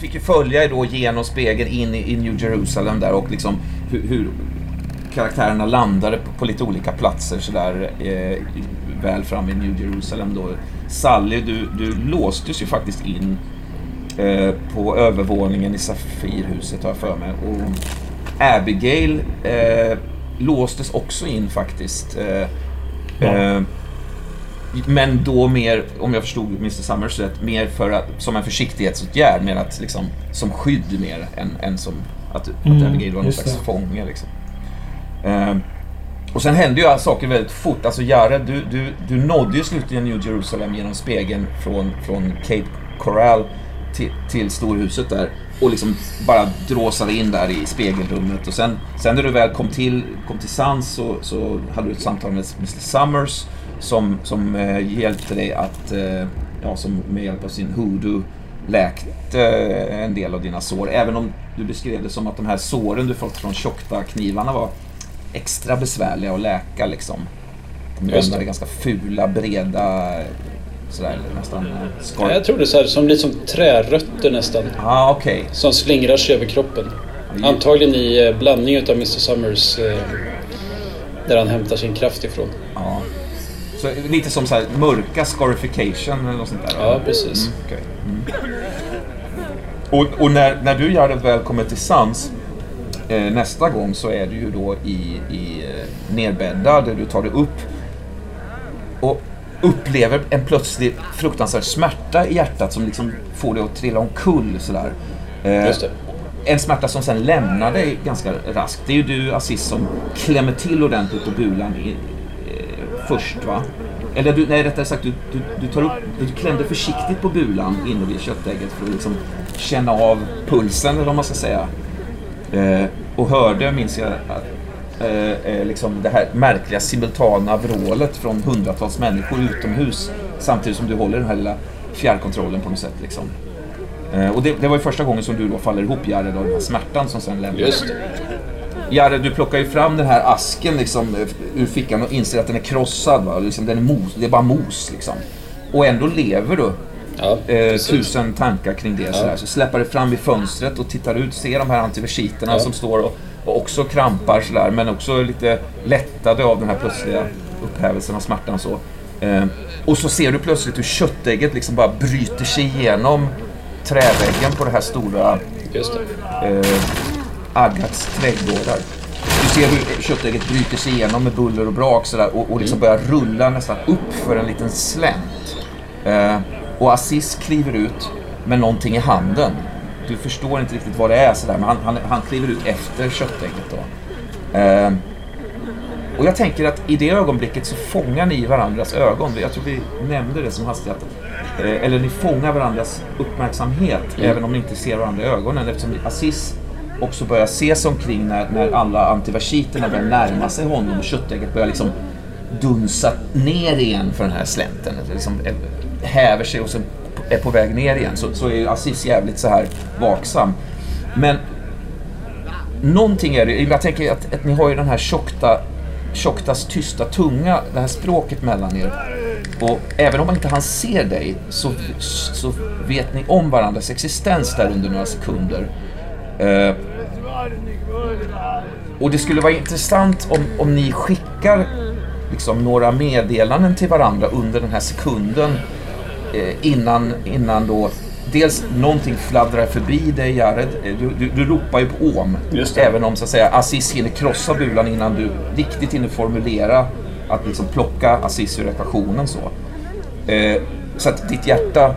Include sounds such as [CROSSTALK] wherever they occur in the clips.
fick ju följa er då genom spegeln in i, New Jerusalem där och liksom hur, hur karaktärerna landade på, på, lite olika platser sådär eh, väl fram i New Jerusalem då. Sally, du, du låstes ju faktiskt in eh, på övervåningen i Safirhuset har jag för mig. Och Abigail eh, låstes också in faktiskt. Eh, ja. Eh, men då mer, om jag förstod Mr Summers rätt, mer för att, som en försiktighetsåtgärd, mer att liksom, som skydd mer än, än som att, mm, att Abigail var någon slags det. fånge. Liksom. Uh, och sen hände ju saker väldigt fort. Alltså Jared, du, du, du nådde ju slutligen New Jerusalem genom spegeln från, från Cape Coral till, till storhuset där och liksom bara dråsade in där i spegelrummet. Och sen, sen när du väl kom till, kom till sans så, så hade du ett samtal med Mr Summers som, som eh, hjälpte dig att, eh, ja, som med hjälp av sin hoodoo läkte eh, en del av dina sår. Även om du beskrev det som att de här såren du fått från tjockta knivarna var extra besvärliga att läka liksom. De lämnade ganska fula, breda sådär nästan eh. Ja, jag tror det är så här, som lite som trärötter nästan. Ah, okay. Som slingrar sig över kroppen. Antagligen i eh, blandning av Mr Summers eh, där han hämtar sin kraft ifrån. Ja. Så lite som så här, mörka scarification eller något sånt där? Ja, precis. Mm, okay. mm. Och, och, när, när du Jared väl kommer till sans eh, nästa gång så är du ju då i, i eh, nedbäddad, du tar dig upp. Och upplever en plötslig fruktansvärd smärta i hjärtat som liksom får dig att trilla omkull sådär. Eh, Just det. En smärta som sen lämnar dig ganska raskt. Det är ju du Aziz som klämmer till ordentligt på bulan i, eh, först va? Eller du, nej rättare sagt, du, du, du, tar upp, du klämde försiktigt på bulan inne vid köttägget för att liksom känna av pulsen eller vad man ska säga. Eh, och hörde, minns jag, att eh, eh, liksom det här märkliga simultana vrålet från hundratals människor utomhus samtidigt som du håller den här lilla fjärrkontrollen på något sätt. Liksom. Eh, och det, det, var ju första gången som du då faller ihop Jared av den här smärtan som sen lämnar. Just det. Jared, du plockar ju fram den här asken liksom, ur fickan och inser att den är krossad. Va? Liksom, den är mos, det är bara mos liksom. Och ändå lever du. Ja, eh, tusen tankar kring det. Ja. Sådär. Så släpper du fram i fönstret och tittar ut, ser de här antiversiterna ja. som står och och också krampar sådär, men också lite lättade av den här plötsliga upphävelsen av smärtan. Så. Eh, och så ser du plötsligt hur köttägget liksom bara bryter sig igenom träväggen på det här stora Just det. Eh, Agats trädgårdar. Du ser hur köttägget bryter sig igenom med buller och brak sådär, och, och liksom mm. börjar rulla nästan upp för en liten slänt. Eh, och Aziz kliver ut med någonting i handen du förstår inte riktigt vad det är sådär, men han, han, han kliver ut efter köttägget då. Eh, och jag tänker att i det ögonblicket så fångar ni varandras ögon. Jag tror vi nämnde det som hastighet. Eh, eller ni fångar varandras uppmärksamhet, mm. även om ni inte ser varandra i ögonen. Eftersom Aziz också börjar se sig omkring när, när alla antiversiterna börjar närma sig honom och köttägget börjar liksom dunsa ner igen för den här slänten. Liksom häver sig och sen är på väg ner igen så, så är Aziz jävligt så här vaksam. Men någonting är det, jag tänker att, att ni har ju den här tjockta, tjocktas tysta tunga, det här språket mellan er. Och även om inte han ser dig så, så vet ni om varandras existens där under några sekunder. Uh, och det skulle vara intressant om, om ni skickar liksom, några meddelanden till varandra under den här sekunden Eh, innan, innan då dels någonting fladdrar förbi dig Jared. Eh, du, du, du ropar ju på om. Även om så att säga Aziz hinner krossa bulan innan du riktigt hinner formulera att liksom plocka Aziz ur ekvationen så. Eh, så att ditt hjärta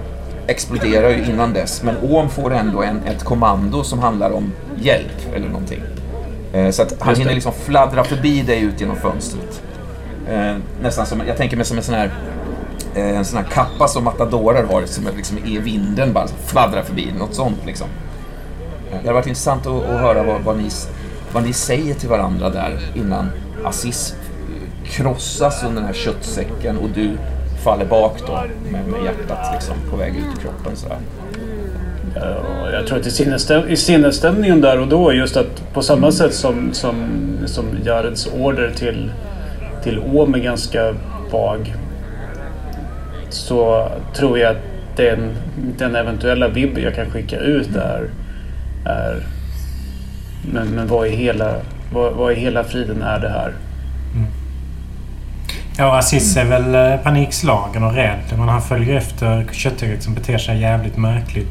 exploderar ju innan dess. Men Om får ändå en, ett kommando som handlar om hjälp eller någonting. Eh, så att han hinner liksom fladdra förbi dig ut genom fönstret. Eh, nästan som, jag tänker mig som en sån här Eh, en sån här kappa som matadorer har som liksom i vinden bara fladdrar förbi. Något sånt liksom. Det hade varit intressant att, att höra vad, vad, ni, vad ni säger till varandra där innan Aziz krossas under den här köttsäcken och du faller bak då med, med hjärtat liksom på väg ut i kroppen sådär. Jag tror att i, sinnesstäm i sinnesstämningen där och då just att på samma mm. sätt som, som, som Jareds order till, till Åm är ganska vag så tror jag att den, den eventuella vibb jag kan skicka ut är... är men, men vad, i hela, vad, vad i hela friden är det här? Ja, Aziz är väl eh, panikslagen och rädd. Men han följer efter köttägget som beter sig jävligt märkligt.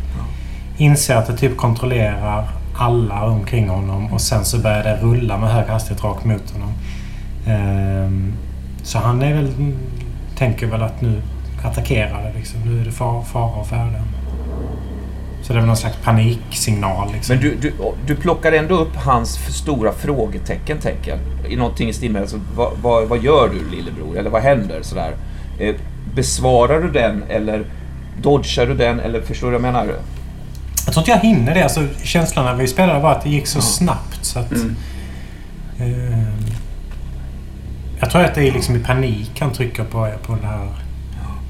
Inser att det typ kontrollerar alla omkring honom och sen så börjar det rulla med hög hastighet rakt mot honom. Ehm, så han är väl... Tänker väl att nu attackerar det liksom. Nu är det fara, fara och färde. Så det är väl någon slags paniksignal liksom. Men du, du, du plockar ändå upp hans stora frågetecken, tänker I någonting i stil med alltså, vad, vad, vad, gör du lillebror? Eller vad händer? Sådär. Eh, besvarar du den eller dodgar du den? Eller förstår du vad jag menar? Jag tror inte jag hinner det. Alltså, känslan när vi spelade var att det gick så ja. snabbt så att... Mm. Eh, jag tror att det är liksom i panik han trycker på, på den här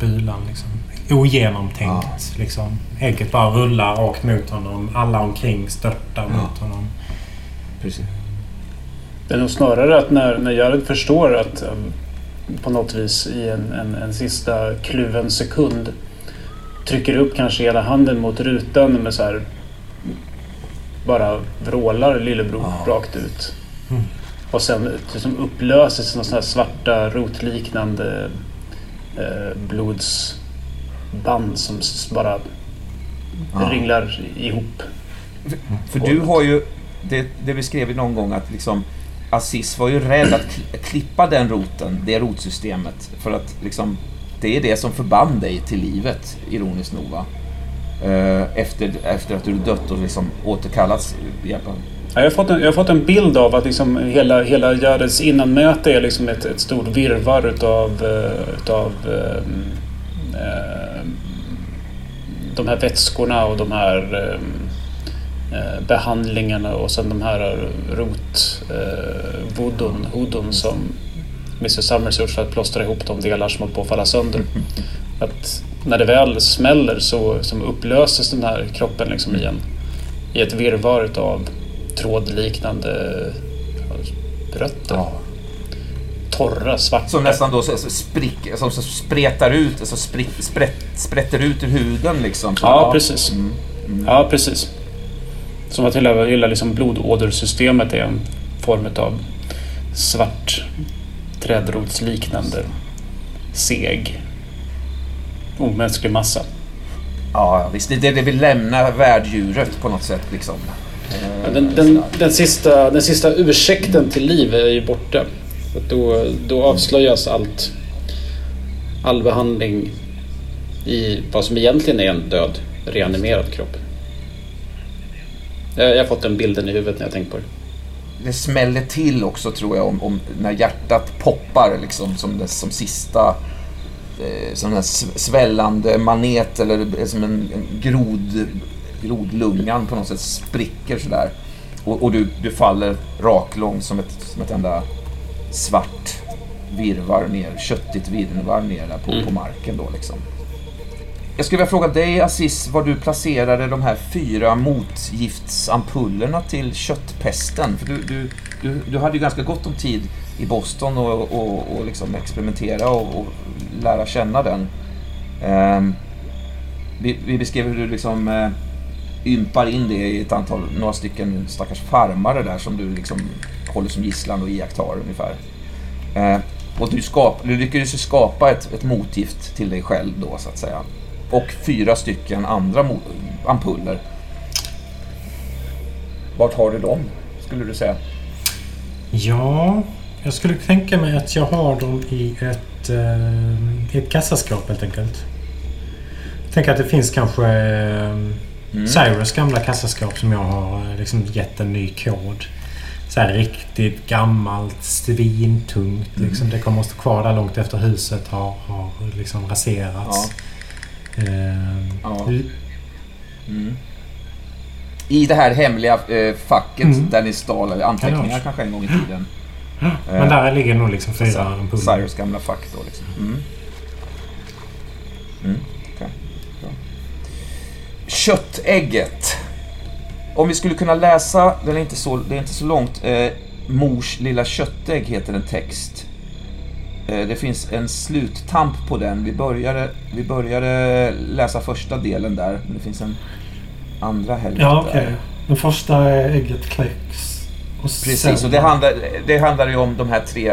bulan. Liksom. Ogenomtänkt. Ja. Liksom. Ägget bara rullar rakt mot honom. Alla omkring störtar ja. mot honom. Precis. Det är nog snarare att när, när Jared förstår att um, på något vis i en, en, en sista kluven sekund trycker upp kanske hela handen mot rutan med så här bara vrålar lillebror ja. rakt ut. Mm. Och sen liksom upplöses några sådana här svarta rotliknande eh, blodsband som bara ja. ringlar ihop. För, för du har ju, det, det vi skrev någon gång att liksom Aziz var ju rädd att klippa den roten, det rotsystemet. För att liksom, det är det som förband dig till livet, ironiskt nog. Va? Eh, efter, efter att du dött och liksom återkallats. Hjälpa. Jag har, fått en, jag har fått en bild av att liksom hela, hela Jareds innanmöte är liksom ett, ett stort virrvarr utav, eh, utav äh, de här vätskorna och de här äh, behandlingarna och sen de här rot äh, vodon, vodun som Mr Summers gjort för att plåstra ihop de delar som håller på att falla sönder. Att när det väl smäller så som upplöses den här kroppen liksom i, en, i ett virrvarr av trådliknande rötter. Ja. Torra, svarta. Som nästan då så, så sprick, som så spretar ut, alltså sprick, sprätt, sprätter ut ur huden liksom. Så, ja, precis. Mm. Mm. Ja, precis. Som att hela, hela liksom blodådersystemet är en form av svart trädrotsliknande seg omänsklig massa. Ja, visst. Det är det vi vill lämna värddjuret på något sätt. Liksom. Ja, den, den, den, sista, den sista ursäkten till liv är ju borta. Då, då avslöjas allt. All behandling i vad som egentligen är en död, reanimerad kropp. Jag har fått den bilden i huvudet när jag tänkt på det. Det smäller till också tror jag om, om när hjärtat poppar liksom som, det, som sista eh, som en svällande manet eller som en, en grod grodlungan på något sätt spricker sådär. Och, och du, du faller raklång som ett, som ett enda svart virvar ner, köttigt virvar ner där på, mm. på marken då liksom. Jag skulle vilja fråga dig Aziz var du placerade de här fyra motgiftsampullerna till köttpesten. För du, du, du, du hade ju ganska gott om tid i Boston och, och, och liksom experimentera och, och, lära känna den. Um, vi, vi beskrev hur du liksom uh, ympar in det i ett antal, några stycken stackars farmare där som du liksom håller som gisslan och iakttar ungefär. Eh, och du, skap, du lyckades ju skapa ett, ett motgift till dig själv då så att säga. Och fyra stycken andra ampuller. Vart har du dem, skulle du säga? Ja, jag skulle tänka mig att jag har dem i ett, eh, ett kassaskåp helt enkelt. Jag tänker att det finns kanske eh, Mm. Cyrus gamla kassaskåp som jag har eh, liksom gett en ny kod. Så här riktigt gammalt, svintungt. Mm. Liksom. Det kommer att stå kvar där långt efter huset har, har liksom raserats. Ja. Uh, ja. Mm. I det här hemliga eh, facket mm. där ni stal anteckningar kanske en gång i tiden. Men där ligger nog liksom fyra ampuller. Cyrus gamla fack då liksom. Mm. Mm. Köttägget. Om vi skulle kunna läsa, den är inte så, det är inte så långt. Eh, Mors lilla köttägg heter en text. Eh, det finns en sluttamp på den. Vi började, vi började läsa första delen där, men det finns en andra hälft Ja, okej. där. Den första är ägget kläcks. Och Precis, sen- och det handlar, det handlar ju om de här tre,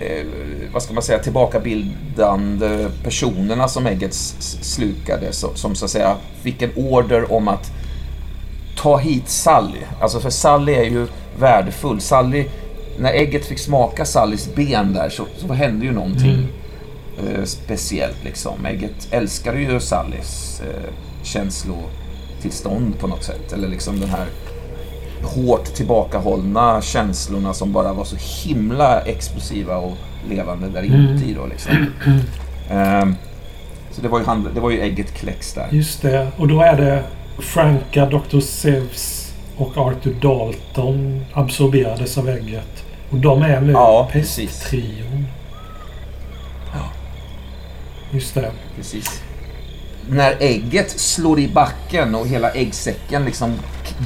eh, vad ska man säga, tillbakabildande personerna som ägget slukade. Så, som så att säga fick en order om att ta hit Sally. Alltså för Sally är ju värdefull. Sally, när ägget fick smaka Sallys ben där så, så hände ju någonting eh, speciellt liksom. Ägget älskade ju Sallys eh, känslotillstånd på något sätt. Eller liksom den här hårt tillbakahållna känslorna som bara var så himla explosiva och levande där inuti då liksom. [CLEARS THROAT] Ehm, så det var, ju han, det var ju ägget kläcks där. Just det. Och då är det Franka, Dr. Seuss och Arthur Dalton absorberades av ägget. Och de är nu Ja, precis. pesttrion. Ja. Just det. Precis. När ägget slår i backen och hela äggsäcken liksom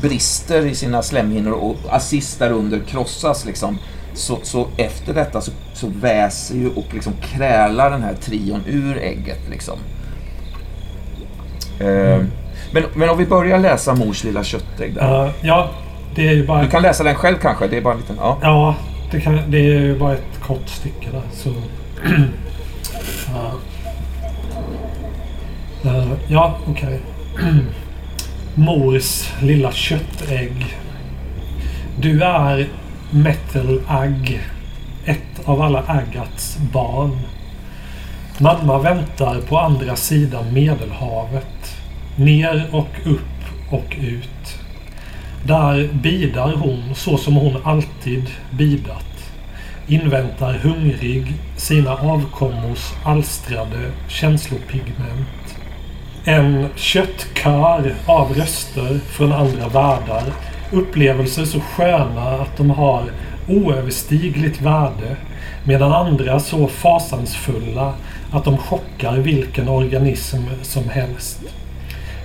brister i sina slemhinnor och assist där under krossas liksom. Så, så efter detta så, så väser ju och liksom krälar den här trion ur ägget liksom. Ehm, men, men om vi börjar läsa Mors lilla köttägg där. Uh, ja, det är ju bara... Du kan läsa den själv kanske? Det är bara en liten... Ja. Ja, det, kan, det är ju bara ett kort stycke där. Så, [CLEARS THROAT] uh, ja okej. [CLEARS THROAT] Mors lilla köttägg. Du är Metal Agg. Ett av alla Agats barn. Mamma väntar på andra sidan Medelhavet. Ner och upp och ut. Där bidar hon så som hon alltid bidat. Inväntar hungrig sina avkommors alstrade känslopigment. En köttkör av röster från andra världar. Upplevelser så sköna att de har oöverstigligt värde. Medan andra så fasansfulla att de chockar vilken organism som helst.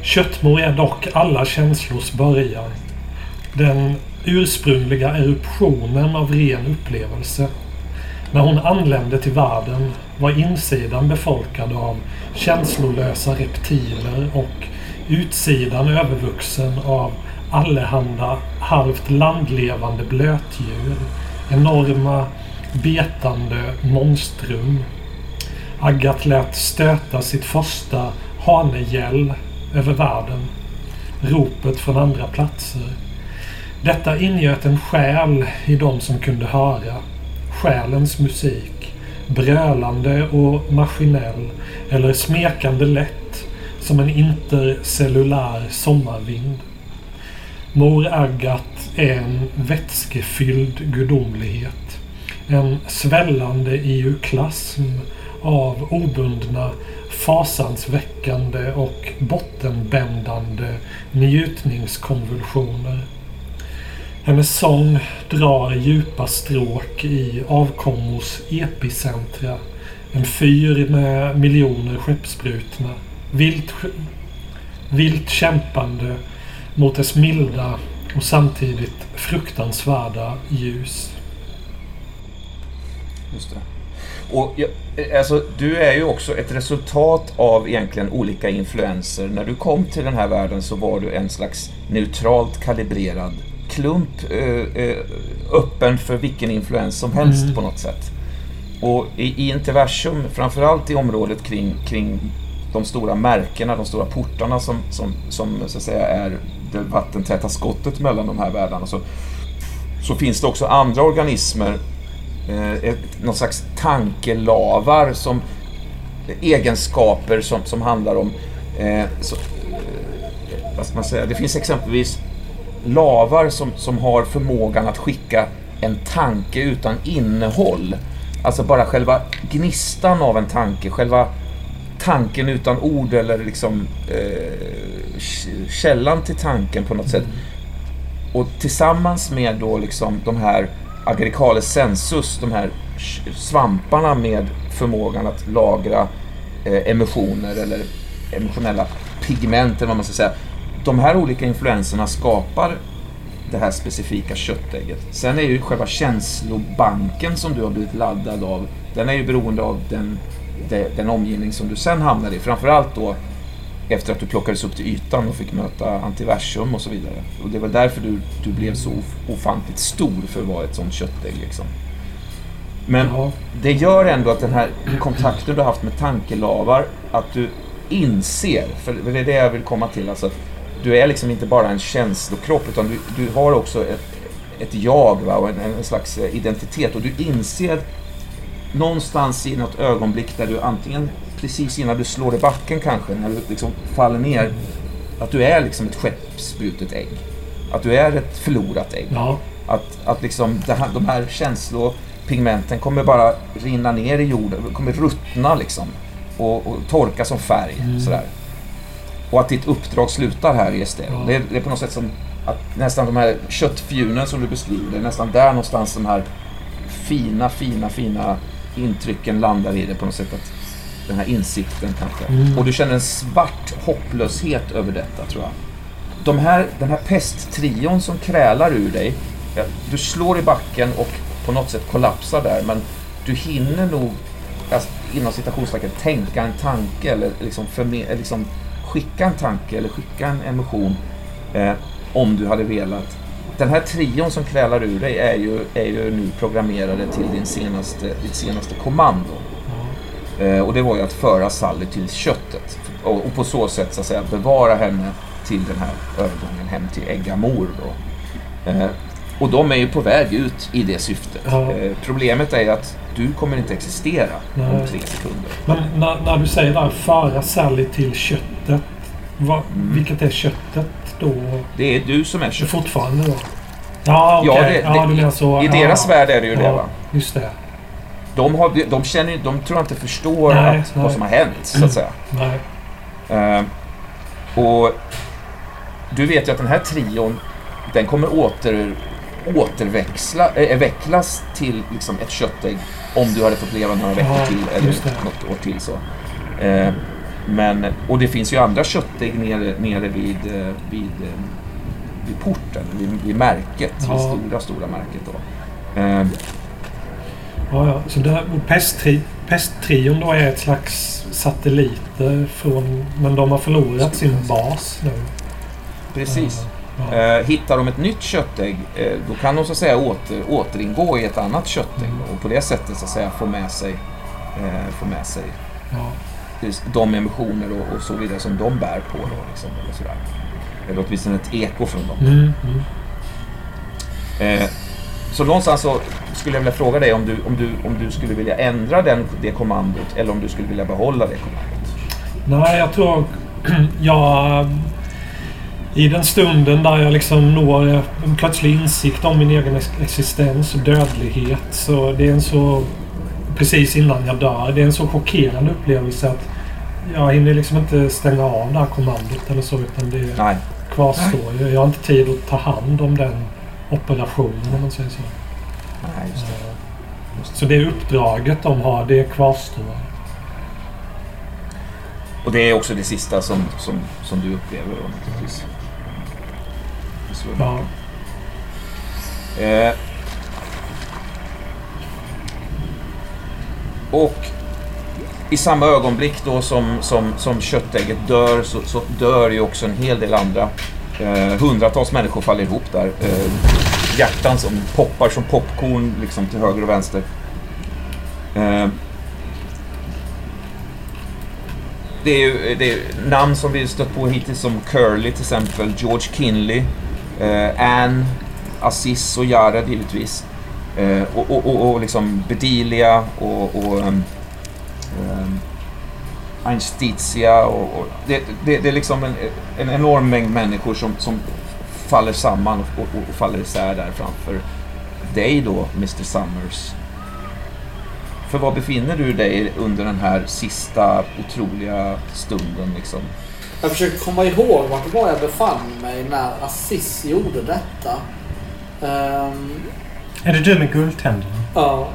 Köttmor är dock alla känslors början. Den ursprungliga eruptionen av ren upplevelse. När hon anlände till världen var insidan befolkad av känslolösa reptiler och utsidan övervuxen av allehanda halvt landlevande blötdjur. Enorma betande monstrum. Agat lät stöta sitt första hanegäll över världen. Ropet från andra platser. Detta ingöt en själ i de som kunde höra. Själens musik. Brölande och maskinell eller smekande lätt som en intercellulär sommarvind. Mor Agat är en vätskefylld gudomlighet. En svällande euklasm av obundna, fasansväckande och bottenbändande njutningskonvulsioner. Hennes sång drar djupa stråk i avkommors epicentra. En fyr med miljoner skeppsbrutna. Vilt, vilt kämpande mot dess milda och samtidigt fruktansvärda ljus. Just det. Och jag, alltså, du är ju också ett resultat av egentligen olika influenser. När du kom till den här världen så var du en slags neutralt kalibrerad klump, eh, eh, öppen för vilken influens som helst Mm. på något sätt. Och i, i Interversum, framförallt i området kring, kring de stora märkena, de stora portarna som, som, som så att säga är det vattentäta skottet mellan de här världarna, så, så finns det också andra organismer eh, ett, någon slags tankelavar som egenskaper som, som handlar om eh, så, eh, vad ska man säga? Det finns exempelvis lavar som, som har förmågan att skicka en tanke utan innehåll. Alltså bara själva gnistan av en tanke, själva tanken utan ord eller liksom eh, källan till tanken på något sätt. Och tillsammans med då liksom de här aggregales sensus, de här svamparna med förmågan att lagra eh, emotioner eller emotionella pigment eller vad man ska säga. De här olika influenserna skapar det här specifika köttägget. Sen är ju själva känslobanken som du har blivit laddad av, den är ju beroende av den, den, omgivning som du sen hamnar i. Framförallt då efter att du plockades upp till ytan och fick möta antiversum och så vidare. Och det var därför du, du blev så of- ofantligt stor för att vara ett sånt köttägg. Liksom. Men Ja. det gör ändå att den här kontakten du har haft med tankelavar, att du inser, för det är det jag vill komma till, alltså att du är liksom inte bara en känslokropp utan du, du har också ett, ett jag va? och en, en slags eh, identitet och du inser någonstans i något ögonblick där du antingen precis innan du slår i backen kanske, när du liksom faller ner, att du är liksom ett skeppsbrutet ägg. Att du är ett förlorat ägg. Ja. Att, att liksom här, de här känslopigmenten kommer bara rinna ner i jorden, kommer ruttna liksom. Och, och torka som färg. Sådär. Och att ditt uppdrag slutar här i Estero. Det, är, det är på något sätt som att nästan de här köttfjunen som du beskriver, det är nästan där någonstans de här fina, fina, fina intrycken landar i det på något sätt. Att den här insikten kanske. Mm. Och du känner en svart hopplöshet över detta tror jag. De här, den här pesttrion som krälar ur dig, du slår i backen och på något sätt kollapsar där, men du hinner nog, alltså, inom citationstecken, tänka en tanke eller liksom, förme- liksom skicka en tanke eller skicka en emotion eh, om du hade velat. Den här trion som krälar ur dig är ju, är ju nu programmerade till din senaste, ditt senaste kommando. Eh, och det var ju att föra Sally till köttet. Och, och på så sätt så att säga bevara henne till den här övergången hem till Äggamor. Då. Eh, och de är ju på väg ut i det syftet. Ja. Eh, problemet är att du kommer inte existera om Nej. tre sekunder. Men när, när du säger där, föra Sally till köttet. Vad, Mm. Vilket är köttet då? Det är du som är köttet. fortfarande då? Ja, okej. Ja, det, ja, det, du menar så. I ja, deras värld är det ju ja, det va. Just det. De, har, de, känner, de tror inte förstår Nej, att, nej. vad som har hänt, så att säga. Nej. Eh, och du vet ju att den här trion, den kommer åter, återväxla, äh, vecklas till liksom ett köttägg om du hade fått leva några veckor till eller något år till. så. Eh, men, och det finns ju andra köttägg nere, nere vid, eh, vid, eh, vid porten, vid, vid märket, Ja. vid stora, stora märket. Då. Eh, Ja, ja. Så och pesttri, pesttrion då är ett slags satelliter från... Men de har förlorat sin bas nu. precis. Ja. Eh, hittar de ett nytt köttägg, eh, då kan de så att säga åter, återingå i ett annat köttägg då, och på det sättet så att säga få med sig, eh, få med sig Ja. de emotioner och, och så vidare som de bär på. Då, liksom, eller sådär. Eller åtminstone ett eko från dem. Mm, mm. Så någonstans så skulle jag vilja fråga dig om du, om du, om du skulle vilja ändra den, det kommandot eller om du skulle vilja behålla det kommandot. Nej, jag tror... [CLEARS THROAT] Jag... I den stunden där jag liksom når en plötslig insikt om min egen ex- existens och dödlighet. Så det är en så... Precis innan jag dör. Det är en så chockerande upplevelse att jag hinner liksom inte stänga av det här kommandot eller så. Utan det Nej. kvarstår. ju. Jag har inte tid att ta hand om den operationen om man säger så. Nej, just det. Så det uppdraget de har, det kvarstår. Och det är också det sista som, som, som du upplever då naturligtvis. Så. Ja. Eh, och i samma ögonblick då som, som, som köttägget dör så, så dör ju också en hel del andra. Eh, hundratals människor faller ihop där. Eh, hjärtan som poppar som popcorn liksom till höger och vänster. Eh, det är ju det är namn som vi stött på hittills som Curly till exempel, George Kinley, eh, Anne, Aziz och Jared givetvis. Eh, och, och, och, och liksom Bedilia och, och um, um, Einstizia och, och det, det, det är liksom en, en enorm mängd människor som, som faller samman och, och, och faller isär där framför dig då, Mr Summers. För var befinner du dig under den här sista otroliga stunden liksom? Jag försöker komma ihåg vart var jag befann mig när Aziz gjorde detta. Ehm, Är det du med guldtänderna? ja.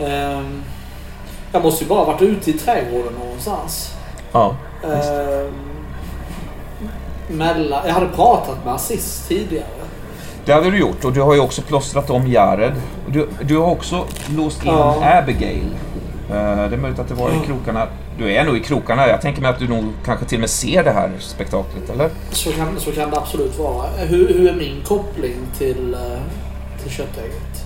Ehm, jag måste ju bara varit ute i trädgården någonstans. Ja. Ehm, mellan... Jag hade pratat med Aziz tidigare. Det hade du gjort och du har ju också plåstrat om Jared. Du, du har också låst in Ja. Abigail. Eh, det är möjligt att det var i krokarna. Du är nog i krokarna. Jag tänker mig att du nog kanske till och med ser det här spektaklet, eller? Så kan, så kan det absolut vara. Hur, hur är min koppling till, eh, till köttägget?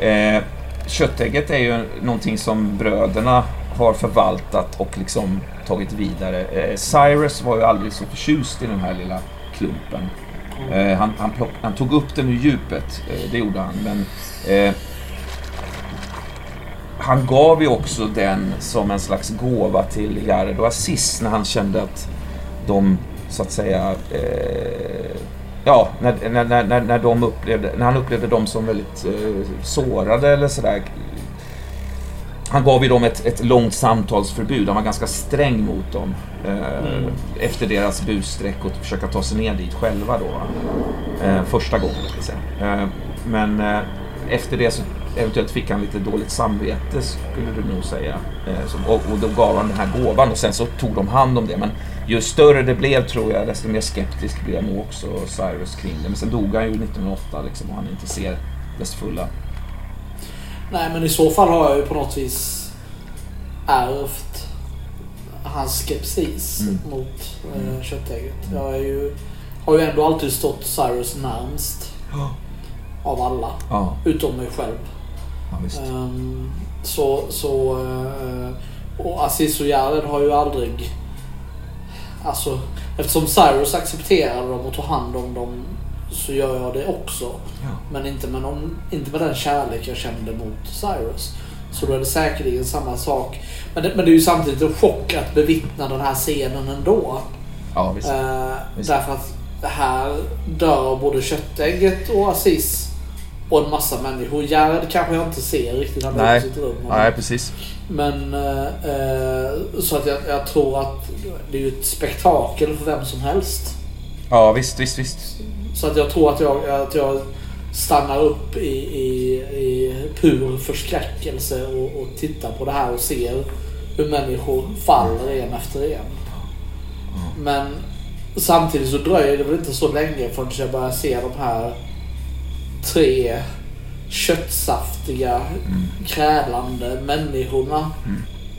Eh, köttägget är ju någonting som bröderna har förvaltat och liksom tagit vidare. Eh, Cyrus var ju aldrig så förtjust i den här lilla klumpen. Eh, han, han, plock, han tog upp den ur djupet, eh, det gjorde han. Men eh, han gav ju också den som en slags gåva till Jared och Aziz när han kände att de, så att säga, eh, ja, när, när, när, när, de upplevde, när han upplevde dem som väldigt eh, sårade eller sådär. Han gav ju dem ett, ett långt samtalsförbud. Han var ganska sträng mot dem. Eh, Efter deras busstreck och försöka ta sig ner dit själva då. Eh, första gången, ska säga. Eh, men eh, efter det så eventuellt fick han lite dåligt samvete, skulle du nog säga. Eh, och, och då gav han den här gåvan och sen så tog de hand om det. Men ju större det blev tror jag, desto mer skeptisk blev nog också Cyrus kring det. Men sen dog han ju 1908 liksom, och han inte ser dess fulla. Nej, men i så fall har jag ju på något vis ärvt hans skepsis Mm. mot eh, köttägget. Jag är ju, har ju ändå alltid stått Cyrus närmst av alla. Ja, Utom mig själv. Ja. Ehm, så, så, eh, och Aziz och Jared har ju aldrig... Alltså, eftersom Cyrus accepterade dem och tog hand om dem så gör jag det också. Ja. Men inte med, någon, inte med den kärlek jag kände mot Cyrus. Så då är det säkerligen samma sak. Men det, men det är ju samtidigt en chock att bevittna den här scenen ändå. Ja, visst. Eh, Visst. därför att här dör både köttägget och Aziz och en massa människor. Jared kanske jag inte ser riktigt när han är på sitt rum. Nej, precis. Men eh, eh, så att jag, jag tror att det är ju ett spektakel för vem som helst. Ja, visst, visst, visst. Så att jag tror att jag, att jag stannar upp i, i, i pur förskräckelse och, och tittar på det här och ser hur människor faller en efter en. Men samtidigt så dröjer det väl inte så länge förrän jag börjar se de här tre köttsaftiga, krälande människorna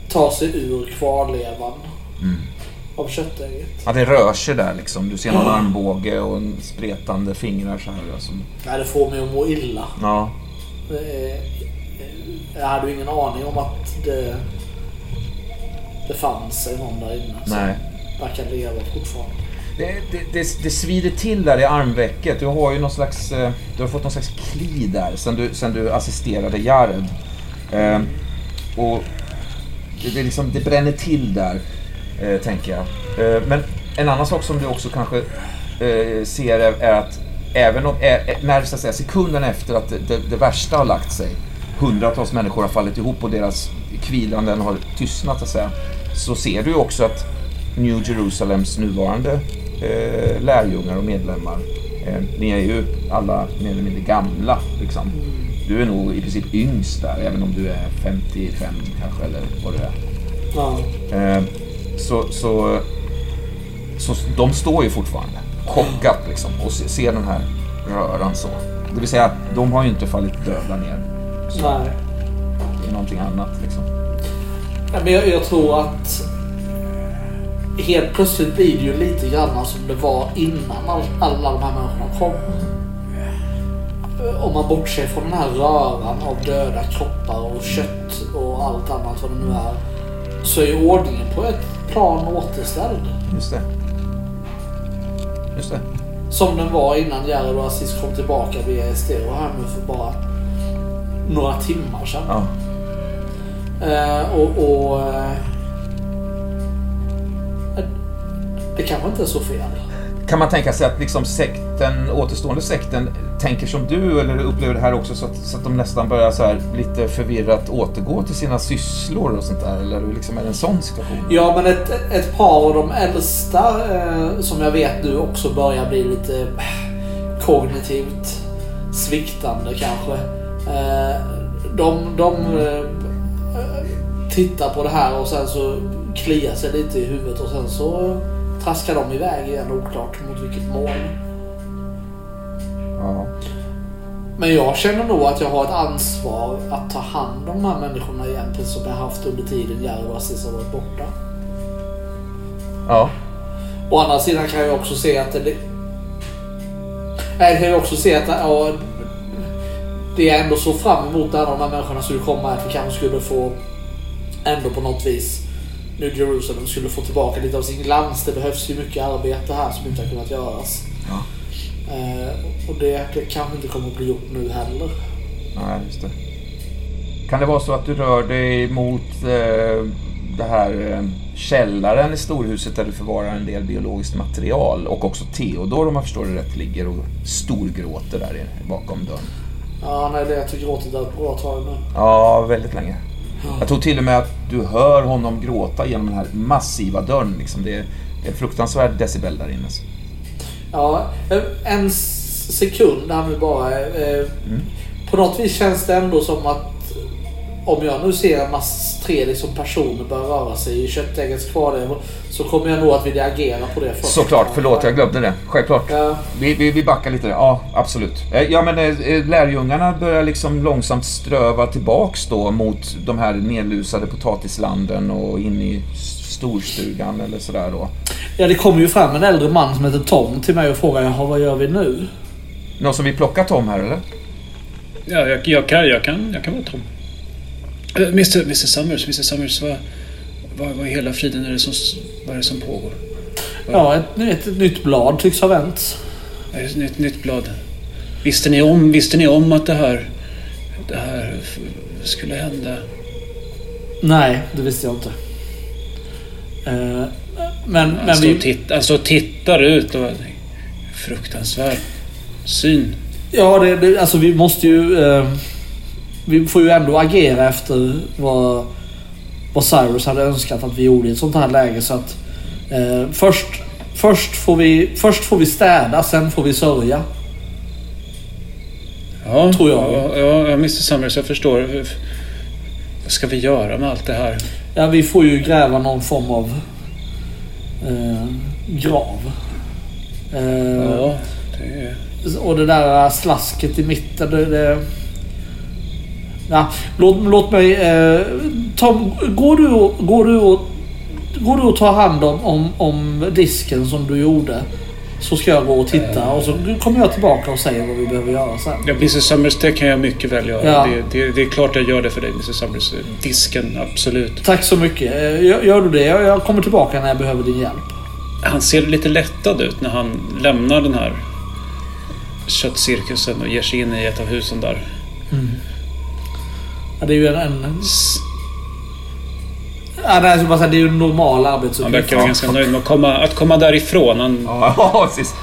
ta sig ur kvarlevan av köttägget. Ja, det rör sig där liksom. Du ser någon armbåge och en spretande fingrar så här. Alltså. Nej, det får mig att må illa. Ja, Eh, Jag hade ju ingen aning om att det, det fanns någon där inne som verkar leva fortfarande. Det, det, det, det svider till där i armvecket. Du har ju någon slags... Eh, du har fått någon slags kli där sen du, sen du assisterade Jared. Eh, och det, det, liksom, det bränner till där, eh, tänker jag. Eh, men en annan sak som du också kanske eh, ser är, är att även om, eh, eh, när så att säga, sekunden efter att det, det, det värsta har lagt sig, hundratals människor har fallit ihop och deras kvilanden har tystnat, så att säga, så ser du ju också att New Jerusalems nuvarande eh, lärjungar och medlemmar, eh, ni är ju alla mer eller mindre gamla. Liksom. Du är nog i princip yngst där, även om du är 55 kanske, eller vad du är. Ja. Eh, så, så, så de står ju fortfarande chockat liksom och se- ser den här röran så. Det vill säga, de har ju inte fallit döda ner. Så Nej. det är någonting annat liksom. Ja, men jag, jag tror att helt plötsligt blir det ju lite grann som det var innan all, alla de här människorna kom. Om man bortser från den här röran av döda kroppar och kött och allt annat vad det nu är. Så är ordningen på ett plan återställd. Just det. Just det. Som den var innan Jared och Aziz kom tillbaka via Estero här nu för bara några timmar sedan. Ja. Eh, och och det kanske inte är så fel. Kan man tänka sig att liksom sekten, återstående sekten tänker som du eller upplever det här också så att, så att de nästan börjar så här lite förvirrat återgå till sina sysslor och sånt där? Eller liksom är det en sån situation? Ja, men ett, ett par av de äldsta eh, som jag vet nu också börjar bli lite eh, kognitivt sviktande kanske. Eh, de de eh, tittar på det här och sen så kliar sig lite i huvudet och sen så traskar de iväg igen oklart mot vilket mål. Ja. Men jag känner nog att jag har ett ansvar att ta hand om de här människorna igen precis som jag haft under tiden Jerry och Aziz har varit borta. Ja. Å andra sidan kan jag också se att det... Jag kan ju också se att ja, det jag ändå såg fram emot när de här människorna skulle komma att vi kanske skulle få ändå på något vis New Jerusalem skulle få tillbaka lite av sin glans. Det behövs ju mycket arbete här som inte har kunnat göras. Ja. Eh, och det, det kanske inte kommer att bli gjort nu heller. Nej, just det. Kan det vara så att du rör dig mot eh, det här eh, källaren i storhuset där du förvarar en del biologiskt material och också Theodor om jag förstår det rätt ligger och storgråter där bakom dörren. Ja, nej, det jag tycker gråtit ett bra tag nu. Ja, väldigt länge. Jag tror till och med att du hör honom gråta genom den här massiva dörren. Liksom. Det, är, det är fruktansvärd decibel där inne. Ja, eh, en sekund här nu bara. eh, På något vis känns det ändå som att om jag nu ser en massa tre liksom personer börja röra sig i köttäggets kvarlevor så kommer jag nog att vilja agera på det först. Såklart, förlåt jag glömde det. Självklart. Ja, Vi, vi, vi backar lite där. Ja, absolut. Eh, Ja, men eh, lärjungarna börjar liksom långsamt ströva tillbaks då mot de här nedlusade potatislanden och in i storstugan eller sådär då. ja, det kommer ju fram en äldre man som heter Tom till mig och frågar Jaha, vad gör vi nu? Någon som vill plocka Tom här eller? Ja, jag, jag, kan, jag, kan, jag kan vara Tom. Uh, Mr, Mr Summers, Mr Summers, vad, vad, vad i hela friden är det som, vad är det som pågår? Ja, ett, ett, ett nytt blad tycks ha vänts. Är det ett nytt, nytt blad? Visste ni, om, visste ni om att det här, det här skulle hända? Nej, det visste jag inte. Eh, men, Han men står, vi... titt, han står och tittar ut och... Fruktansvärd syn. Ja, det, det, alltså vi måste ju... Eh, vi får ju ändå agera efter vad, vad Cyrus hade önskat att vi gjorde i ett sånt här läge. Så att eh, först, först, får vi, först får vi städa, sen får vi sörja. Ja, Tror jag. Ja, ja, Mr Summers, jag förstår. Vad ska vi göra med allt det här? Ja, vi får ju gräva någon form av eh, grav. Eh, Ja, det är... Och det där slasket i mitten. Det, det... Ja, låt, låt mig... Eh, Tom, går du och, går du och, går du och tar hand om, om, om disken som du gjorde? Så ska jag gå och titta och så kommer jag tillbaka och säger vad vi behöver göra sen. Ja, Mr Summers, det kan jag mycket väl göra. Ja. Det, det, det är klart jag gör det för dig, Mr Summers. Disken, absolut. Tack så mycket. Eh, Gör, gör du det? Jag, jag kommer tillbaka när jag behöver din hjälp. Han ser lite lättad ut när han lämnar den här köttcirkusen och ger sig in i ett av husen där. Ja, det är ju en... en ja, nej, bara säga, det är ju en normal Han arbetsuppgift. verkar vara ganska nöjd med att komma, att komma därifrån. Han, [LAUGHS] Ja, precis.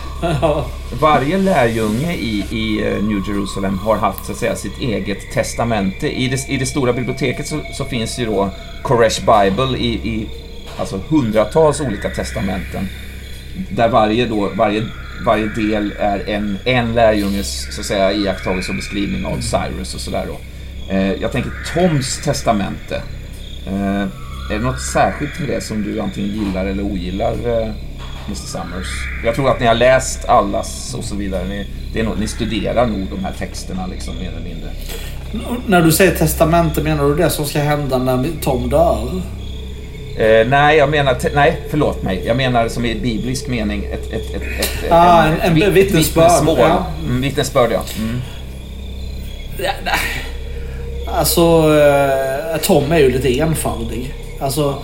Ja. Varje lärjunge i, i eh, New Jerusalem har haft så att säga, sitt eget testamente. I det, I det stora biblioteket så, så finns ju då Koresh Bible i, i alltså hundratals olika testamenten. Där varje, då, varje, varje del är en, en lärjunges så att säga, iakttagelse och beskrivning av Cyrus och sådär då. Eh, jag tänker Toms testamente. Eh, är det något särskilt med det som du antingen gillar eller ogillar, eh, Mr Summers? Jag tror att ni har läst allas och så vidare. Ni, det är nog, ni studerar nog de här texterna liksom, mer eller mindre. När du säger testamente, menar du det som ska hända när Tom dör? Eh, nej, jag menar... Nej, förlåt mig. Jag menar som i biblisk mening ett... ett, ett, ett Ah, en- en vitt- vittnesbörd, vittnesmål. ja. Mm, vittnesbörd, ja. Mm. Ja, nej. Alltså, eh, Tom är ju lite enfaldig. Alltså,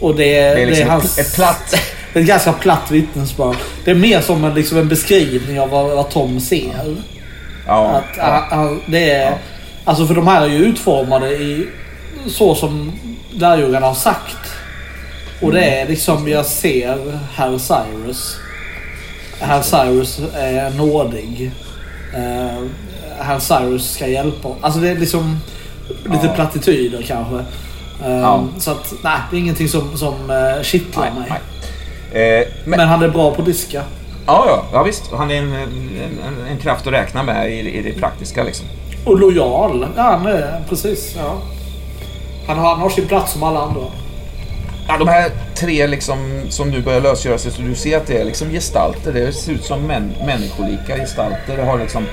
och det, Det är liksom ett, hans... ett platt... [LAUGHS] Det är ett ganska platt vittnesbörd. Det är mer som en, liksom en beskrivning av vad, vad Tom ser. Ja, Att, ja. han- han- det är, Ja. Alltså för de här är ju utformade i så som lärjungarna har sagt. Och det är liksom, jag ser herr Cyrus. Herr Cyrus är nådig. Uh, herr Cyrus ska hjälpa Alltså det är liksom lite Ja. plattityder kanske. Eh, Ja. Så att nej, det är ingenting som, som uh, kittlar Nej, mig. nej. Eh, men, Men han är bra på diska. ja, ja, ja, visst. Han är en, en, en, en kraft att räkna med i, i det praktiska liksom. Och lojal. Ja, han är, precis. Ja. Han, har, han har sin plats som alla andra. Ja, de här tre liksom, som nu börjar lösgöra sig, så du ser att det är liksom gestalter. Det ser ut som män, människolika gestalter. Det har liksom,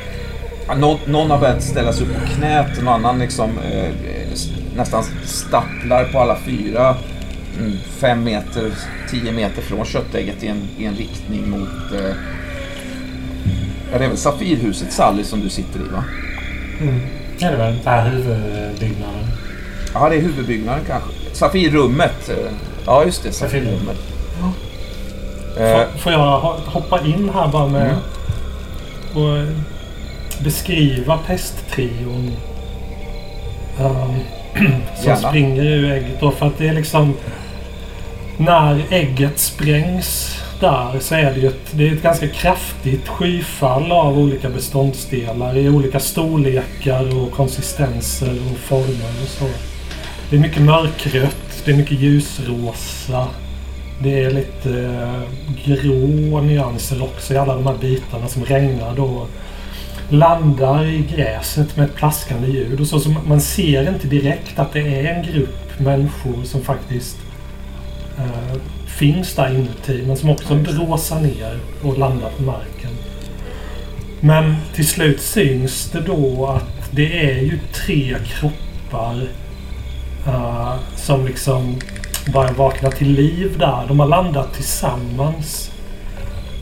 ja, någon, har börjat ställa sig upp på knät, någon annan liksom, eh, nästan stapplar på alla fyra. Mm, fem meter, tio meter från köttägget i en, i en riktning mot... Eh, ja, det är väl Safirhuset Sally som du sitter i va? Mm. Ja, det den här huvudbyggnaden. Ja, det är huvudbyggnaden kanske. Safirrummet. eh, Ja, just det. Safirrummet. Eh, Får, får jag ho- hoppa in här bara med Mm. och beskriva pesttrion um, som Gärna. springer ur ägget. Då, för att det är liksom... När ägget sprängs där så är det ju ett, det är ett ganska kraftigt skyfall av olika beståndsdelar i olika storlekar och konsistenser och former och så. Det är mycket mörkrött, det är mycket ljusrosa. Det är lite eh, grå nyanser också i alla de här bitarna som regnar då. Landar i gräset med ett plaskande ljud. Och så, så man ser inte direkt att det är en grupp människor som faktiskt eh, finns där inuti. Men som också bråsar ner och landar på marken. Men till slut syns det då att det är ju tre kroppar eh, som liksom börjar vakna till liv där. De har landat tillsammans.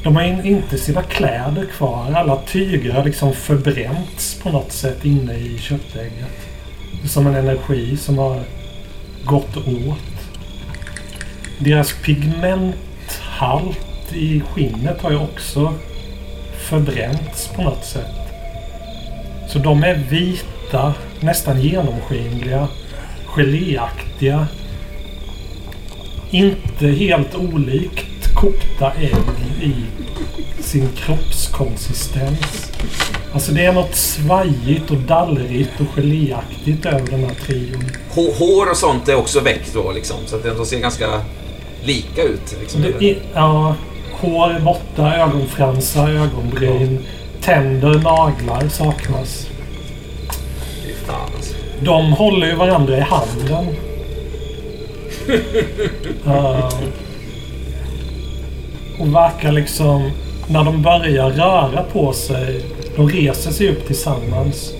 De har in, inte sina kläder kvar. Alla tyger har liksom förbränts på något sätt inne i köttägget. Som en energi som har gått åt. Deras pigmenthalt i skinnet har ju också förbränts på något sätt. Så de är vita, nästan genomskinliga, geléaktiga. Inte helt olikt kokta ägg i sin kroppskonsistens. Alltså det är något svajigt och dallrigt och geléaktigt över den här trion. hå- hår och sånt är också väckt då liksom. Så att de ser ganska lika ut. Liksom. Är, ja, hår är borta, ögonfransar, ögonbryn, tänder, naglar saknas. Fan alltså. De håller ju varandra i handen. [LAUGHS] Eh, och verkar liksom... När de börjar röra på sig. De reser sig upp tillsammans.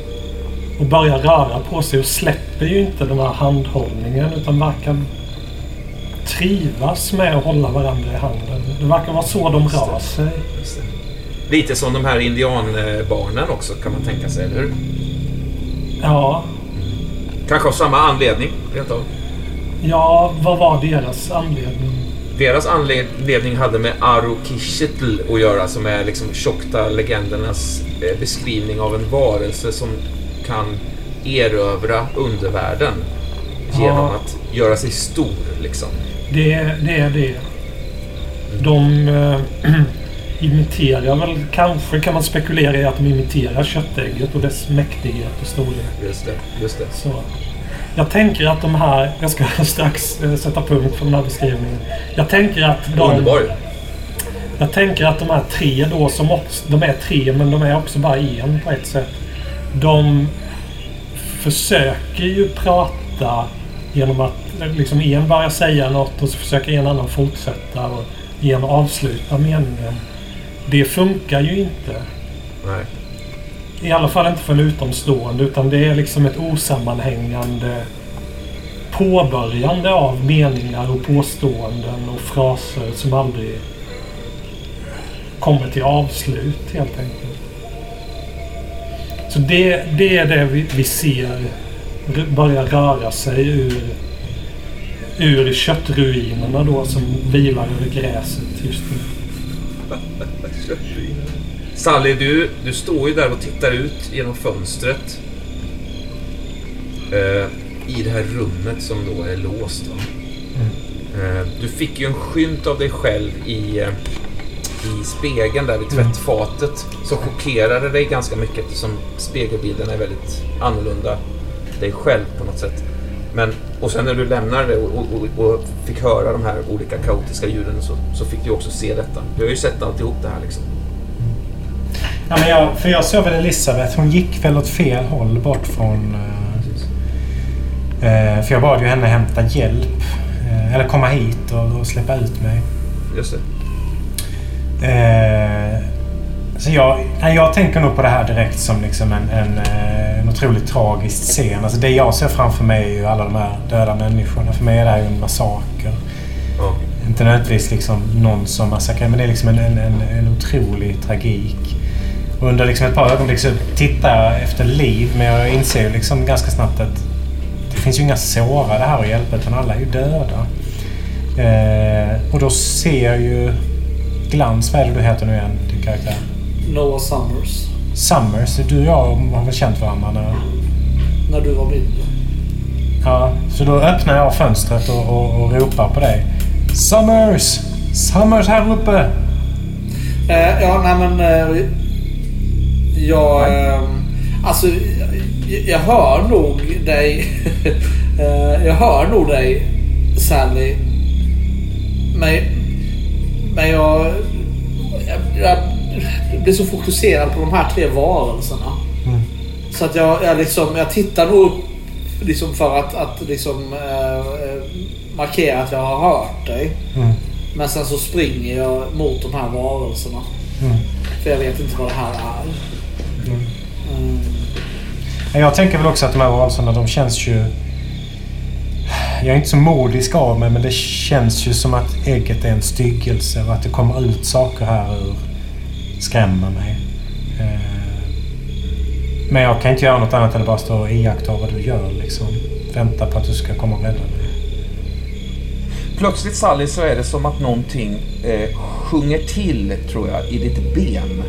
Och börjar röra på sig och släpper ju inte den här handhållningen. Utan verkar trivas med att hålla varandra i handen. Det verkar vara så de rör sig. Lite som de här indianbarnen också kan man tänka sig, eller hur? Ja, Kanske av samma anledning, rent av. ja, vad var deras anledning? Deras anledning hade med Arukishitl att göra som är liksom tjockta legendernas eh, beskrivning av en varelse som kan erövra undervärlden genom Ja. att göra sig stor liksom. Det, det är det. De eh, [CLEARS THROAT] imiterar väl, kanske kan man spekulera i att de imiterar köttägget och dess mäktighet och storlek. Just det, just det. Så. Jag tänker att de här, jag ska [LAUGHS] strax eh, sätta punkt för den här beskrivningen. Jag tänker att de, Underbar. jag tänker att de här tre då som också, de är tre men de är också bara en på ett sätt. De försöker ju prata genom att eh, liksom en börjar säga något och så försöker en annan fortsätta och en avsluta meningen. Det funkar ju inte. Nej. I alla fall inte för en utomstående utan det är liksom ett osammanhängande påbörjande av meningar och påståenden och fraser som aldrig kommer till avslut helt enkelt. Så det, det är det vi, vi ser börja röra sig ur, ur köttruinerna då som vilar över gräset just nu. [LAUGHS] Sally, du, du står ju där och tittar ut genom fönstret. Eh, I det här rummet som då är låst. Va? Eh, du fick ju en skymt av dig själv i, eh, i spegeln där vid tvättfatet. Som chockerade dig ganska mycket eftersom spegelbilden är väldigt annorlunda dig själv på något sätt. Men, och sen när du lämnade det och, och, och fick höra de här olika kaotiska ljuden så, så fick du också se detta. Du har ju sett alltihop det här liksom. Ja, men jag, för jag såg väl Elisabeth. Hon gick väl åt fel håll bort från... eh, eh, för jag bad ju henne hämta hjälp. Eh, eller komma hit och, och släppa ut mig. Just det. Eh, så jag, nej, jag tänker nog på det här direkt som liksom en, en, eh, en otroligt tragisk scen. Alltså det jag ser framför mig är ju alla de här döda människorna. För mig är det här ju en massaker. Ja. Inte nödvändigtvis liksom någon som massakrerar, men det är liksom en, en, en, en otrolig tragik. Och under liksom ett par ögonblick så tittar jag efter liv, men jag inser ju liksom ganska snabbt att det finns ju inga sårade här att hjälpa, utan alla är ju döda. Eh, och då ser jag ju Glans, vad är det du heter nu igen, din karaktär? Noah Summers. Summers, du och jag har väl känt varandra när... När du var mindre. Ja, så då öppnar jag fönstret och, och, och ropar på dig. Summers! Summers här uppe! Eh, ja, nej men... Eh, jag... Eh, alltså, jag, hör nog dig. [LAUGHS] eh, jag hör nog dig, Sally. Men, men jag, jag, jag blir så fokuserad på de här tre varelserna. Mm. Så att jag, jag, liksom, jag tittar nog upp liksom för att, att liksom, eh, markera att jag har hört dig. Mm. Men sen så springer jag mot de här varelserna. Mm. För jag vet inte vad det här är. Mm. Jag tänker väl också att de här varelserna, de känns ju... Jag är inte så modisk av mig, men det känns ju som att ägget är en styggelse och att det kommer ut saker här ur skrämmer mig. Eh, men jag kan inte göra något annat än att bara stå och iaktta vad du gör. Liksom. Vänta på att du ska komma och rädda mig. Plötsligt Sally så är det som att någonting eh, sjunger till, tror jag, i ditt ben.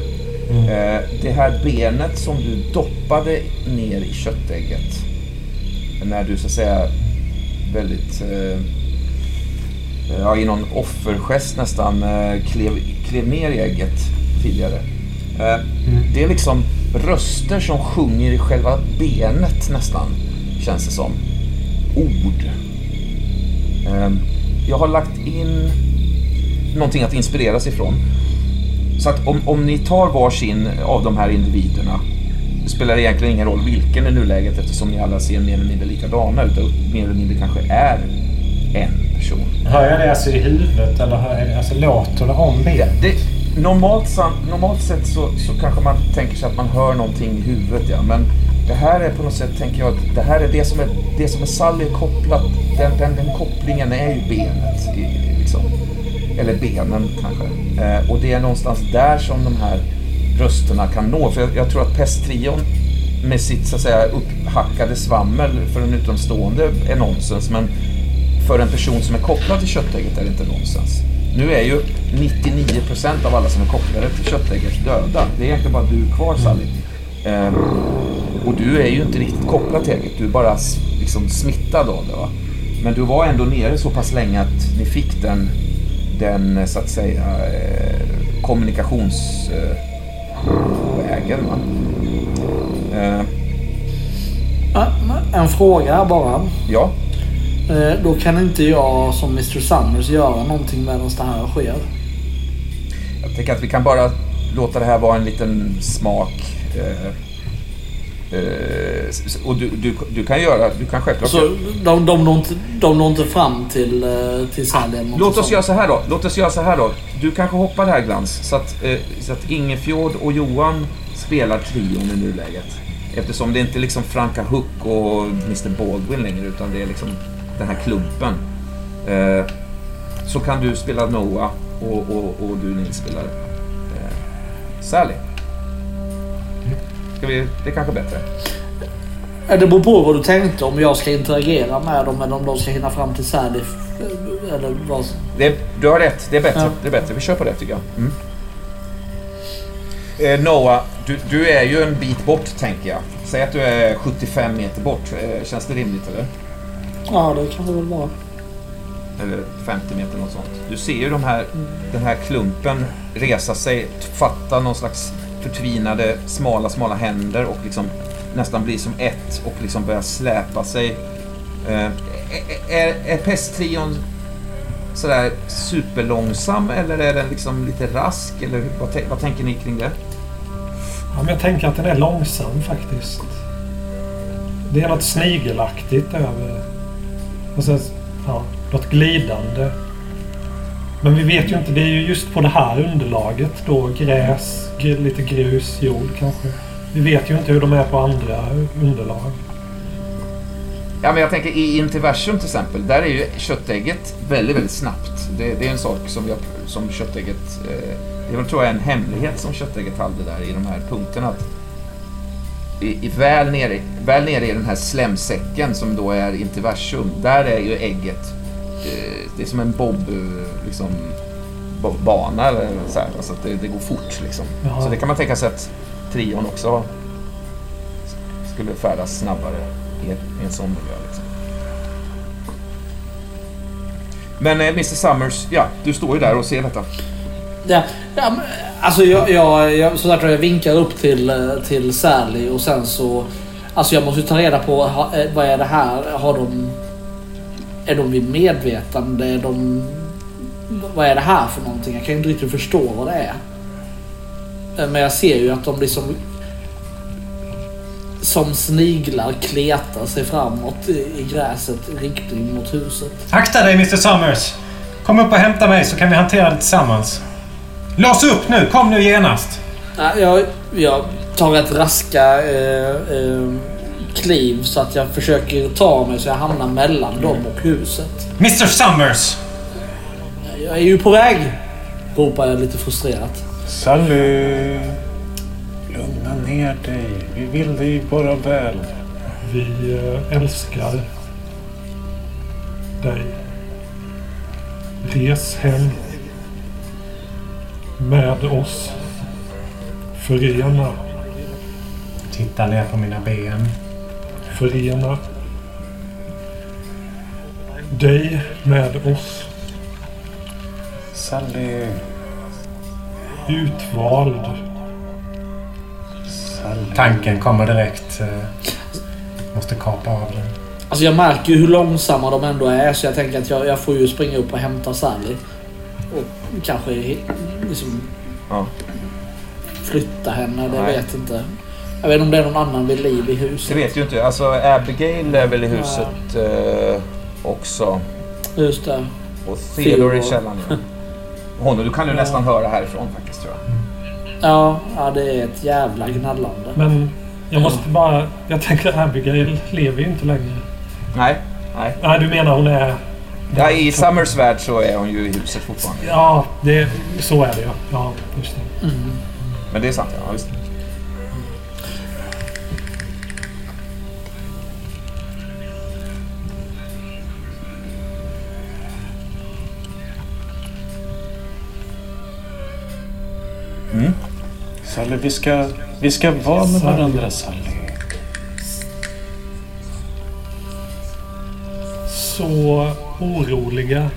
Mm. Eh, det här benet som du doppade ner i köttägget. När du så att säga väldigt, eh, ja i någon offergest nästan, eh, klev, klev ner i ägget tidigare. Eh, Det är liksom röster som sjunger i själva benet nästan, känns det som. Ord. Jag har lagt in någonting att inspireras ifrån. Så att om, om ni tar varsin av de här individerna, det spelar egentligen ingen roll vilken i nuläget eftersom ni alla ser mer eller mindre likadana ut och mer eller mindre kanske är en person. Hör jag det alltså i huvudet eller hör jag det, alltså, låter det om Det, benet? det, normalt, normalt sett så, så kanske man tänker sig att man hör någonting i huvudet, ja. men det här är på något sätt, tänker jag, att det här är det som är, det som är Sally kopplat, den, den, den kopplingen är ju benet. I. Eller benen kanske. Eh, och det är någonstans där som de här rösterna kan nå. För jag, jag tror att Pesttrion med sitt så att säga upphackade svammel för en utomstående är nonsens. Men för en person som är kopplad till köttägget är det inte nonsens. Nu är ju 99% av alla som är kopplade till köttägget döda. Det är egentligen bara du kvar Sally. Eh, och du är ju inte riktigt kopplad till ägget. Du är bara liksom smittad av det. Va? Men du var ändå nere så pass länge att ni fick den, den så att säga eh, kommunikationsvägen. Eh? Eh, En- fråga bara. ja, Eh, Då kan inte jag som Mr Summers göra någonting medan det här sker. jag tänker att vi kan bara låta det här vara en liten smak. Eh, och du, du, du kan göra, du kan självklart Så de, de, når inte, de når inte fram till, eh, till eller något Låt oss göra så här då. Låt oss göra så här då. Du kanske hoppar det här Glans så att, eh, så att Ingefjord och Johan spelar trion i nuläget. Eftersom det inte är liksom Franka Hook och Mr Baldwin längre utan det är liksom den här klumpen. Eh, så kan du spela Noah och, och, och du Nils spelar eh, Sally. Ska vi, det är kanske bättre. Det beror på vad du tänkte. Om jag ska interagera med dem eller om de ska hinna fram till Sally. eh, Eller vad Det, du har rätt, det är bättre. Ja. Det är bättre. Vi kör på det tycker jag. Mm. Eh, Noah, du, du är ju en bit bort tänker jag. Säg att du är 75 meter bort. Eh, känns det rimligt eller? Ja, det kan det väl vara. Eller 50 meter något sånt. Du ser ju de här, den här klumpen resa sig, fatta någon slags förtvinade smala, smala händer och liksom nästan blir som ett och liksom börjar släpa sig. Eh, är, är, pesttrion sådär superlångsam eller är den liksom lite rask? Eller vad, vad tänker ni kring det? Ja, men jag tänker att den är långsam faktiskt. Det är något snigelaktigt över... Och sen, ja. något glidande. Men vi vet ju inte. Det är ju just på det här underlaget då. Gräs, lite grus, jord kanske. Vi vet ju inte hur de är på andra underlag. Ja, men jag tänker i Intiversum till exempel, där är ju köttägget väldigt, väldigt snabbt. Det, det är en sak som, jag, som köttägget... Eh, det tror jag är en hemlighet som köttägget hade där i de här punkterna. Att i, i, väl, nere, väl nere i den här slemsäcken som då är Intiversum, där är ju ägget... Eh, det är som en bob... eh, Liksom, bo- bana eller så här. Alltså att det, det går fort liksom. Jaha. Så det kan man tänka sig att trion också skulle färdas snabbare i, i en sån miljö. Liksom. Men eh, Mr Summers, ja, du står ju där och ser detta. Ja, ja, men, alltså jag, jag, jag, så där, jag vinkar upp till, eh, till Sally och sen så... Alltså jag måste ju ta reda på vad är det här? Har de... Är de vid medvetande? Är de... Vad är det här för någonting? Jag kan ju inte riktigt förstå vad det är. Eh, Men jag ser ju att de liksom... Som sniglar kletar sig framåt i, gräset i riktning mot huset. Akta dig Mr Summers! Kom upp och hämta mig så kan vi hantera det tillsammans. Lås upp nu! Kom nu genast! Ja, jag, jag tar ett raska eh, eh, kliv så att jag försöker ta mig så jag hamnar mellan dem och huset. Mr Summers! Jag är ju på väg! Ropar jag lite frustrerat. Sally! Lugna ner dig. Vi vill dig bara väl. Vi eh, älskar dig. Res hem med oss. Förena, Titta ner på mina ben. Förena dig med oss. Sally! Utvald. Sally. Tanken kommer direkt. eh, Måste kapa av den. Alltså jag märker ju hur långsamma de ändå är så jag tänker att jag, jag får ju springa upp och hämta Sally. Och kanske liksom Ja. flytta henne. Det Nej. vet inte. Jag vet inte om det är någon annan vid liv i huset. Det vet ju inte. Alltså Abigail är väl i huset eh, också. Just det. Och Theodore i källaren. Ja. Honom, du kan ju Ja. nästan höra härifrån faktiskt tror jag. Ja, ja, det är ett jävla gnallande. Men jag måste bara... Jag tänker Abigail lever ju inte längre. Nej, nej. Nej, du menar hon är... Ja, I Summers värld så är hon ju i huset fortfarande. Ja, det, så är det ja. Ja, just det. Mm. Men det är sant, ja. Visst. Mm. Sally, vi ska, vi ska vara med varandra Sally. Så oroliga.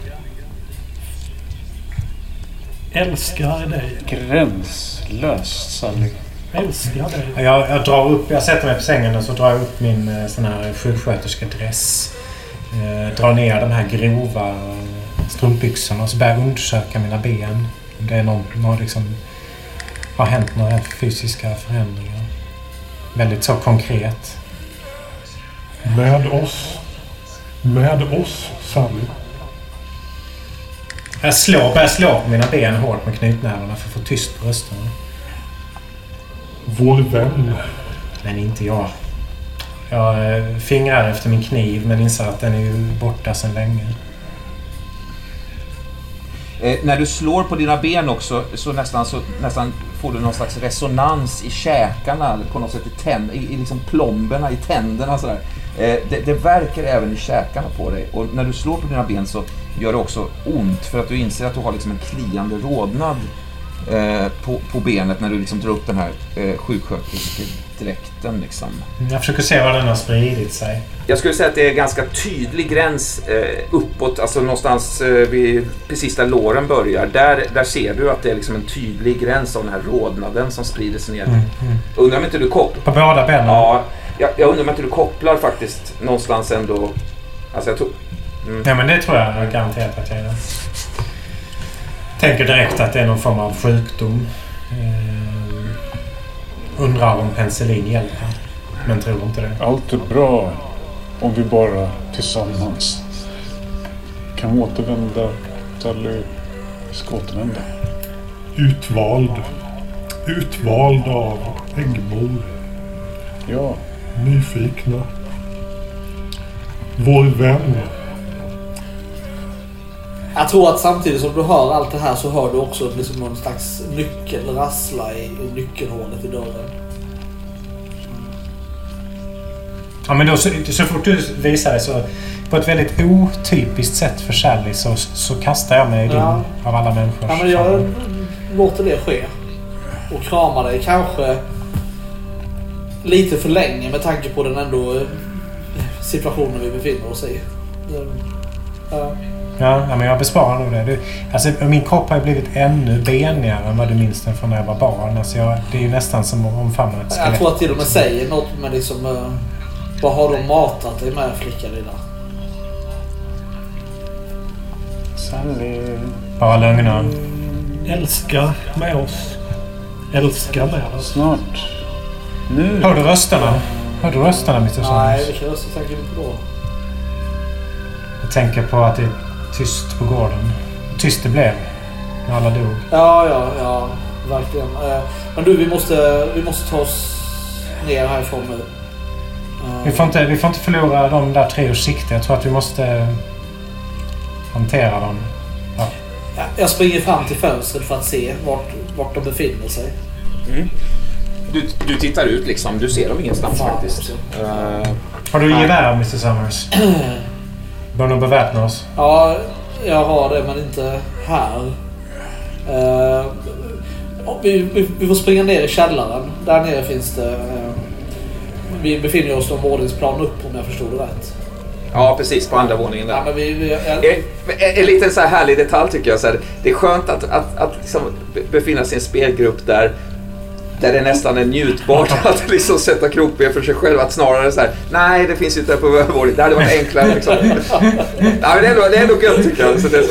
Älskar dig. Gränslöst Sally. Älskar dig. Jag, jag drar upp, jag sätter mig på sängen och så drar jag upp min eh, sån här sjuksköterskedress. Eh, drar ner de här grova strumpbyxorna och så börjar jag undersöka mina ben. Om det är någon, någon liksom, har hänt några fysiska förändringar. Väldigt så konkret. Med oss. Med oss, Sally. Jag slår, börjar slå på mina ben hårt med knytnävarna för att få tyst på rösterna. Vår vän. Men inte jag. Jag eh, fingrar efter min kniv men inser att den är borta sedan länge. Eh, när du slår på dina ben också så nästan, så nästan får du någon slags resonans i käkarna, på något sätt i, tänd, i, i liksom plomberna, i tänderna sådär. Eh, det, det verkar även i käkarna på dig och när du slår på dina ben så gör det också ont för att du inser att du har liksom en kliande rodnad eh, på, på benet när du liksom drar upp den här eh, sjuksköterskedräkten liksom. Jag försöker se var den har spridit sig. Jag skulle säga att det är ganska tydlig gräns eh, uppåt, alltså någonstans eh, vid, precis där låren börjar. Där, där ser du att det är liksom en tydlig gräns av den här rodnaden som sprider sig ner. Mm, mm. Undrar om inte du kopplar... På båda benen? Ja, jag, jag undrar om inte du kopplar faktiskt någonstans ändå... Alltså jag tror... Mm. Ja, men det tror jag garanterat att jag gör. Tänker direkt att det är någon form av sjukdom. Eh, undrar om penicillin hjälper. Men tror inte det. Allt är bra om vi bara tillsammans kan återvända. Sally ska återvända. Utvald. Utvald av äggmor. Ja, Nyfikna. Vår vän. Jag tror att samtidigt som du hör allt det här så hör du också liksom någon slags nyckel rassla i, i nyckelhålet i dörren. Ja, men då, så, så fort du visar det så på ett väldigt otypiskt sätt för Sally så, så kastar jag mig i din Ja. av alla människor. Ja, men jag låter det ske. Och kramar dig kanske lite för länge med tanke på den ändå eh, situationen vi befinner oss i. Ja. Ja, men jag besparar nog det. Du, alltså, min kropp har ju blivit ännu benigare än vad du minns den från när jag var barn. Alltså, jag, det är ju nästan som att omfamna ett Jag skelett. tror att till och med säger något med liksom... eh, vad har de matat dig med flicka lilla? Sally. Bara lögner. Älska med oss. Älska med oss. Snart. Nu. Hör du rösterna? Hör du rösterna, Mr. Nej, Saunders? vilka röster tänker du på då? Jag tänker på att det tyst på gården. Tyst det blev. När alla dog. Ja, ja, ja. Verkligen. Eh, Men du, vi måste, vi måste ta oss ner härifrån nu. Eh, Vi får, inte, vi får inte förlora de där tre ur sikte. Jag tror att vi måste hantera dem. Ja, Jag springer fram till fönstret för att se vart, vart de befinner sig. Du, du tittar ut liksom. Du ser dem ingenstans Fan, faktiskt. Eh, Har du gevär, Mr. Summers? [CLEARS THROAT] Bör nog beväpna oss. Ja, jag har det men inte här. Eh, vi, vi, vi får springa ner i källaren. Där nere finns det... eh, vi befinner oss någon våningsplan upp om jag förstod det rätt. ja, precis. På andra våningen där. Ja, men vi, vi, jag, En, en liten så här härlig detalj tycker jag. Så här, det är skönt att, att, att liksom be- befinna sig i en spelgrupp där, där det nästan är njutbart att liksom sätta krokben för sig själv. Att snarare så här, nej det finns ju inte på övervåningen. Det hade varit enklare. Liksom. [LAUGHS] ja, men det, är ändå, det är ändå gött tycker jag. Så, det,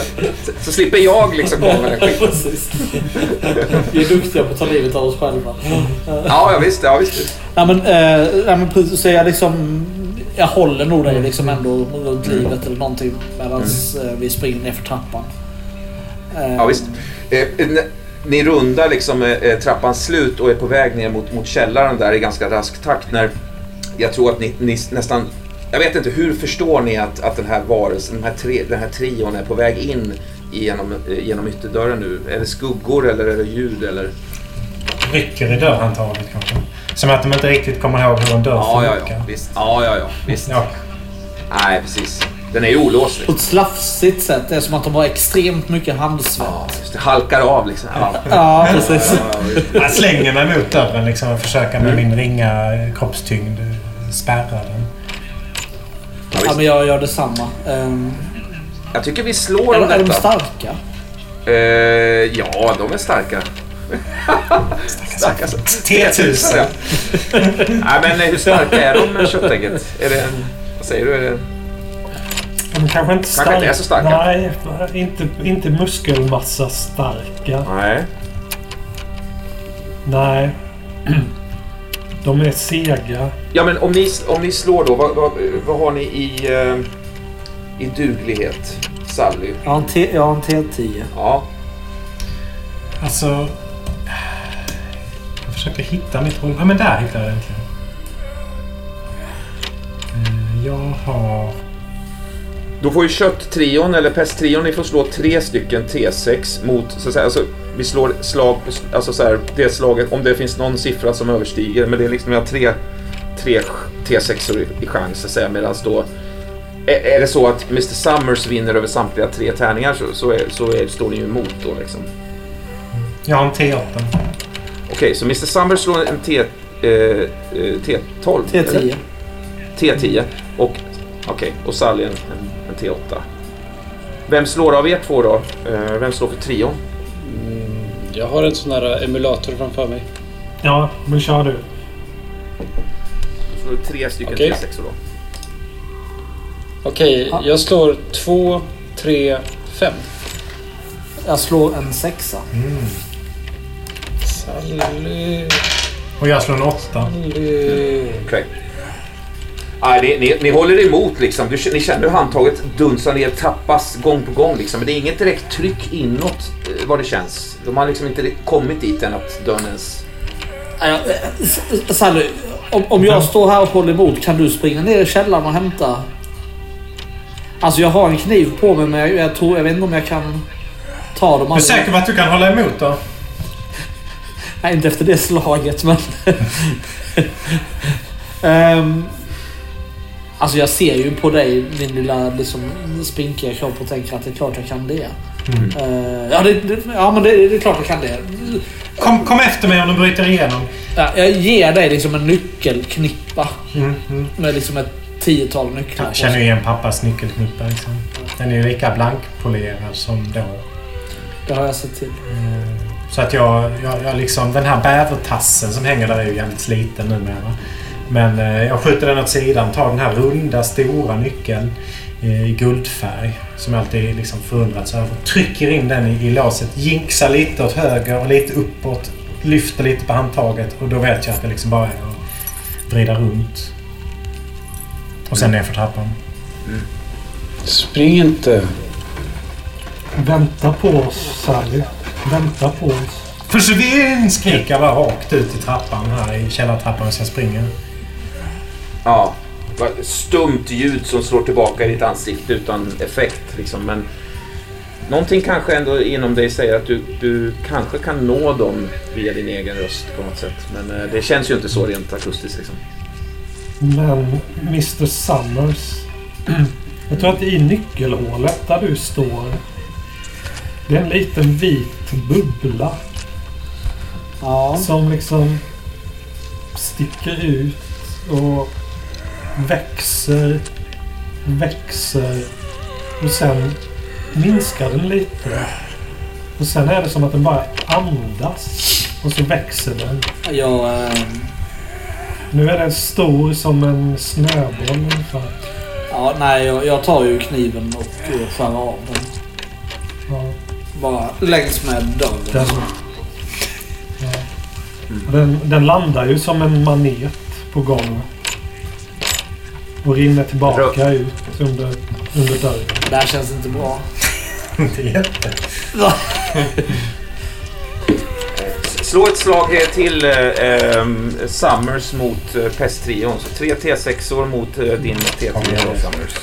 så, så, slipper jag liksom komma med den skiten. Vi är duktiga på att ta livet av oss själva. Ja, ja visst. Ja, visst. Nej men, eh, nej, men precis, så jag liksom... Jag håller nog dig liksom ändå runt livet eller någonting medan eh, vi springer ner för trappan. Eh, Ja, visst. Eh, n- ni rundar liksom eh, trappans slut och är på väg ner mot, mot källaren där i ganska rask takt när jag tror att ni, ni nästan... Jag vet inte, hur förstår ni att, att den här varelsen, den här, tre, den här trion är på väg in genom, eh, genom ytterdörren nu? Är det skuggor eller är det ljud eller? Rycker i dörrhandtaget kanske. Som att de inte riktigt kommer ihåg hur en dörr Ja, ja, funkar. ja. Visst. Ja, ja, ja. Visst. Ja. Nej, precis. Den är ju olåst. På ett slafsigt sätt. Det är som att de har extremt mycket handsvett. Ja, just det. Halkar av liksom. Ja. Ja, precis. Jag slänger mig mot dörren liksom och försöker med min ringa kroppstyngd spärra den. Ja, Ja, men jag gör detsamma. Um, Jag tycker vi slår är, om är de detta. starka? Eh, ja, de är starka. starka som T1000. ja. Nej, men hur starka är de med köttägget? Är det en, vad säger du? Är det, De kanske inte Kanske inte är så starka. Nej, inte, inte muskelmassa starka. nej. Nej. [CLEARS THROAT] De är sega. Ja, men om ni, om ni slår då, vad, vad, vad har ni i, eh, i duglighet? Sally? Jag har en, T- jag har en T10. Ja. Alltså... Jag försöker hitta mitt roll... Ja, men där hittade jag äntligen. Eh, Jag har... Då får ju kötttrion eller pesttrion, ni får slå tre stycken T6 mot, så att säga, alltså vi slår slag på, alltså så här, det slaget, om det finns någon siffra som överstiger, men det är liksom, vi har tre, tre T6 i, i chans, så att säga, medan då är, är det så att Mr Summers vinner över samtliga tre tärningar så, så, är, så är, står ni ju emot då liksom. Jag har en T8. Okej, så Mr Summers slår en T, eh, eh, T12? T10. eller? T10. Och, okej, och Sally en, en T8. Vem slår av er två då? Eh, vem slår för trion? Mm, jag har en sån här emulator framför mig. Ja, men kör du. Då slår du tre stycken Okej. T6 då. Okej, Ja. jag slår två, tre, fem. Jag slår en sexa. Sally... Och jag slår en 8. Sally... Okej. Nej, ni, ni, ni håller emot liksom. Du, ni känner hur handtaget dunsar ner, tappas gång på gång liksom. Men det är inget direkt tryck inåt eh, vad det känns. De har liksom inte kommit dit än att dörren ens... Eh, Sally, om, om jag står här och håller emot, kan du springa ner i källaren och hämta? Alltså jag har en kniv på mig men jag, jag, tror, jag vet inte om jag kan ta dem Du är säker på att du kan hålla emot då? Nej, inte efter det slaget men... [LAUGHS] Ehm, alltså jag ser ju på dig, din lilla liksom, spinkiga kropp och tänker att det är klart jag kan det. Mm. Eh, ja, det, det, ja, men det, det är klart jag kan det. Kom, kom efter mig om du bryter igenom. Ja, jag ger dig liksom en nyckelknippa Mm, mm. med liksom ett tiotal nycklar. Jag känner igen pappas nyckelknippa. Liksom. Den är ju lika blankpolerad som då. Det har jag sett till. Eh, Så att jag, jag, jag liksom... Den här bävertassen som hänger där är ju jävligt sliten numera. Men eh, jag skjuter den åt sidan, tar den här runda stora nyckeln eh, i guldfärg. Som jag alltid liksom förundrats över. Trycker in den i, i låset. Jinxar lite åt höger och lite uppåt. Lyfter lite på handtaget och då vet jag att det liksom bara är att vrida runt. Och sen ner för trappan. Spring inte. Vänta på oss, Sally. Vänta på oss. Försvinn! Skriker jag bara rakt ut i trappan här i källartrappan så jag springer. Ja, stumt ljud som slår tillbaka i ditt ansikte utan effekt liksom. Men någonting kanske ändå inom dig säger att du, du kanske kan nå dem via din egen röst på något sätt. Men eh, det känns ju inte så rent akustiskt liksom. Men Mr Summers. [CLEARS THROAT] Jag tror att i nyckelhålet där du står. Det är en liten vit bubbla Ja. som liksom sticker ut och växer, växer och sen minskar den lite. Och sen är det som att den bara andas och så växer den. Jag, eh, Nu är den stor som en snöboll ungefär. ja, nej, jag, jag tar ju kniven och eh, skär av den. Ja, Bara längs med dörren. den, ja. den, den landar ju som en manet på gången. Och rinner tillbaka ut under, under dörren. Det här känns inte bra. Inte jätte. Slå ett slag till eh, Summers mot eh, Pest-trion. Så tre T6-or mot eh, din T10 då, Summers.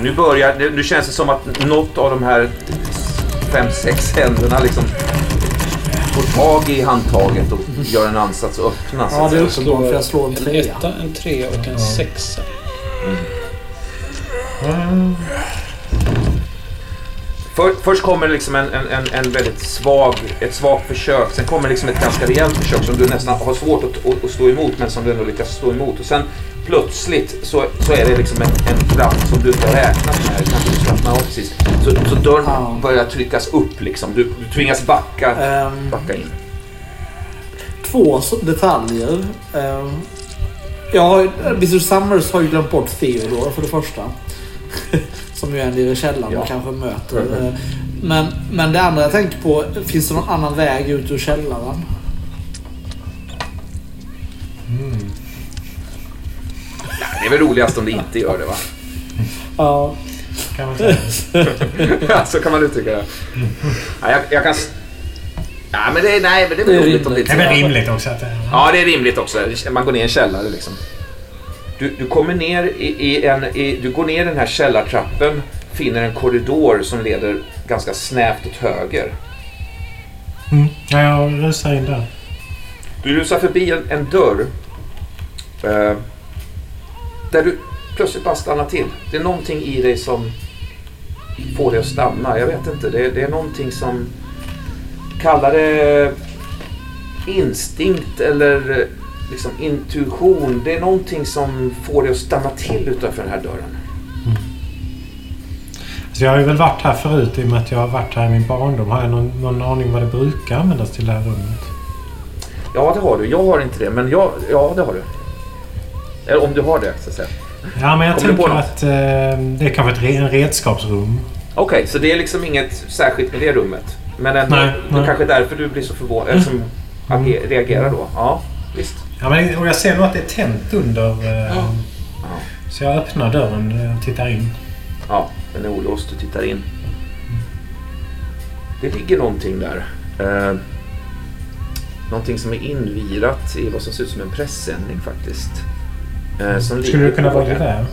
Nu börjar, det- nu känns det som att något av de här fem, sex händerna liksom får tag i handtaget och gör en ansats att öppna. så Ja, det är uppenbart för jag slår en En trea. etta, en trea och en sexa. Mm. För, först kommer liksom en, en, en, en väldigt svag, ett svagt försök. Sen kommer liksom ett ganska rejält försök som du nästan har svårt att, att, att stå emot men som du ändå lyckas stå emot. Och sen plötsligt så, så är det liksom en, en kraft som du inte har räknat med. Kanske du slappnar av precis. Så, så dörren Ja. börjar tryckas upp liksom. Du, du tvingas backa, Ehm, backa in. två detaljer. Har, ju- Mr Summers har ju glömt bort Theodore för det första. [LAUGHS] Som ju är nere i källaren Ja. och kanske möter. Men, men det andra jag tänker på, finns det någon annan väg ut ur källaren? Det är väl roligast om det inte gör det va? Ja. Kan man säga. Så kan man uttrycka det. Ja, jag, jag kan... Ja, men det, är- nej, men det är väl Det är roligt om det Det är väl rimligt också att det Ja, det är rimligt också. Man går ner i en källare liksom. Du, du kommer ner i, i en... I, du går ner den här källartrappen, finner en korridor som leder ganska snävt åt höger. Mm. Ja, jag rusar in där. Du rusar förbi en, en dörr. Eh, där du plötsligt bara stannar till. Det är någonting i dig som får dig att stanna. Jag vet inte. Det, det är någonting som... Kallar det instinkt eller eh, liksom intuition. Det är någonting som får dig att stanna till utanför den här dörren. Så jag har ju väl varit här förut i och med att jag har varit här i min barndom. Har jag någon, någon aning vad det brukar användas till det här rummet? Ja, det har du. Jag har inte det, men jag, ja, det har du. Eller om du har det, så att säga. Ja, men jag Kommer tänker att eh, det är kanske ett en redskapsrum. Okej, så det är liksom inget särskilt med det rummet. Men ändå, Nej, det är nej. kanske därför du blir så förvånad, eller som ager, reagerar då. Ja, visst. Ja, men, och jag ser nog att det är tänt under, eh, Ja. Ja. Så jag öppnar dörren och tittar in. Ja, den är olåst. Du tittar in. Det ligger någonting där. Eh, någonting som är invirat i vad som ser ut som en pressändning faktiskt. Eh, som Skulle det kunna vara gevär?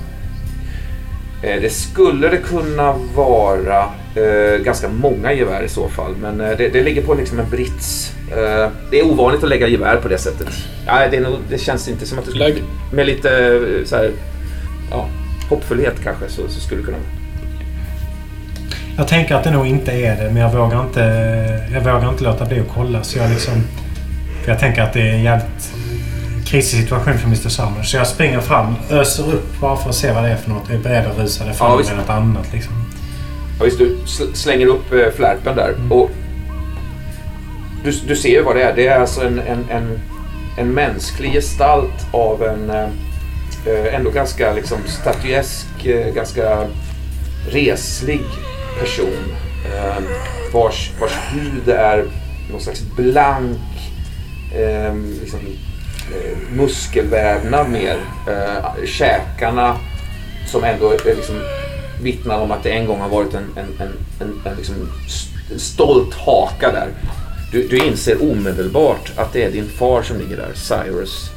Eh, det skulle det kunna vara. Eh, ganska många gevär i så fall. Men eh, det, det ligger på liksom en brits. Eh, det är ovanligt att lägga gevär på det sättet. Ja, det, är nog, det känns inte som att det skulle... Lägg. Med lite så här, ja, hoppfullhet kanske så, så skulle det kunna vara. Jag tänker att det nog inte är det, men jag vågar inte, jag vågar inte låta bli att kolla. Så jag liksom... För jag tänker att det är en jävligt krisig situation för Mr Summer. Så jag springer fram, öser upp bara för att se vad det är för något. Jag är beredd att rusa det Ja, fram visst. med något annat liksom. Ja, visst, du sl- slänger upp eh, flärpen där. Och du, du ser ju vad det är. Det är alltså en, en, en, en mänsklig gestalt av en eh, eh, ändå ganska liksom, statyesk, eh, ganska reslig person. Eh, vars, vars hud är någon slags blank eh, liksom, muskelvävnad mer. Eh, käkarna som ändå är liksom vittnar om att det en gång har varit en, en, en, en, en, liksom stolt haka där. Du, du inser omedelbart att det är din far som ligger där, Cyrus.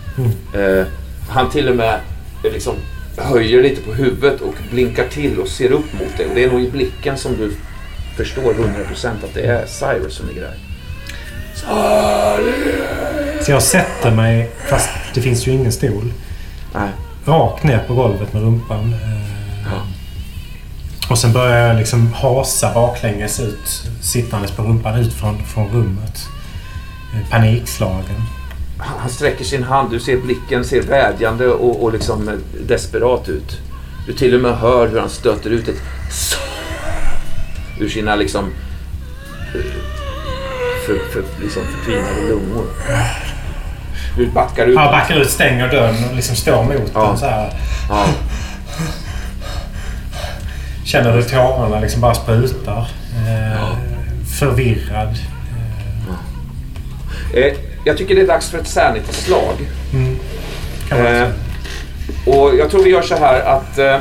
Eh, han till och med eh, liksom höjer lite på huvudet och blinkar till och ser upp mot dig. Och det är nog i blicken som du förstår 100% att det är Cyrus som ligger där. Så jag sätter mig, fast det finns ju ingen stol, Nej. rakt ner på golvet med rumpan. Eh, Ja. Och sen börjar jag liksom hasa baklänges ut, sittandes på rumpan ut från, från rummet. Eh, Panikslagen. Han han sträcker sin hand, du ser blicken ser vädjande och, och liksom eh, desperat ut. Du till och med hör hur han stöter ut ett ur sina liksom, för, för, liksom förtvinade lungor. Du backar ut. Jag backar ut, stänger dörren och liksom står mot Ja. den så här. Ja. [LAUGHS] Känner hur tårarna liksom bara sprutar. Eh, Förvirrad. Eh, jag tycker det är dags för ett sanity-slag. Mm. Eh. Och jag tror vi gör så här att eh,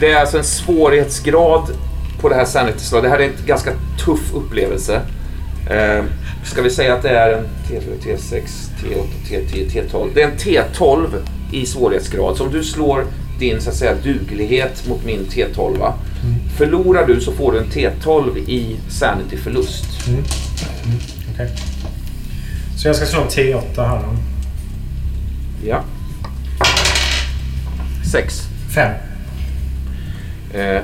det är alltså en svårighetsgrad på det här sanity-slaget. Det här är en ganska tuff upplevelse. Eh, ska vi säga att det är en T4, T6, T8, T10, T12. Det är en T12 i svårighetsgrad. Så om du slår din så att säga, duglighet mot min T12. Förlorar du så får du en T12 i sanity-förlust. Mm. Mm. Okej. Så jag ska slå en T8 här då. Ja. 6. Fem. Eh,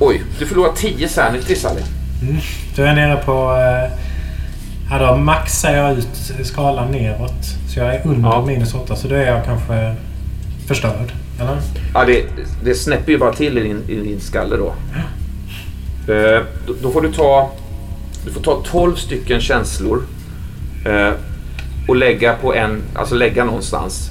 oj, du förlorar 10 sanity Sally. Då är jag nere på... Eh, ja, då maxar jag ut skalan neråt. Så jag är under Ja. minus 8. Så då är jag kanske förstörd. Eller? Ja, det, det snäpper ju bara till i din, i din skalle då. Eh, då. Då får du ta, du får ta 12 stycken känslor eh, och lägga på en, alltså lägga någonstans.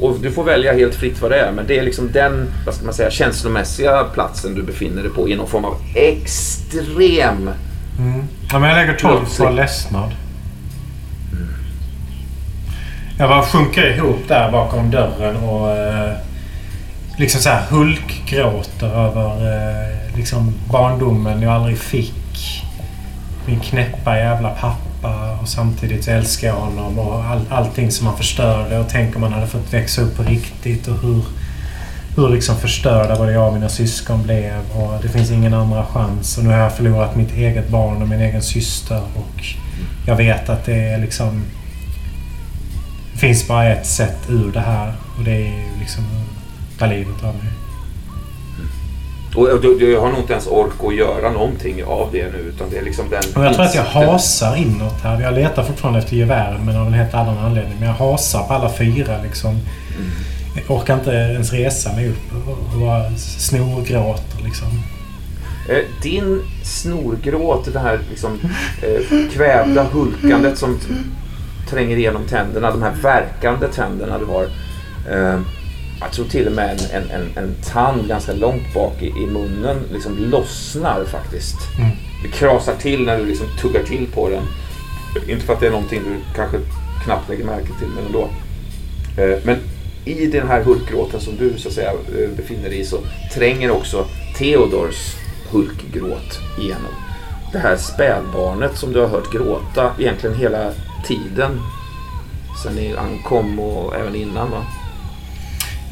Och du får välja helt fritt vad det är, men det är liksom den, vad ska man säga, känslomässiga platsen du befinner dig på i någon form av extrem... Mm. Ja, men jag lägger 12 på ledsnad. Jag bara sjunker ihop där bakom dörren och eh, liksom så här hulkgråter över eh, liksom barndomen jag aldrig fick. Min knäppa jävla pappa och samtidigt så älskar jag honom och all, allting som han förstörde och tänk om han hade fått växa upp på riktigt och hur, hur liksom förstörda både jag och mina syskon blev och det finns ingen andra chans och nu har jag förlorat mitt eget barn och min egen syster och jag vet att det är liksom det finns bara ett sätt ur det här och det är liksom att ta livet av mig. Och du, du har nog inte ens ork att göra någonting av det nu, utan det är liksom den... Och jag tror att jag hasar inåt här. Jag letar fortfarande efter gevären men av en helt annan anledning. Men jag hasar på alla fyra liksom. Jag orkar inte ens resa mig upp och- bara snorgråter liksom. Eh, Din snorgråt, det här liksom, eh, kvävda hulkandet som tränger igenom tänderna, de här verkande tänderna du har. Jag tror till och med en, en, en, en tand ganska långt bak i, i munnen liksom lossnar faktiskt. Mm. Det krasar till när du liksom tuggar till på den. Inte för att det är någonting du kanske knappt lägger märke till, men ändå. Eh, men i den här hulkgråten som du så att säga eh, befinner dig i så tränger också Theodors hulkgråt igenom. Det här spädbarnet som du har hört gråta egentligen hela tiden sen ni ankom och även innan va?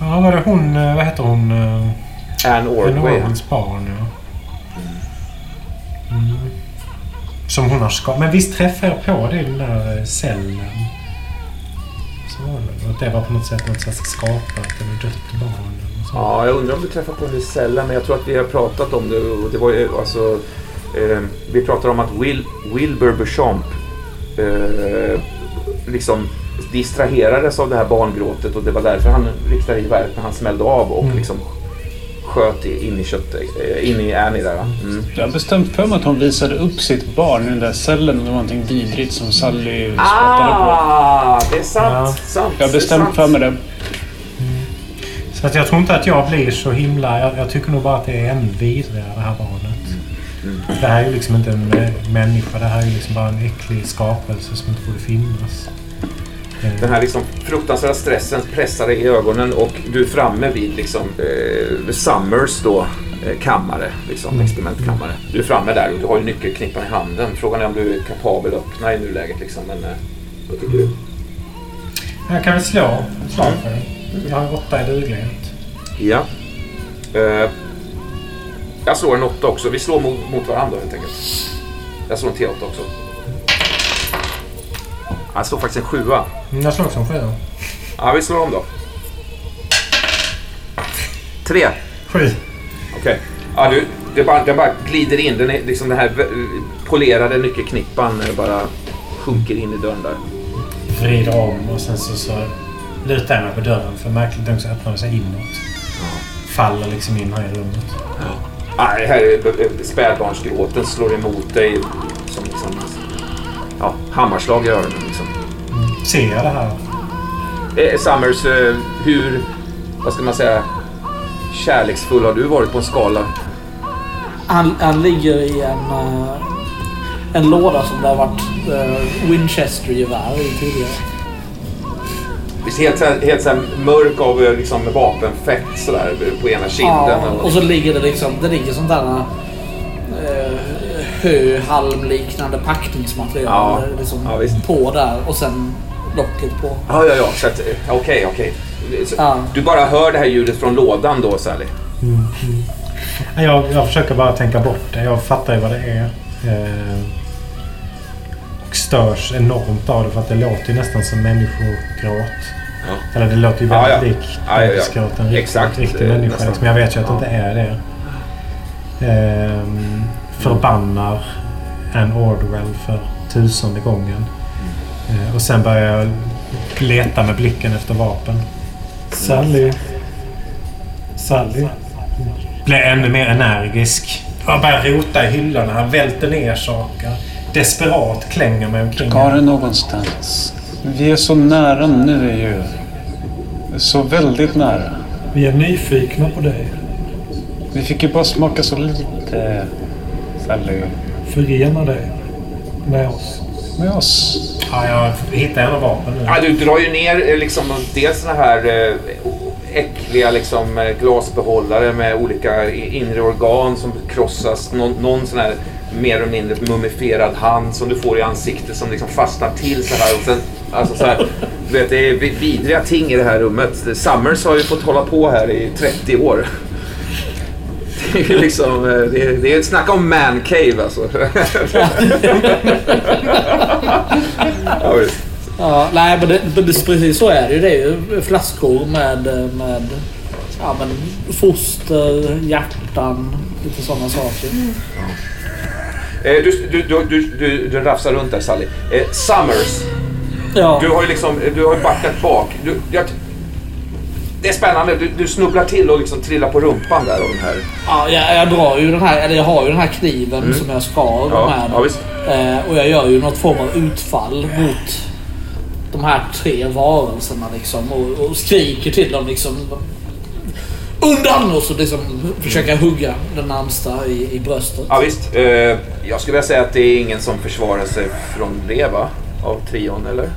Ja, var det hon... eh, Vad heter hon? eh, Anne Anne Ordway. Orwells barn, ja. Mm. Som hon har skapat. Men visst träffade jag på det i den där eh, cellen? Så var det. Att det var på något sätt något slags skapat eller dött barn. eller. Ja, jag undrar om du träffade på det i cellen, men jag tror att vi har pratat om det. Och det var ju alltså... Eh, vi pratade om att Will, Wilbur Beauchamp eh, liksom distraherades av det här barngråtet och det var därför han riktade geväret när han smällde av och Mm. liksom sköt in i köttet, eh, in i Annie där? Mm. Jag har bestämt för mig att hon visade upp sitt barn i den där cellen och det var någonting vidrigt som Sally spottade på. Ah, det är sant! Ja. sant Jag har bestämt för mig det. Så att jag tror inte att jag blir så himla... Jag, jag tycker nog bara att det är ännu vidrigare det här barnet. Det här är ju liksom inte en mä- människa. Det här är ju liksom bara en äcklig skapelse som inte borde finnas. Den här liksom fruktansvärda stressen pressar dig i ögonen och du är framme vid liksom, eh, Summers då, eh, kammare, liksom, Mm. experimentkammare. Du är framme där och du har ju nyckelknippan i handen. Frågan är om du är kapabel att öppna i nuläget. Liksom, men, eh, vad tycker du? Jag kan väl slå ett slag för det. Jag har åtta i duglighet. Ja. Eh, jag slår en åtta också. Vi slår mot, mot varandra helt enkelt. Jag slår en T8 också. Jag slår faktiskt en sjua. Jag slår också en sjua. Ja, vi slår om då. Tre. Sju. Okej. Ja, du, det, bara, det bara glider in. Den, är, liksom den här polerade nyckelknippan eh, bara sjunker in i dörren där. Vrider om och sen så, så lutar jag mig på dörren. För märkligt nog så öppnar det sig inåt. Faller liksom in här i rummet. Ah, det här är spädbarnsgråten slår emot dig som liksom, ja, hammarslag i öronen. Liksom. Ser jag det här? Eh, Summers, eh, hur, vad ska man säga, kärleksfull har du varit på en skala? Han, han ligger i en, eh, en låda som det har varit uh, Winchester-gevär i tidigare. Visst, helt, helt så här mörk av eh, liksom, vapenfett sådär på ena kinden. Ja, och så ligger det liksom, det ligger sånt där höhalmliknande packningsmaterial Ja, liksom, ja, på där och sen locket på. Ja, ja, ja. eh, Okej, okej. Så Ja. Du bara hör det här ljudet från lådan då, Sally? Jag, jag försöker bara tänka bort det. Jag fattar ju vad det är. Eh, och störs enormt av det för att det låter ju nästan som människogråt. Ja. Eller det låter ju Ja, väldigt ja. likt Ja, ja, ja. En riktig, Exakt, riktig människa. nästan. Liksom. Jag vet ju att det Ja. inte är det. Ehm, förbannar en Ordwell för tusende gången. Eh, och sen börjar jag leta med blicken efter vapen. Sally. Sally. Blir ännu mer energisk. Jag börjar rota i hyllorna, välter ner saker. Desperat klänger mig omkring. Ska det någonstans? Vi är så nära nu ju. Så väldigt nära. Vi är nyfikna på dig. Vi fick ju bara smaka så lite. Sally. Förena dig med oss. Med oss. Ja, jag hittar ändå vapen nu. Ja, du drar ju ner eh, liksom, dels såna här eh, äckliga liksom, eh, glasbehållare med olika inre organ som krossas. Någon, någon sån här mer eller mindre mumifierad hand som du får i ansiktet som liksom fastnar till så här. Och sen, alltså, så här du vet, det är vi- vidriga ting i det här rummet. Summers har ju fått hålla på här i 30 år. Det är liksom, eh, det är, det är ett snack om man cave alltså. [LAUGHS] ja, visst. Ja, nej, men det, det, precis så är det ju. Det är ju flaskor med, med ja, men foster, hjärtan, lite sådana saker. Eh, Du, du, du, du, du, du rafsar runt där Sally. Eh, Summers, Ja, du har ju liksom, du har ju backat bak. Du, jag, det är spännande. Du, du snubblar till och liksom trillar på rumpan där av den här. ja jag, jag drar ju den här, eller jag har ju den här kniven som jag skar Mm. Ja, med. ja. Eh, och jag gör ju något form av utfall mot de här tre varelserna liksom. Och, och skriker till dem liksom. Undan! Och så liksom försöka hugga den närmsta i, i bröstet. Ja, visst. Eh, jag skulle vilja säga att det är ingen som försvarar sig från det va? Av trion eller?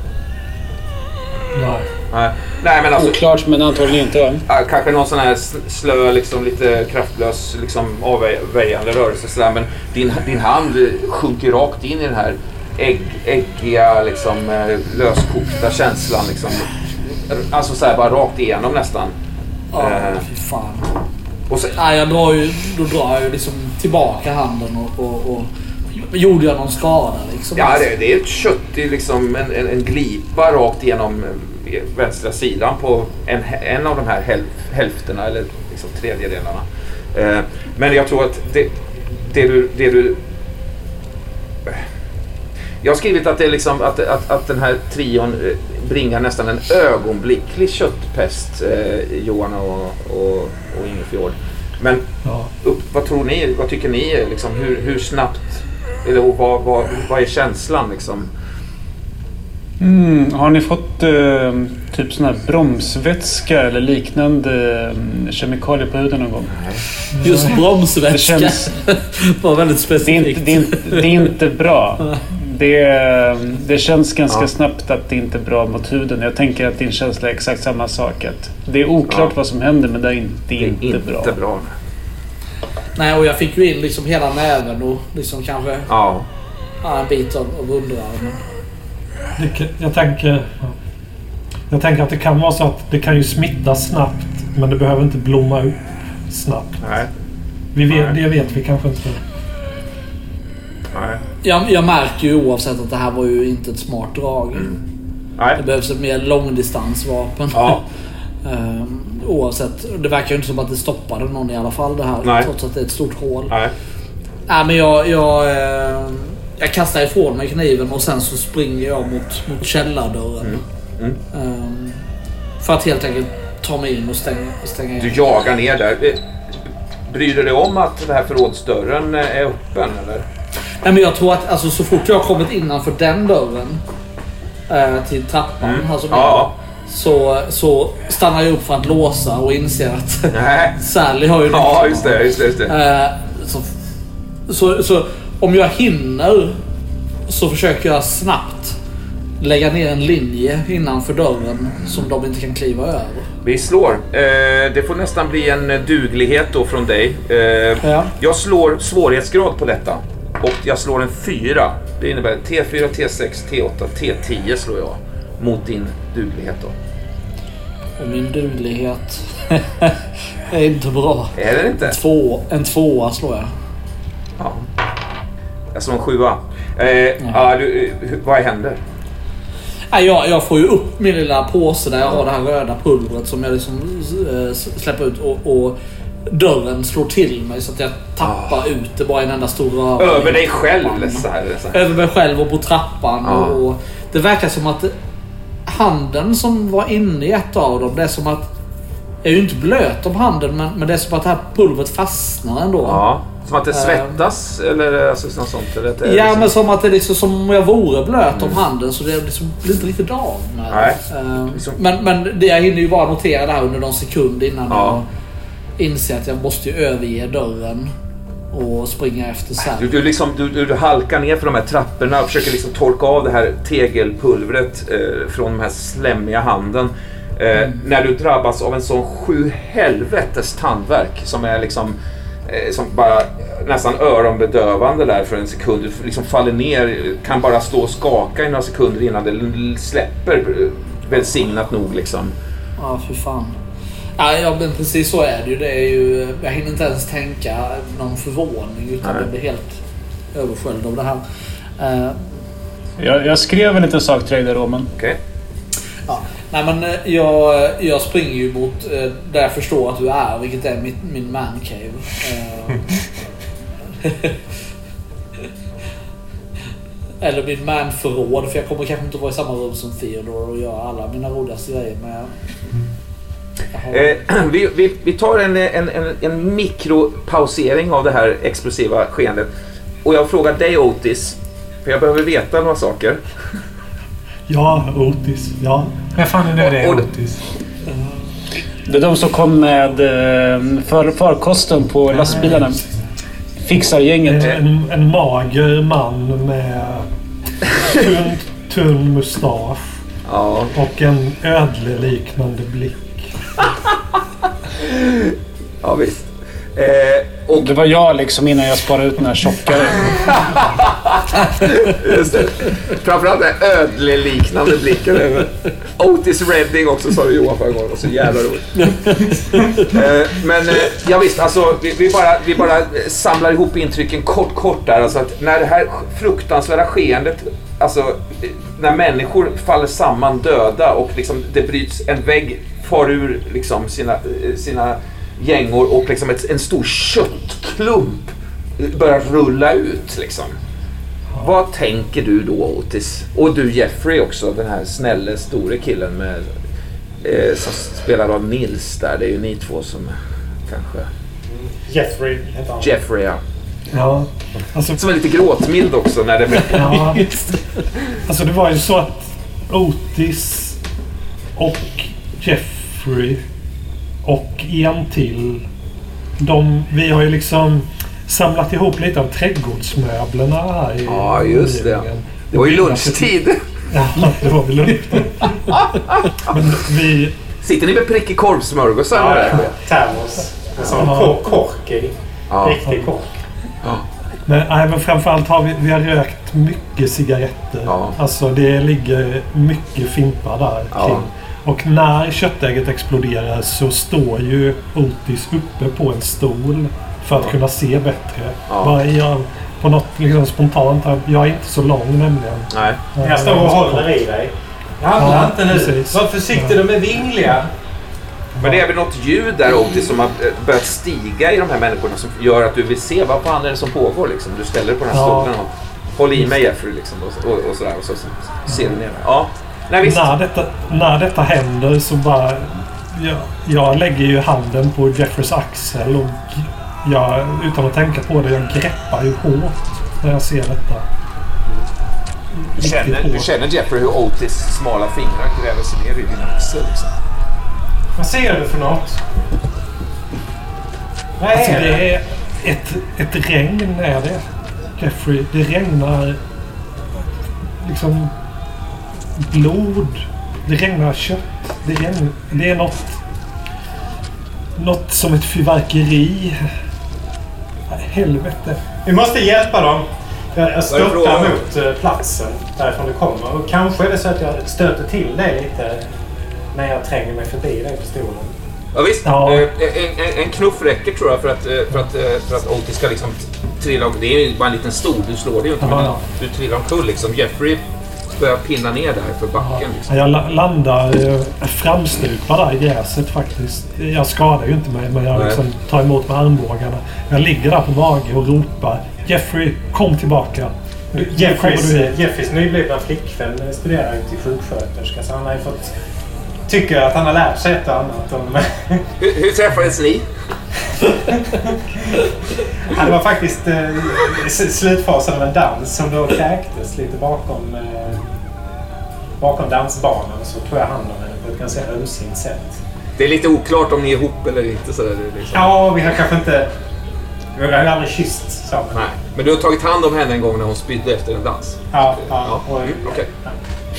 Nej. Nej. Nej men alltså, Oklart, men antagligen inte va? kanske någon sån här slö, liksom lite kraftlös, liksom avväjande rörelse sådär. Men din, din hand sjunker rakt in i den här ägg, äggiga, liksom eh, löskokta känslan liksom. Alltså såhär bara rakt igenom nästan. Ja, Eh. fy fan. Och sen, Nej, jag drar ju, då drar jag ju liksom tillbaka handen och, och, och gjorde jag någon skada liksom? ja, det, det är ett kött, det är liksom en, en, en glipa rakt igenom eh, vänstra sidan på en, en av de här häl, hälfterna eller liksom tredjedelarna. Eh, men jag tror att det, det du... Det du jag har skrivit att, det är liksom, att, att, att den här trion eh, bringar nästan en ögonblicklig köttpest, eh, Johan och, och, och Ingefjord. Men Ja. upp, vad tror ni? Vad tycker ni? Liksom, hur, hur snabbt? Eller vad, vad, vad är känslan liksom? Mm, har ni fått eh, typ sån här bromsvätska eller liknande eh, kemikalier på huden någon gång? Just Det bromsvätska känns... [LAUGHS] var väldigt Det är specifikt. inte, det är inte, det är inte bra. [LAUGHS] Det, det känns ganska Ja. snabbt att det inte är bra mot huden. Jag tänker att din känsla är exakt samma sak. Det är oklart Ja. vad som händer men det är inte, det är inte, bra. Inte bra. Nej, och jag fick ju in liksom hela näven och liksom kanske ja, en bit av, av underarmen. Det, jag, tänker, ja. jag tänker att det kan vara så att det kan ju smitta snabbt men det behöver inte blomma upp snabbt. Nej. Vi vet, Nej. det vet vi kanske inte. Nej. Jag, jag märker ju oavsett att det här var ju inte ett smart drag. Nej. Det behövs ett mer långdistansvapen. Ja. [LAUGHS] Ehm, oavsett. Det verkar ju inte som att det stoppade någon i alla fall det här. Nej. Trots att det är ett stort hål. Nej. Nej, men jag, jag, eh, jag kastar ifrån mig kniven och sen så springer jag mot, mot källardörren. Mm. Ehm, för att helt enkelt ta mig in och stänga, stänga Du igen. jagar ner där. Eh, Bryr du dig om att den här förrådsdörren eh, är öppen eller? Nej, men jag tror att alltså, så fort jag har kommit innanför den dörren eh, till trappan. Mm. Alltså, Ja. så, så stannar jag upp för att låsa och inser att. [LAUGHS] Sally har ju Ja, just det. Just det, just det. Eh, så, så, så om jag hinner så försöker jag snabbt lägga ner en linje innanför dörren som de inte kan kliva över. Vi slår. Eh, det får nästan bli en duglighet då från dig. Eh, Ja. Jag slår svårighetsgrad på detta. Och jag slår en 4. Det innebär T4, T6, T8, T10 slår jag. Mot din duglighet då. Och min duglighet [LAUGHS] är inte bra. Är det inte? Två, en tvåa slår jag. Ja. Jag slår en 7. Eh, ja, du, eh, vad händer? Jag, jag får ju upp min lilla påse där jag har det här röda pulvret som jag liksom eh, släpper ut och, och dörren slår till mig så att jag tappar ut det bara i en enda stor röra. Över dig själv? Så här, så här. Över mig själv och på trappan. Ja. Och, det verkar som att handen som var inne i ett av dem, det är som att... Jag är ju inte blöt om handen men, men det är som att det här pulvret fastnar ändå. Ja. Som att det svettas eller alltså, något sånt? Eller att det Ja, liksom- men som att det är liksom som om jag vore blöt om handen så det liksom blir inte riktigt av. Nej. Ehm, Liksom- Men, men det, jag hinner ju bara notera det här under någon sekund innan Ja. jag inser att jag måste ju överge dörren och springa efter sen. Du, du, liksom, du, du, du halkar ner för de här trapporna och försöker liksom torka av det här tegelpulvret eh, från den här slemmiga handen. Eh, När du drabbas av en sån sju helvetes tandvärk som är liksom eh, som bara nästan öronbedövande där för en sekund. Du liksom faller ner, kan bara stå och skaka i några sekunder innan det släpper eh, välsignat nog liksom. Ja, fy fan. Ja, men precis så är det ju. Det är ju. Jag hinner inte ens tänka någon förvåning utan Nej. jag blir helt översköljd av det här. Eh, Jag, jag skrev en liten sak till dig där Roman. Okej? Ja. Nej men eh, jag, eh, jag springer ju mot eh, där jag förstår att du är, vilket är mitt, min mancave. [LAUGHS] Eller min manförråd, för jag kommer kanske inte vara i samma rum som Theodore och göra alla mina roligaste grejer Men Jag har, Eh, [CLEARS THROAT] vi, vi, vi tar en, en, en, en mikropausering av det här explosiva skeendet. Och jag frågar dig Otis, för jag behöver veta några saker. Ja, Otis. Ja. Vem fan är nu det Och- Otis? Det är de som kom med eh, för, farkosten på lastbilarna. Fixargänget. En, en mager man med tunn, tunn mustasch. Ja. Och en ödleliknande blick. Ja, visst. Eh, och Det var jag liksom innan jag sparade ut den här tjockare. [LAUGHS] Just det. Framförallt den ödleliknande blicken. Otis Redding också sa du Johan förra gången. Så jävla roligt. [LAUGHS] Eh, Men eh, ja, visst, alltså vi, vi, bara, vi bara samlar ihop intrycken kort, kort där. Alltså att när det här fruktansvärda skeendet, alltså eh, när människor faller samman döda och liksom det bryts en vägg, far ur liksom sina, eh, sina gängor och liksom ett, en stor köttklump börjar rulla ut liksom. Vad tänker du då Otis? Och du Jeffrey också, den här snälle store killen med, eh, som spelar av Nils där. Det är ju ni två som kanske... Jeffrey heter han. Jeffrey ja. Ja, alltså, Som är lite gråtmild också när det... ja, [LAUGHS] alltså det var ju så att Otis och Jeffrey och en till. De, vi har ju liksom samlat ihop lite av trädgårdsmöblerna här i Ja, just det. Det var ju lunchtid. Ja, det var väl lunchtid. Men vi... Sitter ni med prickig korvsmörgåsar? Ja, eller? ja. Termos. En sån Ja. kork, i. Ja. Riktig kork. Men, nej, men framförallt har vi, vi har rökt mycket cigaretter. Ja. Alltså det ligger mycket fimpar där Ja. Och när köttägget exploderar så står ju Otis uppe på en stol för att kunna se bättre. Ja. Bara jag, på något liksom spontant. Jag är inte så lång nämligen. Nej. Jag står och håller i dig. Ramla Ja, inte nu. precis. Var försiktig, de är vingliga. Men det är väl något ljud där Otis som har eh, börjat stiga i de här människorna som gör att du vill se vad fan är det som pågår liksom. Du ställer dig på den här Ja. stolen och håll i mig Jeffrey liksom och, och, och sådär och så, så ser du ner där. Ja. Nej visst. När detta, när detta händer så bara... Jag, jag lägger ju handen på Jeffreys axel och jag, utan att tänka på det, jag greppar ju hårt när jag ser detta. Du känner, du känner Jeffrey hur Otis smala fingrar gräver sig ner i din axel liksom. Vad ser du för något? Vad är Alltså det? det är ett, ett regn är det. Jeffrey, det regnar liksom blod. Det regnar kött. Det, regn, det är något, något som ett fyrverkeri. Helvete. Vi måste hjälpa dem. Jag, störtar mot eh, platsen därifrån det kommer. Och kanske är det så att jag stöter till dig lite när jag tränger mig förbi dig på stolen. Ja, visst. Ja. Eh, En, en, en knuff räcker tror jag för att, eh, för att, för att Otis ska liksom trilla. Det är ju bara en liten stol, du slår det ju inte. Men Ja. du trillar omkull liksom. Jeffrey börjar pinna ner där för backen. Liksom. Jag la- landar eh, framstupad där i gräset faktiskt. Jag skadar ju inte mig men jag liksom tar emot med armbågarna. Jag ligger där på mage och ropar Jeffrey, kom tillbaka. Nu Jeffreys, hit. Jeffreys nyblivna flickvän studerar ju till sjuksköterska så han har ju fått... Tycker att han har lärt sig ett och annat om... [LAUGHS] Hur, hur träffades ni? [LAUGHS] Ja, det var faktiskt eh, slutfasen av en dans som då kräktes lite bakom, eh, bakom dansbanan. Så tog jag hand om henne på ett ganska ömsint sätt. Det är lite oklart om ni är ihop eller inte. Så liksom. Ja, vi har kanske inte... Vi har aldrig kysst så. Nej. Men du har tagit hand om henne en gång när hon spydde efter en dans? Ja, ja. Ja, Och, mm, okej.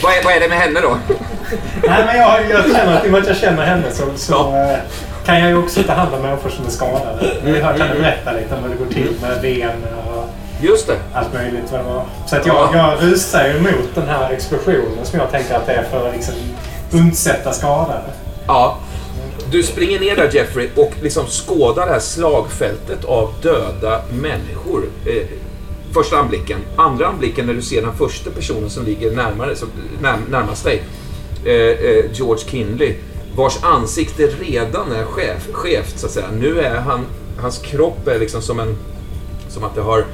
Vad, är, vad är det med henne då? [LAUGHS] Nej, men jag, jag känner att i och med att jag känner henne så, så Ja. eh, kan jag ju också ta hand om människor som är skadade. Jag har hört henne berätta lite om hur det går till med ben och Just det. allt möjligt vad det var. Så att jag, jag rusar ju mot den här explosionen som jag tänker att det är för att liksom undsätta skadade. Ja. Du springer ner där Jeffrey och liksom skådar det här slagfältet av döda människor. Eh, första anblicken. Andra anblicken när du ser den första personen som ligger närmare, som, när, närmast dig. Eh, eh, George Kinley. Vars ansikte redan är skevt så att säga. Nu är han, hans kropp är liksom som en, som att det har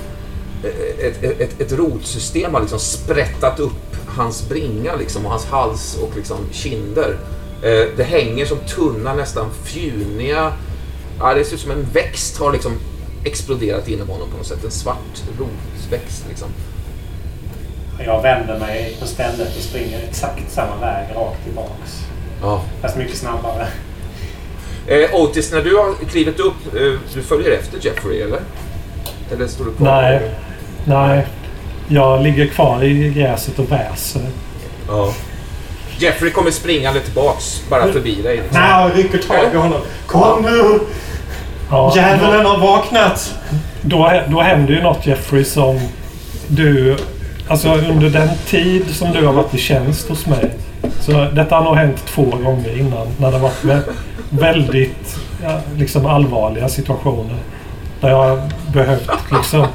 ett, ett, ett, rotsystem har liksom sprättat upp hans bringa liksom, och hans hals och liksom kinder. Eh, det hänger som tunna, nästan fjuniga... Ja, det ser ut som en växt har liksom exploderat inom honom på något sätt. En svart rotväxt liksom. Jag vänder mig på stället och springer exakt samma väg rakt tillbaks. Ja. Fast mycket snabbare. Eh, Otis, när du har klivit upp, eh, du följer efter Jeffrey eller? Eller står du kvar? Nej. Nej. Jag ligger kvar i gräset och väser. Ja. Jeffrey kommer springande tillbaks bara förbi dig. Liksom. Nej, jag rycker tag i honom. Kom nu! Ja, Djävulen har vaknat! då, då händer ju något Jeffrey som du... Alltså under den tid som du har varit i tjänst hos mig. Så detta har nog hänt två gånger innan. När det varit vä- väldigt ja, liksom allvarliga situationer. Där jag har behövt liksom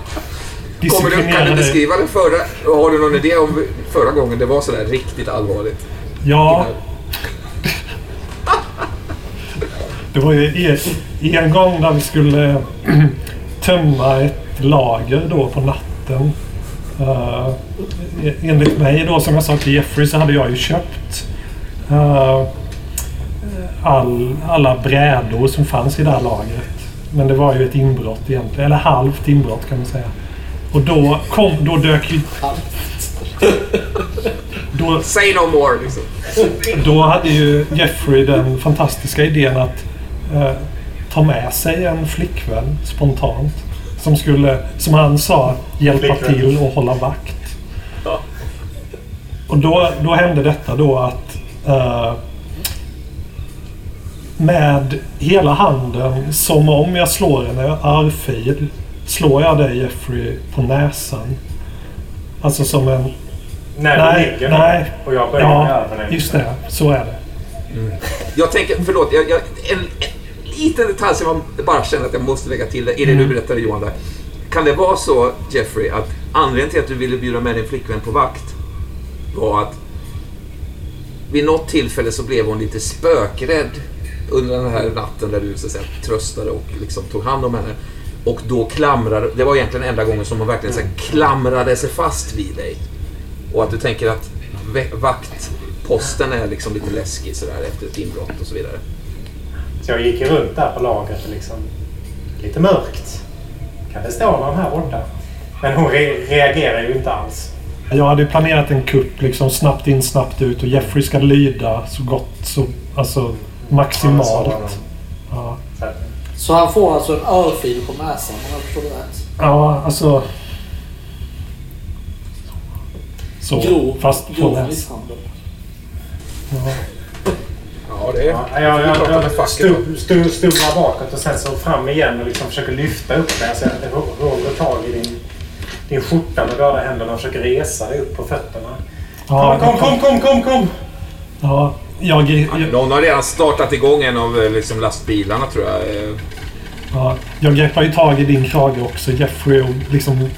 Kommer du, kan du beskriva den förra? Har du någon idé om förra gången det var sådär riktigt allvarligt? Ja, [LAUGHS] det var ju en gång när vi skulle [CLEARS THROAT] tömma ett lager då på natten. Uh, enligt mig då, som jag sa till Jeffrey, så hade jag ju köpt eh, all, alla brädor som fanns i det här lagret. Men det var ju ett inbrott egentligen. Eller halvt inbrott kan man säga. Och då, kom, då dök ju... Då, Say no more liksom. då hade ju Jeffrey den fantastiska idén att eh, ta med sig en flickvän spontant. Som skulle, som han sa, hjälpa Flickvän. till och hålla vakt. Ja. Och då, då hände detta då att eh, med hela handen, som om jag slår en örfil, slår jag dig Jeffrey på näsan. Alltså som en... När Nej, du ligger nej. och jag mig Ja, över dig. just det. Så är det. Jag tänker, förlåt, jag, jag, en, en liten detalj som jag bara känner att jag måste lägga till i det du berättade Johan där. Kan det vara så, Jeffrey, att anledningen till att du ville bjuda med din flickvän på vakt var att vid något tillfälle så blev hon lite spökrädd under den här natten där du så att säga, tröstade och liksom tog hand om henne. Och då klamrade, det var egentligen enda gången som hon verkligen så här, klamrade sig fast vid dig. Och att du tänker att vaktposten är liksom lite läskig sådär efter ett inbrott och så vidare. Så jag gick ju runt där på lagret och liksom... Lite mörkt. Kan det stå någon här borta? Men hon re- reagerar ju inte alls. Jag hade planerat en kupp liksom snabbt in, snabbt ut och Jeffrey ska lyda så gott, så, alltså maximalt. Ja, Så han får alltså en örfil på näsan om jag förstår det rätt. ja alltså... Så, Grov, fast på grov näsan. misshandel. Ja. Ja, det är... Ja, jag, jag, jag stod, stod där bakåt och sen så fram igen och liksom försöker lyfta upp dig. Så jag håller tag i din, din skjorta med båda händerna och försöker resa dig upp på fötterna. Ja, Kom, kom, kom, kom, kom, kom! Ja, jag, jag, Någon har redan startat igång en av eh, liksom, lastbilarna tror jag. Eh, ja, jag greppar ju tag i din krage också Jeffrey och liksom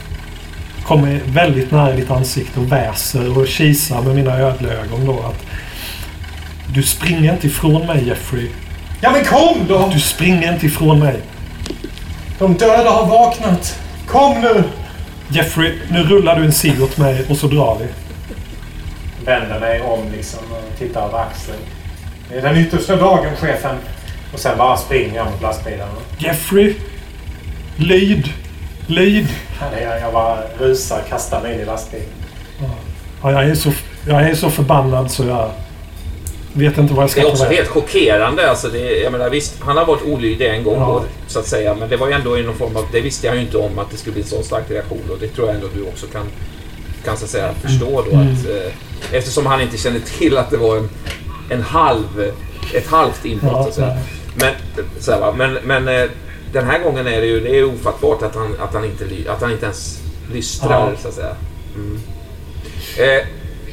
kommer väldigt nära ditt ansikte och väser och kisar med mina ödleögon då att du springer inte ifrån mig Jeffrey. Ja men kom då! Du springer inte ifrån mig. De döda har vaknat! Kom nu! Jeffrey, nu rullar du en cigg åt mig och så drar vi. Vänder mig om liksom och tittar över axeln. Det är den yttersta dagen, chefen. Och sen bara springer jag mot lastbilarna. Jeffrey! Lyd! Lyd! Jag, jag bara rusar, kastar mig in i lastbilen. Ja, jag, är så, jag är så förbannad så jag vet inte vad jag Det ska är ta också helt chockerande. Alltså det, jag menar, visst, han har varit olydig en gång Ja. då, så att säga. Men det var ju ändå i någon form av... Det visste jag ju inte om att det skulle bli en så stark reaktion. Och det tror jag ändå du också kan, kan så att säga, förstå då. Mm. Att, eh, eftersom han inte kände till att det var en, en halv, ett halvt inbrott. Ja, så att säga. Men, så här, men, men eh, den här gången är det ju det är ofattbart att han, att han, inte, att han inte ens lystrar, Ja. så att säga. Mm. Eh,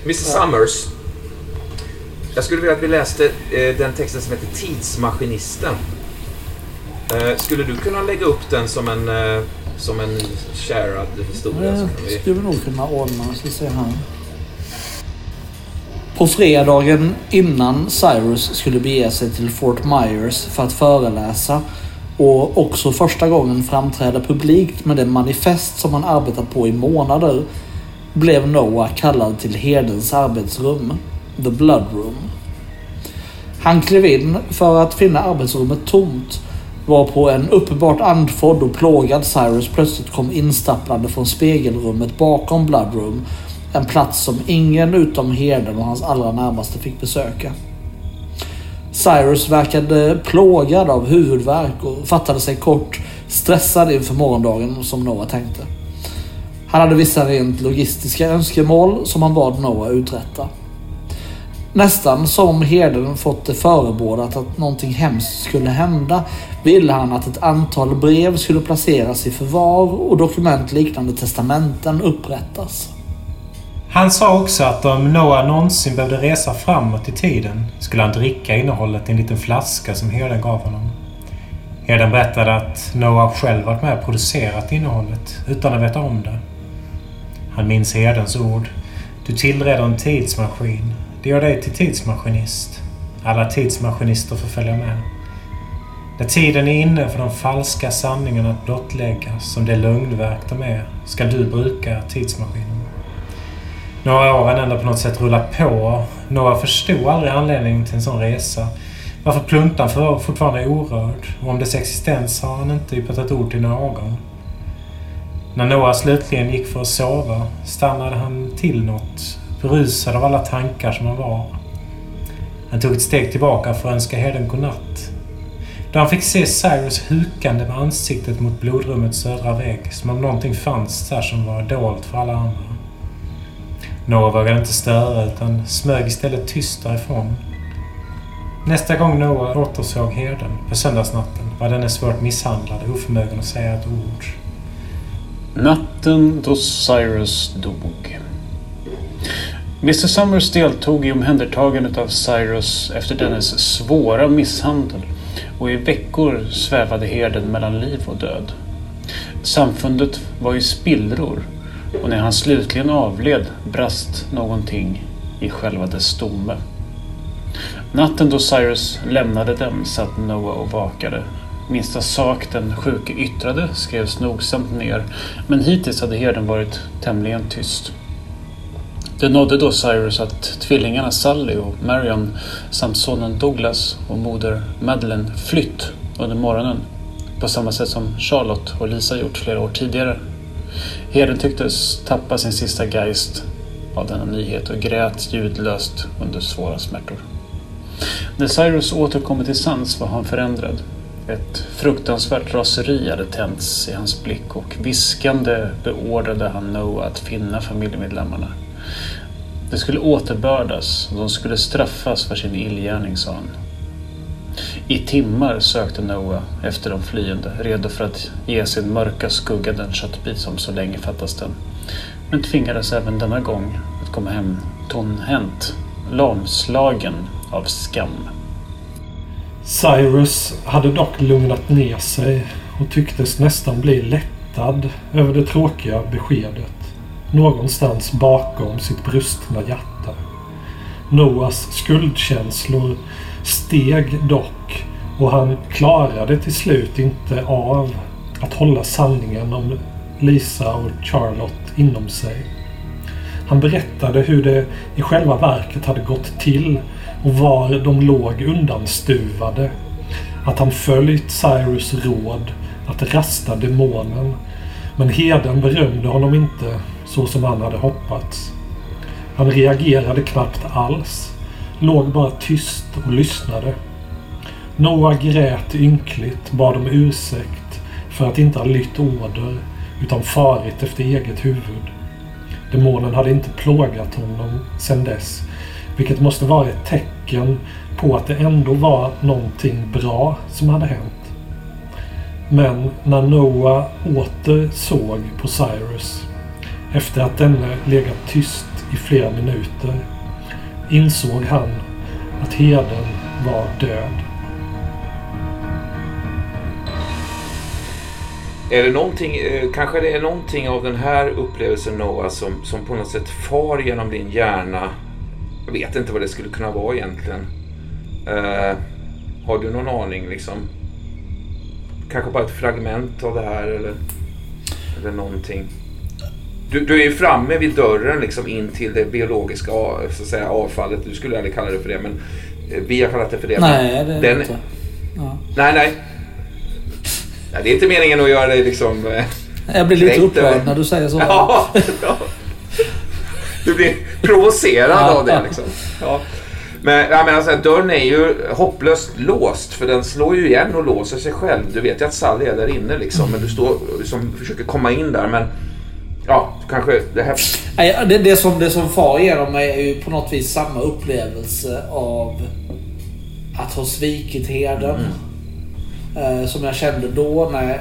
Mr Summers. Jag skulle vilja att vi läste eh, den texten som heter Tidsmaskinisten. Eh, skulle du kunna lägga upp den som en, eh, som en sharad historia? Det vi... skulle nog kunna ordna. Ska se här. På fredagen innan Cyrus skulle bege sig till Fort Myers för att föreläsa och också första gången framträda publikt med det manifest som han arbetat på i månader blev Noah kallad till herdens arbetsrum, The Blood Room. Han klev in för att finna arbetsrummet tomt varpå en uppenbart andfådd och plågad Cyrus plötsligt kom instapplande från spegelrummet bakom Bloodroom. En plats som ingen utom herden och hans allra närmaste fick besöka. Cyrus verkade plågad av huvudvärk och fattade sig kort, stressad inför morgondagen som Noah tänkte. Han hade vissa rent logistiska önskemål som han bad Noah uträtta. Nästan som herden fått det förebådat att någonting hemskt skulle hända ville han att ett antal brev skulle placeras i förvar och dokument liknande testamenten upprättas. Han sa också att om Noah någonsin behövde resa framåt i tiden skulle han dricka innehållet i en liten flaska som herden gav honom. Herden berättade att Noah själv varit med och producerat innehållet utan att veta om det. Han minns herdens ord. Du tillreder en tidsmaskin. Det gör dig till tidsmaskinist. Alla tidsmaskinister får följa med. När tiden är inne för de falska sanningarna att blottläggas som det lögnverk de är, ska du bruka tidsmaskinen. Några åren ändå på något sätt rullat på. Några förstod aldrig anledningen till en sån resa. Varför pluntan för fortfarande är orörd och om dess existens har han inte yppat ett ord till någon. När Noah slutligen gick för att sova stannade han till något, berusad av alla tankar som han var. Han tog ett steg tillbaka för att önska herden godnatt. Då han fick se Cyrus hukande med ansiktet mot blodrummets södra vägg som om någonting fanns där som var dolt för alla andra. Noah vågade inte störa utan smög istället tyst därifrån. Nästa gång Noah återsåg herden på söndagsnatten var denne svårt misshandlad och oförmögen att säga ett ord. Natten då Cyrus dog. Mr Summers deltog i omhändertagandet av Cyrus efter dennes svåra misshandel och i veckor svävade herden mellan liv och död. Samfundet var i spillror och när han slutligen avled brast någonting i själva dess stomme. Natten då Cyrus lämnade dem satt Noah och vakade. Minsta sak den sjuke yttrade skrevs nogsamt ner, men hittills hade herden varit tämligen tyst. Det nådde då Cyrus att tvillingarna Sally och Marion samt sonen Douglas och moder Madeleine flytt under morgonen på samma sätt som Charlotte och Lisa gjort flera år tidigare. Herden tycktes tappa sin sista geist av denna nyhet och grät ljudlöst under svåra smärtor. När Cyrus återkommit till sans var han förändrad. Ett fruktansvärt raseri hade tänts i hans blick och viskande beordrade han Noah att finna familjemedlemmarna. De skulle återbördas och de skulle straffas för sin illgärning, sa han. I timmar sökte Noah efter de flyende, redo för att ge sin mörka skugga den köttbit som så länge fattas den. Men tvingades även denna gång att komma hem tomhänt, lamslagen av skam. Cyrus hade dock lugnat ner sig och tycktes nästan bli lättad över det tråkiga beskedet. Någonstans bakom sitt brustna hjärta. Noas skuldkänslor steg dock och han klarade till slut inte av att hålla sanningen om Lisa och Charlotte inom sig. Han berättade hur det i själva verket hade gått till och var de låg undanstuvade. Att han följt Cyrus råd att rasta demonen. Men heden berömde honom inte så som han hade hoppats. Han reagerade knappt alls. Låg bara tyst och lyssnade. Noah grät ynkligt, bad om ursäkt för att inte ha lytt order utan farit efter eget huvud. Demonen hade inte plågat honom sedan dess vilket måste vara ett tecken på att det ändå var någonting bra som hade hänt. Men när Noah åter såg på Cyrus efter att denne legat tyst i flera minuter insåg han att herden var död. Är det någonting, eh, kanske det är någonting av den här upplevelsen Noah som, som på något sätt far genom din hjärna jag vet inte vad det skulle kunna vara egentligen. Uh, har du någon aning liksom? Kanske bara ett fragment av det här eller, eller någonting. Du, du är ju framme vid dörren liksom in till det biologiska så att säga, avfallet. Du skulle aldrig kalla det för det men eh, vi har kallat det för det. Nej, det är Den, inte. Ja. Nej, nej. nej. Det är inte meningen att göra dig liksom... eh, Jag blir lite upprörd när du säger så. [LAUGHS] Ja, ja. Du blir provocerad Ja. av det liksom. Ja. Men, jag menar, så här, dörren är ju hopplöst låst för den slår ju igen och låser sig själv. Du vet ju att Sally är där inne liksom. Men du står som försöker komma in där men Ja, kanske det här... Nej, Det, det, som, det som far igenom mig är ju på något vis samma upplevelse av att ha svikit herden. Eh, som jag kände då när jag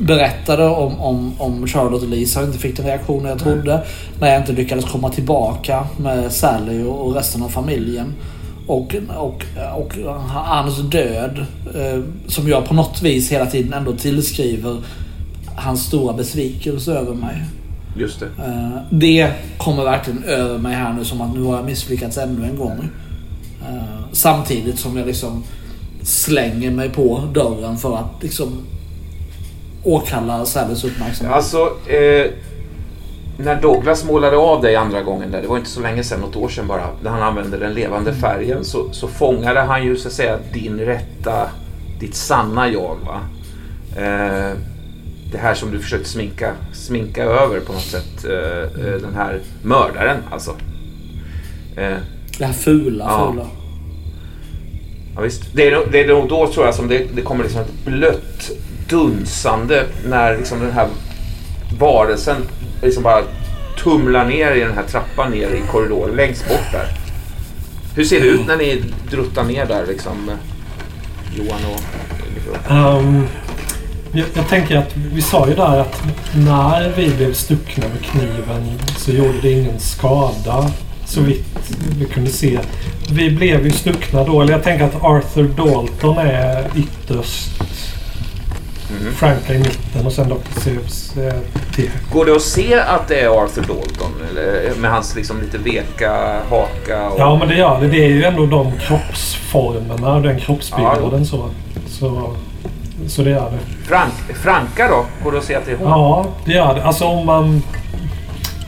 berättade om, om, om Charlotte och Lisa och inte fick den reaktionen jag trodde. När jag inte lyckades komma tillbaka med Sally och, och resten av familjen. Och, och, och hans död, eh, som jag på något vis hela tiden ändå tillskriver hans stora besvikelse över mig. Just det. Eh, Det kommer verkligen över mig här nu som att nu har jag misslyckats ännu en gång. Eh, Samtidigt som jag liksom slänger mig på dörren för att liksom åkalla Sallys uppmärksamhet. Alltså, eh, när Douglas målade av dig andra gången, där, det var inte så länge sedan, något år sedan bara, när han använde den levande färgen så, så fångade han ju så att säga din rätta, ditt sanna jag. Va? Eh, det här som du försökte sminka, sminka över på något sätt. Eh, eh, den här mördaren alltså. Eh, Det här fula, Ja. fula. Ja, visst. Det, är, nog- det är nog då tror jag som det, det kommer liksom ett blött dunsande när liksom den här varelsen liksom bara tumlar ner i den här trappan ner i korridoren längst bort där. Hur ser det ut när ni druttar ner där liksom? Johan och... Ehm, jag, jag tänker att vi sa ju där att när vi blev stuckna med kniven så gjorde det ingen skada. Så vitt vi kunde se. Vi blev ju stuckna då. Eller jag tänker att Arthur Dalton är ytterst. Mhm. Franka i mitten och sen Dr. Seuss eh, till. Går det att se att det är Arthur Dalton? Eller, med hans liksom lite veka haka? Och... Ja men det gör det. Det är ju ändå de kroppsformerna och den Ja, kroppsbyggnaden så. så. Så det gör det. Frank, Franka då? Går det att se är hon? Ja, det gör det. Alltså om man...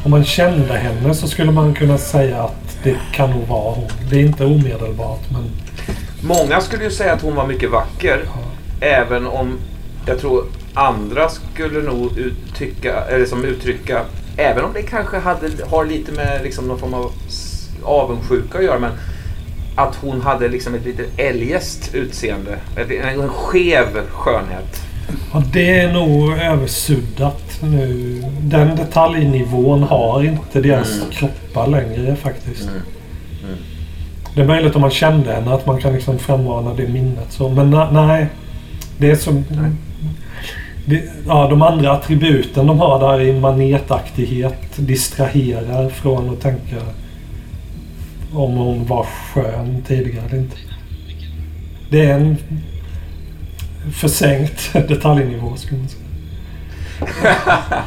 Om man kände henne så skulle man kunna säga att det kan nog vara hon. Det är inte omedelbart men... Många skulle ju säga att hon var mycket vacker. Även om jag tror andra skulle nog uttrycka, eller som uttrycka, även om det kanske hade, har lite med liksom någon form av avundsjuka att göra, men att hon hade liksom ett lite eljest utseende. En, skev skönhet. Ja, det är nog översuddat nu. Den detaljnivån har inte deras Mm. kroppar längre faktiskt. Mm. Mm. Det är möjligt om man kände henne att man kan liksom frammana det minnet. Så. Men nej. Det är som... Det, ja, de andra attributen de har där i manetaktighet distraherar från att tänka om hon var skön tidigare eller inte. Det är en försänkt [LAUGHS] detaljnivå skulle man säga. [LAUGHS]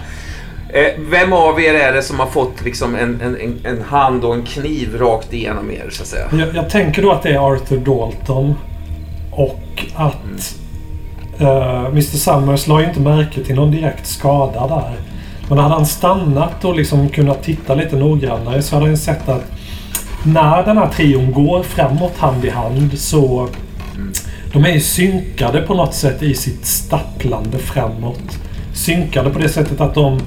Eh, Vem av er är det som har fått liksom en, en, en, hand och en kniv rakt igenom er så att säga? Jag, jag tänker då att det är Arthur Dalton. Och att eh, Mr Summers la ju inte märke till någon direkt skada där. Men hade han stannat och liksom kunnat titta lite noggrannare så hade han sett att när den här trion går framåt hand i hand så de är ju synkade på något sätt i sitt stapplande framåt. Synkade på det sättet att de...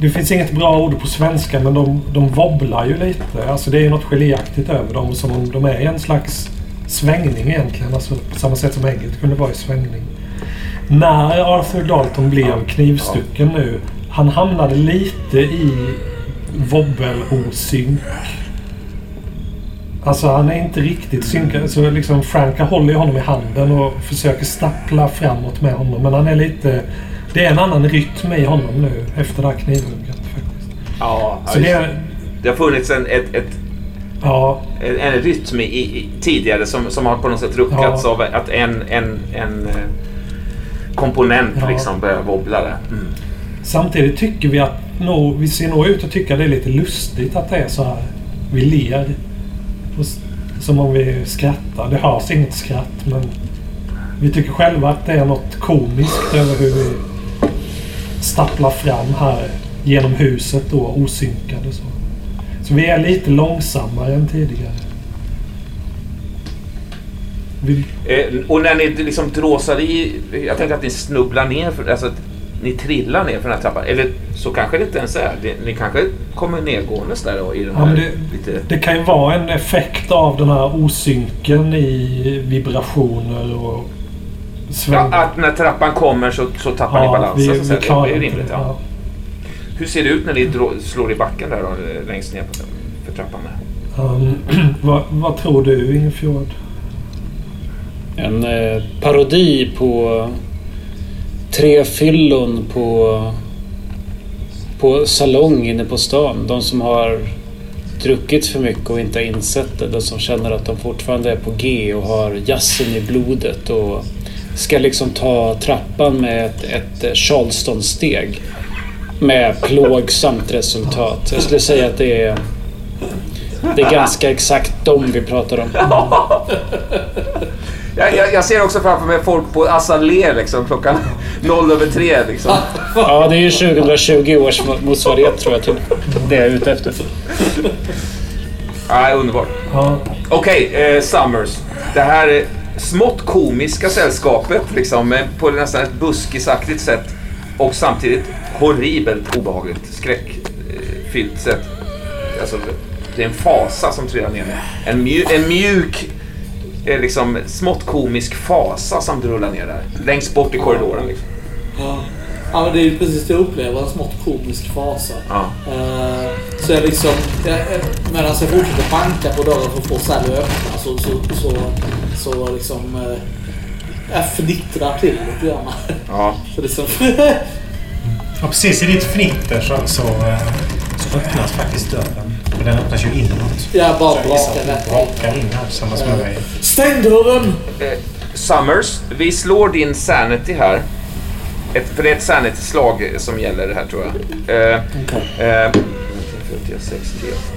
Det finns inget bra ord på svenska men de, de wobblar ju lite. Alltså det är något geléaktigt över dem som om de är i en slags svängning egentligen. Alltså på samma sätt som ägget kunde vara i svängning. När Arthur Dalton blev knivstucken nu. Han hamnade lite i wobbel-osynk. Alltså han är inte riktigt synkad. Så liksom Franka håller ju honom i handen och försöker stappla framåt med honom. Men han är lite... Det är en annan rytm i honom nu efter det här knivhugget faktiskt. Ja, Så det är... det har funnits en, ett, ett Ja, en, en rytm i, i, tidigare som, som har på något sätt ruckats Ja. av att en, en, en eh, komponent Ja. liksom börjar wobbla där. Mm. Samtidigt tycker vi att nog, vi ser nog ut att tycka det är lite lustigt att det är så här. Vi ler. Som om vi skrattar. Det hörs inget skratt men vi tycker själva att det är något komiskt över hur vi stapplar fram här genom huset då osynkade så. Så vi är lite långsammare än tidigare. Vi, Eh, och när ni liksom dråsar i, jag tänker att ni snubblar ner, för, alltså ni trillar ner för den här trappan. Eller så kanske det inte ens är. Det- Ni kanske kommer nedgåendes där då, i den Ja, här det- lite... Det kan ju vara en effekt av den här osynken i vibrationer och Ja, att när trappan kommer så, så tappar ni balansen. så vi, säga. vi klarar det är inte rimligt. det. Ja. Ja. Hur ser det ut när ni drå- slår i backen där då, längst ner på för trappan? Där? Um, [CLEARS THROAT] vad, vad tror du, Ingefjord? En eh, parodi på tre fyllon på, på salong inne på stan. De som har druckit för mycket och inte har insett det. De som känner att de fortfarande är på G och har jazzen i blodet och ska liksom ta trappan med ett, ett Charleston-steg. Med plågsamt resultat. Jag skulle säga att det är det är ganska exakt dem vi pratar om. [LAUGHS] Jag, jag, jag ser också framför mig folk på Azalea liksom klockan [LAUGHS] 0 över 3 liksom. [LAUGHS] Ja, det är ju 2020 års motsvarighet tror jag till det jag är ute efter. Nej, underbart. Ja, Okej, eh, Summers. Det här eh, smått komiska sällskapet liksom eh, på nästan ett buskisaktigt sätt och samtidigt horribelt obehagligt skräckfyllt sätt. Alltså, det är en fasa som trillar ner. En, mju, en mjuk, liksom smått komisk fasa som rullar ner där. Längst bort i korridoren liksom. Ja. ja, men det är ju precis det jag upplever. En smått komisk fasa. Ja. Eh, så jag liksom, jag, medan jag fortsätter banka på dörren för att få Sally att öppna så, så, så, så liksom eh, jag fnittrar till lite grann. Ja. [LAUGHS] Så liksom, [LAUGHS] Och precis i ditt fnitter så, så, eh, så öppnas faktiskt dörren. Och den öppnas ju inåt. jag bara gissar brakar rätt in. brakar in här tillsammans med mig. Stäng dörren! Eh, Summers, vi slår din sanity här. Ett, för det är ett sanity-slag som gäller här tror jag. Eh, eh, T6,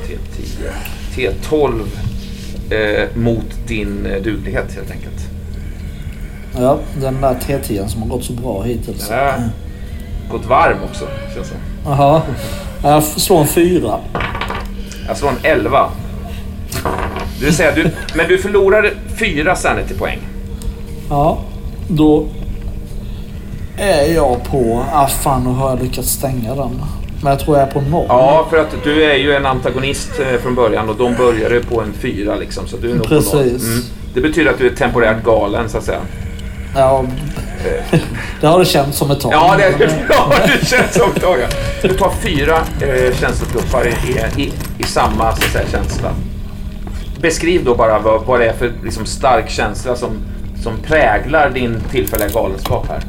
T, T10, T12 eh, mot din eh, duglighet helt enkelt. Ja, den där T10 som har gått så bra hittills. Den har gått varm också känns det. Jaha. Jag slår en fyra. Jag slår en 11. Det vill säga, du, men du förlorar fyra sanity-poäng. Ja, då är jag på... Ah fan, nu har jag lyckats stänga den. Men jag tror jag är på noll. Ja, för att du är ju en antagonist eh, från början och de började på en fyra liksom. Så du är nog på noll. Precis. Mm. Det betyder att du är temporärt galen så att säga. Ja, det har det känts som ett tag. Ja, det, [LAUGHS] ja, det känns som ett tag. ja. Du tar fyra eh, känslotuppar i, i, i samma så säga, känsla. Beskriv då bara vad, vad det är för liksom, stark känsla som, som präglar din tillfälliga galenskap här.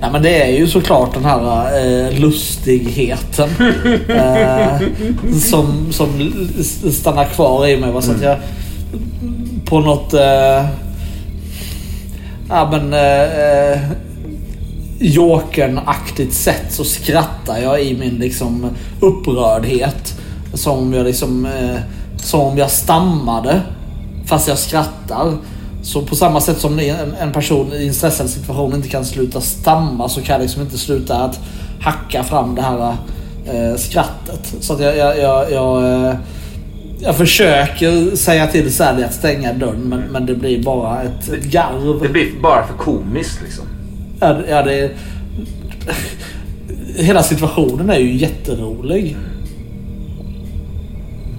Nej, men det är ju såklart den här eh, lustigheten. [LAUGHS] eh, som, som stannar kvar i mig. va, Så att jag på något... Eh, ja men... Eh, eh, Jokern-aktigt sätt så skrattar jag i min liksom upprördhet. Som om jag liksom... Eh, som om jag stammade. Fast jag skrattar. Så på samma sätt som en, en person i en stressad situation inte kan sluta stamma så kan jag liksom inte sluta att hacka fram det här eh, skrattet. Så att jag, jag, jag, jag, eh, jag försöker säga till Sally att stänga dörren men, men det blir bara ett, garv. Det blir bara för komiskt liksom. Ja, det- ja, det, hela situationen är ju jätterolig.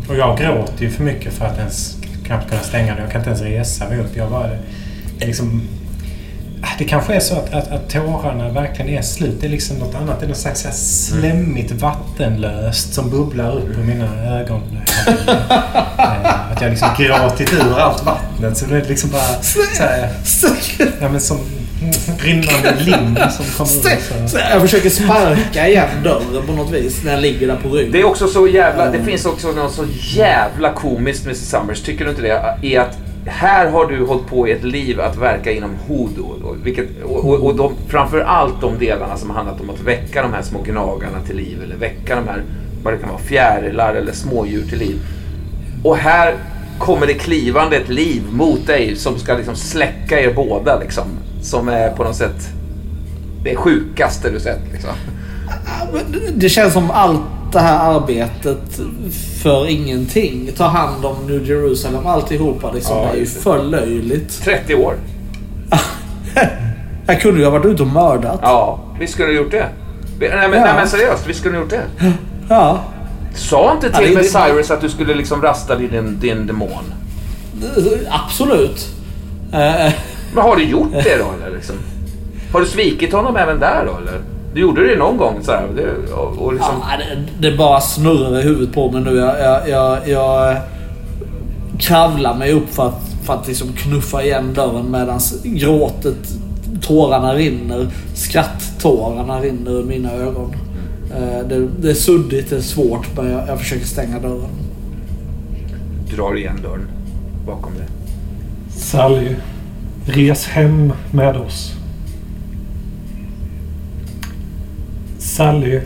Och jag gråter ju för mycket för att ens knappt kunna stänga den. Jag kan inte ens resa mig upp. Jag bara... Liksom, det kanske är så att, att, att tårarna verkligen är slut. Det är liksom något annat. Det är något slags här slemmigt vattenlöst som bubblar upp ur mina ögon. Eh, att jag liksom gråtit ur allt vattnet. Så det är liksom bara så här, ja, men som rinnande lim som kommer Så. jag försöker sparka igen dörren på något vis när jag ligger där på ryggen. Det är också så jävla, det finns också något så jävla komiskt med Summers, tycker du inte det? I att här har du hållit på i ett liv att verka inom hodo. Och, vilket, och, och, och de, framför allt de delarna som har handlat om att väcka de här små gnagarna till liv. Eller väcka de här, vad det kan vara, fjärilar eller smådjur till liv. Och här kommer det klivande ett liv mot dig som ska liksom släcka er båda liksom. Som är på något sätt det sjukaste du sett liksom. Det känns som allt det här arbetet för ingenting. Ta hand om New Jerusalem, alltihopa liksom. Ja, det är ju för löjligt. 30 år. [LAUGHS] Jag kunde ju ha varit ute och mördat. Ja, vi skulle ha gjort det. Vi- Nej men, Ja. nej, men seriöst, vi skulle ha gjort det. Ja. Sa inte Ja, till det- med Cyrus att du skulle liksom rasta din, din demon? Absolut. Eh, Men har du gjort det då eller? Liksom? Har du svikit honom även där då eller? Du gjorde det någon gång så här, det, och, och liksom... Ja, det, det bara snurrar i huvudet på mig nu. Jag, jag, jag, jag kravlar mig upp för att, för att liksom knuffa igen dörren medan gråtet, tårarna rinner. Skratttårarna rinner ur mina ögon. Eh, Det, det är suddigt, det är svårt men jag, jag försöker stänga dörren. Drar igen dörren bakom dig. Sally, res hem med oss. Sally,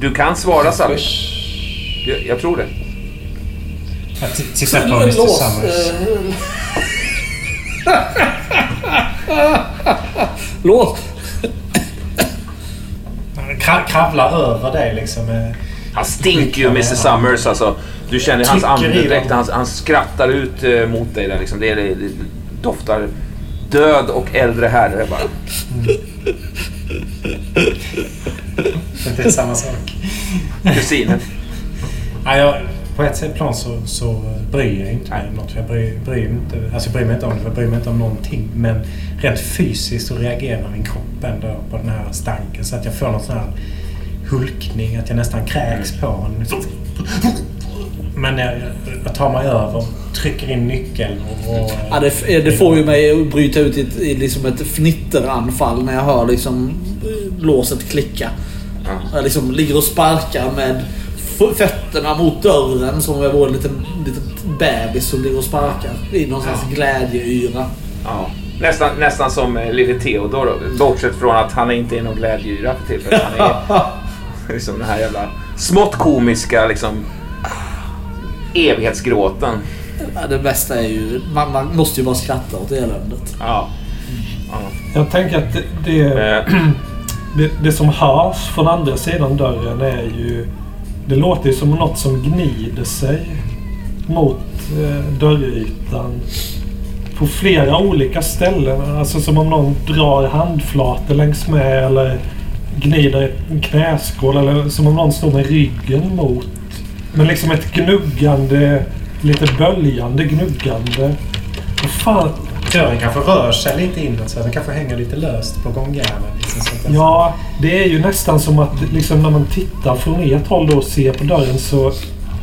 Du kan svara Sally. Jag, jag tror det. Jag tittar på Mr Summers. eh, [LAUGHS] Lås. Kra- kravlar över dig liksom. med- Han stinker ju Mr Summers alltså. Du känner hans andedräkt. Han, han skrattar ut eh, mot dig där liksom. Det, det, det doftar död och äldre herre bara. Det är samma sak. Kusinen. Ja, jag, på ett sätt plan så, så bryr jag inte mig om något. Jag bryr, bryr, inte, alltså jag bryr mig inte om det, jag bryr mig inte om någonting. Men rent fysiskt så reagerar min kropp ändå på den här stanken. Så att jag får någon sån här hulkning, att jag nästan kräks på honom. Men jag, jag tar mig över, trycker in nyckeln och... och Ja, det, det får ju mig att bryta ut i, ett, i liksom ett fnitteranfall när jag hör liksom eh, låset klicka. Ja. Jag liksom ligger och sparkar med fötterna mot dörren som om jag vore en liten, liten bebis som ligger och sparkar i någon slags glädjeyra. Ja. Nästan, nästan som eh, lille Theodor. Bortsett från att han inte är någon glädjeyra för tillfället. Han är [LAUGHS] liksom den här jävla smått komiska liksom evighetsgråten. Ja, det bästa är ju... Man, man måste ju bara skratta åt eländet. Ja. jag tänker att det, det, Eh, [CLEARS THROAT] det, det som hörs från andra sidan dörren är ju... Det låter ju som något som gnider sig mot eh, dörrytan. På flera olika ställen. Alltså som om någon drar handflator längs med eller gnider en knäskål. Eller som om någon står med ryggen mot. Men liksom ett gnuggande, lite böljande gnuggande. Vad fan, Dörren kanske rör sig lite inåt så den kanske hänger lite löst på gångjärnen. Liksom, Ja, det är ju nästan som att liksom när man tittar från ert håll då och ser på dörren så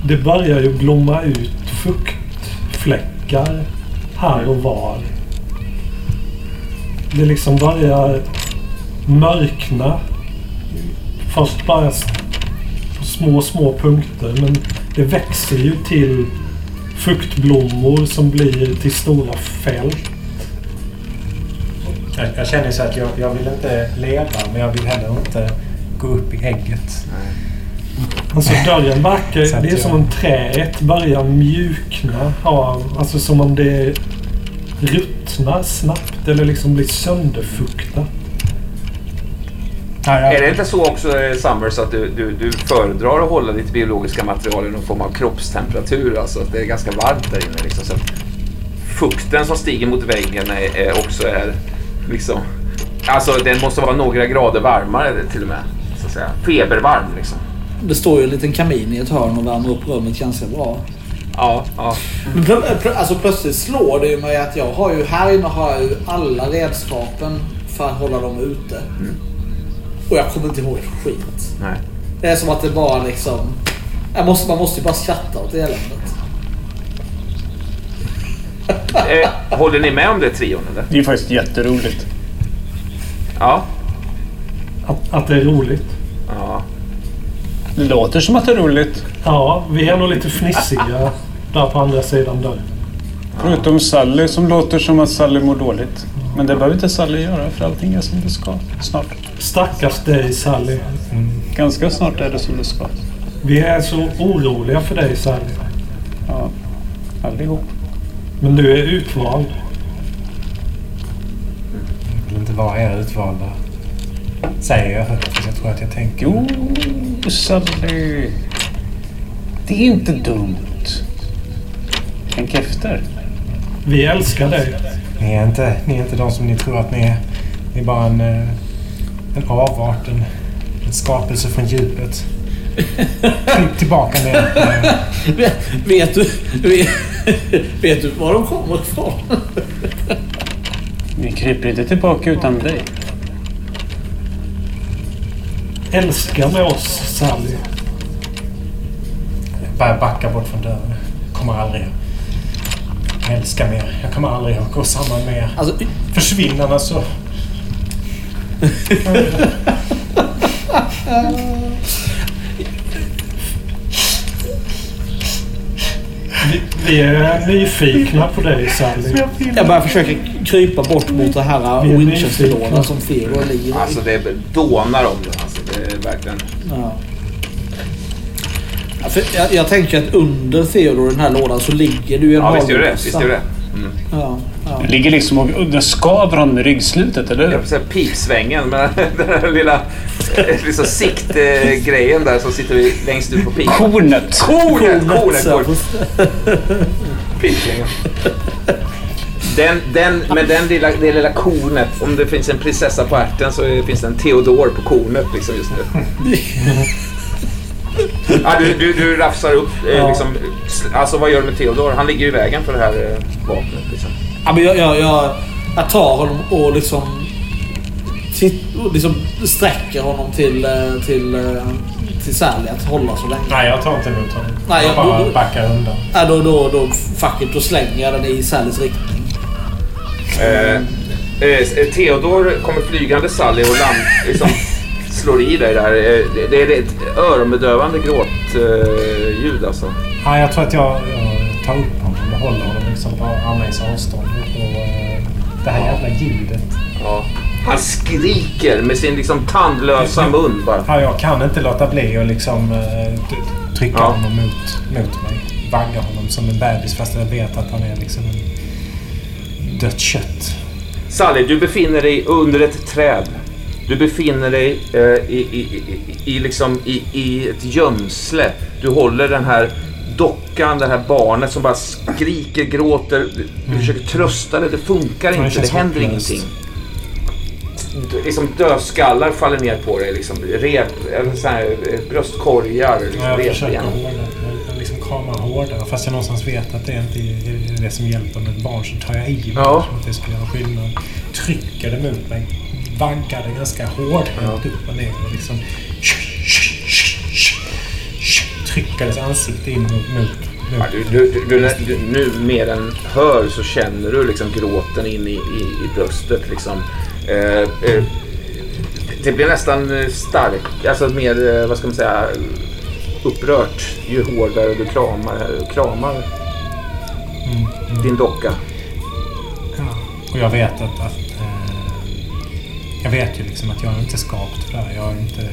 det börjar ju blomma ut fuktfläckar här och var. Det liksom börjar mörkna. Först bara små, små punkter men det växer ju till fuktblommor som blir till stora fält. Jag, jag känner så att jag, jag vill inte leva men jag vill heller inte gå upp i ägget. Alltså dörren verkar... Det är som om träet börjar mjukna av... Alltså som om det ruttnar snabbt eller liksom blir sönderfuktat. Jag, är det inte så också eh, Summers att du, du, du föredrar att hålla ditt biologiska material i någon form av kroppstemperatur? Alltså att det är ganska varmt där inne. Liksom, så fukten som stiger mot väggen är, är också är liksom... Alltså den måste vara några grader varmare till och med. Så att säga. Febervarm liksom. Det står ju en liten kamin i ett hörn och värmer upp rummet ganska bra. Ja, ja. Men plö, plö, alltså plötsligt slår det ju mig att jag har ju här inne har jag ju alla redskapen för att hålla dem ute. Och jag kommer inte ihåg ett skit. Nej. Det är som att det bara liksom... Jag måste, man måste ju bara skratta åt eländet. [LAUGHS] Eh, håller ni med om det trion eller? Det är faktiskt jätteroligt. Ja. Att, att det är roligt. ja. Det låter som att det är roligt. Ja, vi är nog lite fnissiga där på andra sidan dörren. Förutom Sally som låter som att Sally mår dåligt. Men det behöver inte Sally göra för allting är som det ska. Snart. Stackars dig Sally. Ganska snart är det som det ska. Vi är så oroliga för dig Sally. Ja. Allihop. Men du är utvald. vill inte vara er utvalda. Säger jag högt. Jag tror att jag tänker. Jo, Sally. Det är inte dumt. Tänk efter. Vi älskar dig. Ni är inte, ni är inte de som ni tror att ni är. Ni är bara en, eh, en avart. En, en skapelse från djupet. Tillbaka ner. Vet, [LAUGHS] vet du... Vet, vet du var de kommer ifrån? Vi kryper inte tillbaka utan dig. älska med oss, Sally? Jag börjar backa bort från dörren. Kommer aldrig att älska mer. Jag kommer aldrig att gå samman med er. Alltså, Försvinnarna så... Vi, vi är nyfikna på dig, Sally. jag bara försöker krypa bort mot det här Winchester-lådan nyfikna. som Fero ligger i. Alltså det dånar om den. Alltså, det är verkligen... Ja. Ja, för jag, jag tänker att under Theodor den här lådan så ligger du i en Ja, visst gör det. Visst gör det. Mm. Ja, ja. Det ligger liksom och det skaver honom i ryggslutet, eller Jag hur? får säga pipsvängen, men [LAUGHS] den här lilla eh, liksom siktgrejen där som sitter längst ut på pipan. Kornet! Kornet! Kornet går. Pipsvängen. Den, den, med den lilla, det lilla kornet, om det finns en prinsessa på ärten så finns det en Theodor på kornet liksom just nu. [LAUGHS] Ja, du, du, du rafsar upp, eh, Ja. liksom, alltså vad gör du med Theodor? Han ligger i vägen för det här eh, vapnet. Liksom. Ja, men jag, jag, jag, jag tar honom och liksom, titt, liksom sträcker honom till, eh, till, eh, till Sally att hålla så länge. Nej, jag tar inte emot honom. Nej, jag jag- bara du- backar undan. Ja, då, då, då, fuck it, då slänger jag den i Sallys riktning. Eh, eh, Theodor kommer flygande Sally och land, liksom, slår i dig där. Eh, det, är ett öronbedövande gråtljud alltså. Ja, jag tror att jag, jag tar upp honom och håller honom liksom på armlängds avstånd. Och, eh, det här jävla ljudet. Ja. Han skriker med sin liksom tandlösa mun bara. Ja, jag kan inte låta bli att liksom eh, trycka Ja. honom mot, mot mig. Vagga honom som en bebis fast jag vet att han är liksom dött kött. Sally, du befinner dig under ett träd. Du befinner dig eh, i, i, i, i, liksom, i, i ett gömsle. Du håller den här dockan, det här barnet som bara skriker, gråter. Du, du försöker trösta det, det funkar inte, det, händer hopplöst. ingenting. Du- Liksom dödskallar faller ner på dig. Liksom, rep, eller så här, eh, bröstkorgar, liksom, Ja, jag försöker hålla liksom kramar hårdare. Fast jag någonstans vet att det inte är det som hjälper med ett barn. Så tar jag i mig Ja. som att det ska göra skillnad. Trycker det mot mig. Vaggar det ganska hårt Ja. upp och ner. Och liksom trycker dess ansikte in mot, mot, Ja, du, du, du, du, nu mer än hör så känner du liksom gråten in i, i, i bröstet. Liksom. Eh, eh, det blir nästan eh, stark, alltså mer, eh, vad ska man säga, upprört ju hårdare du kramar, kramar mm, mm. din docka. Ja. Och jag vet att, att jag vet ju liksom att jag är inte skapt för det här. Jag är inte,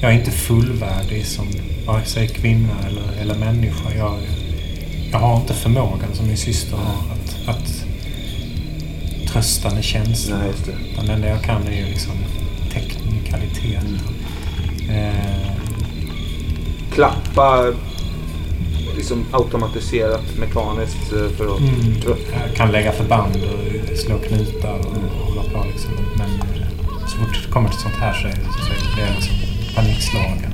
jag är inte fullvärdig som vare sig kvinna eller, eller människa. Jag, jag har inte förmågan som min syster har att, att trösta med känslor. Nej, just det. Det enda jag kan är ju liksom teknikalitet. Eh, Klappa liksom automatiserat, mekaniskt eh, för att Mm. Jag kan lägga förband och slå knutar och hålla på liksom. Men eh, så fort det kommer till sånt här så är så är det liksom panikslagen.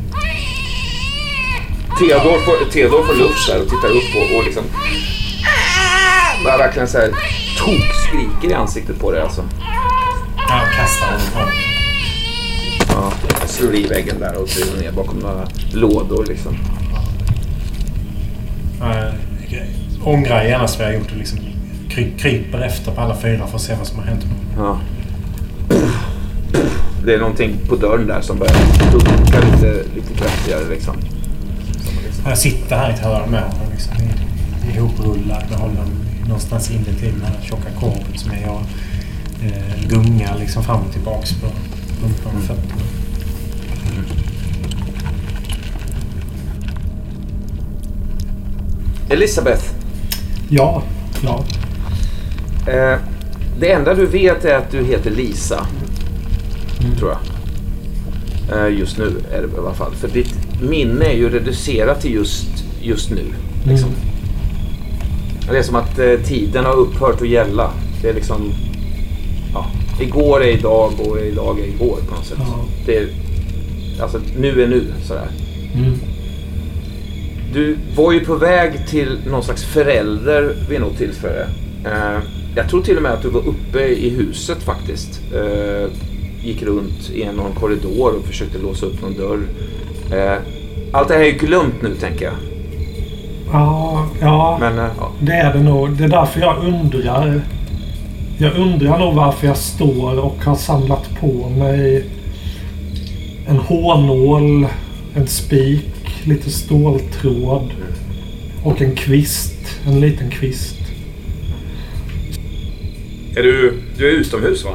Theodor får, Theodor får luft där och tittar upp och, och liksom... Bara verkligen så här tokskriker i ansiktet på dig alltså. Jag kastar honom. Ja, jag slår i väggen där och trillar ner bakom några lådor liksom. Jag ångrar genast vad jag gjort och liksom kry, kryper efter på alla fyra för att se vad som har hänt. Ja. Det är någonting på dörren där som börjar dunka lite, lite kraftigare liksom. Jag sitter här i ett hörn med honom liksom, ihoprullad med honom någonstans inne till den här tjocka korven som är jag eh, gungar liksom fram och tillbaks på rumpan och fötterna. Elisabeth, Ja, ja. eh, det enda du vet är att du heter Lisa. Tror jag. Eh, just nu är det i alla fall. För ditt minne är ju reducerat till just, just nu. Liksom. Det är som att eh, tiden har upphört att gälla. Det är liksom... Ja, igår är idag och idag är igår på något sätt. Ja. Det är, alltså, nu är nu sådär. Mm. Du var ju på väg till någon slags förälder vid något tillfälle. Eh, jag tror till och med att du var uppe i huset faktiskt. Eh, gick runt i någon korridor och försökte låsa upp någon dörr. Eh, allt det här är ju glömt nu tänker jag. Ja, ja Men ja. det är det nog. Det är därför jag undrar. Jag undrar nog varför jag står och har samlat på mig en hårnål, en spik, lite ståltråd och en kvist. En liten kvist. Är du, du är utomhus va?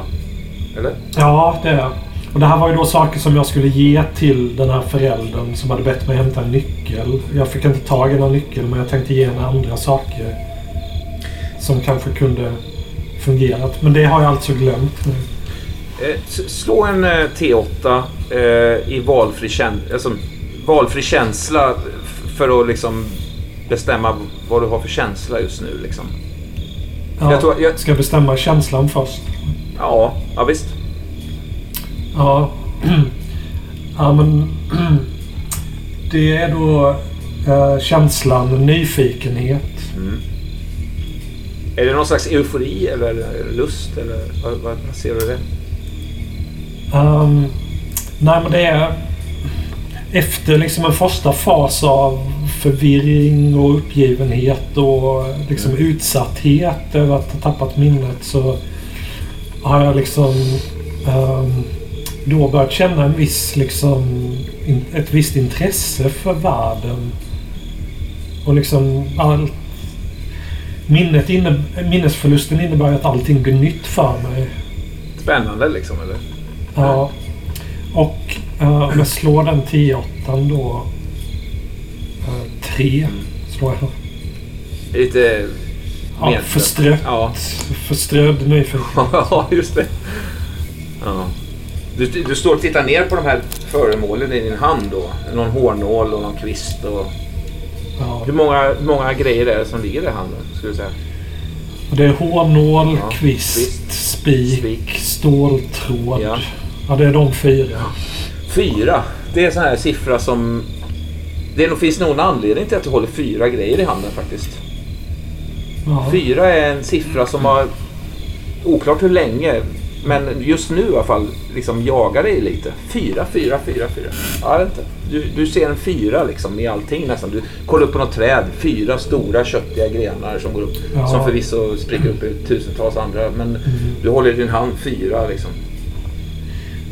Eller? Ja, det är jag. Och det här var ju då saker som jag skulle ge till den här föräldern som hade bett mig hämta en nyckel. Jag fick inte tag i någon nyckel men jag tänkte ge henne andra saker. Som kanske kunde fungerat. Men det har jag alltså glömt nu. Eh, slå en eh, T8 eh, i valfri, käns- alltså, valfri känsla för att liksom bestämma vad du har för känsla just nu. Liksom. Ja, Jag tror- jag- Ska bestämma känslan först? Ja, ja visst. Ja. [CLEARS THROAT] ja men... [CLEARS THROAT] Det är då eh, känslan nyfikenhet. Är det någon slags eufori eller lust? Eller vad, vad, vad ser du det? Um, nej men det är efter liksom en första fas av förvirring och uppgivenhet och liksom utsatthet över att ha tappat minnet så har jag liksom ehm, då börjat känna en viss liksom in, ett visst intresse för världen. Och liksom allt minnet inne, minnesförlusten innebär att allting blir nytt för mig. Spännande liksom, eller? Ja. Och eh, om jag slår den 10 då. Uh, tre slår jag. Lite... Ja, Med- förstrött. Ja. Förströdd nyfiken. [LAUGHS] Ja, just det. Ja. Du, du står och tittar ner på de här föremålen i din hand då. Någon hårnål och någon kvist och... Ja. Hur många, många grejer är det som ligger i handen, skulle du säga? Det är hårnål, Ja, kvist, spik, spik. ståltråd. Ja. Ja. det är de fyra. Fyra. Det är en sån här siffra som... Det finns någon anledning till att du håller fyra grejer i handen faktiskt. Ja. Fyra är en siffra som har... Oklart hur länge, men just nu i alla fall liksom jagar dig lite. Fyra, fyra, fyra, fyra. Vet inte. Du, du ser en fyra liksom i allting nästan. Du kollar upp på något träd. Fyra stora köttiga grenar som går upp. Ja. Som förvisso spricker upp i tusentals andra. Men du håller i din hand fyra liksom.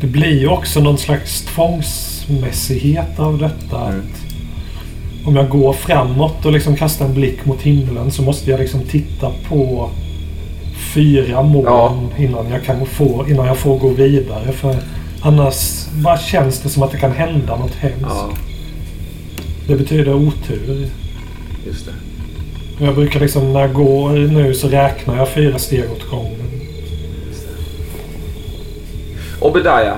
Det blir ju också någon slags tvångsmässighet av detta. Mm. Att om jag går framåt och liksom kastar en blick mot himlen så måste jag liksom titta på fyra moln Ja. innan, jag kan få, innan jag får gå vidare. För annars bara känns det som att det kan hända något hemskt. Ja, Det betyder otur. just det. Jag brukar liksom när jag går nu så räknar jag fyra steg åt gången. Obadiah.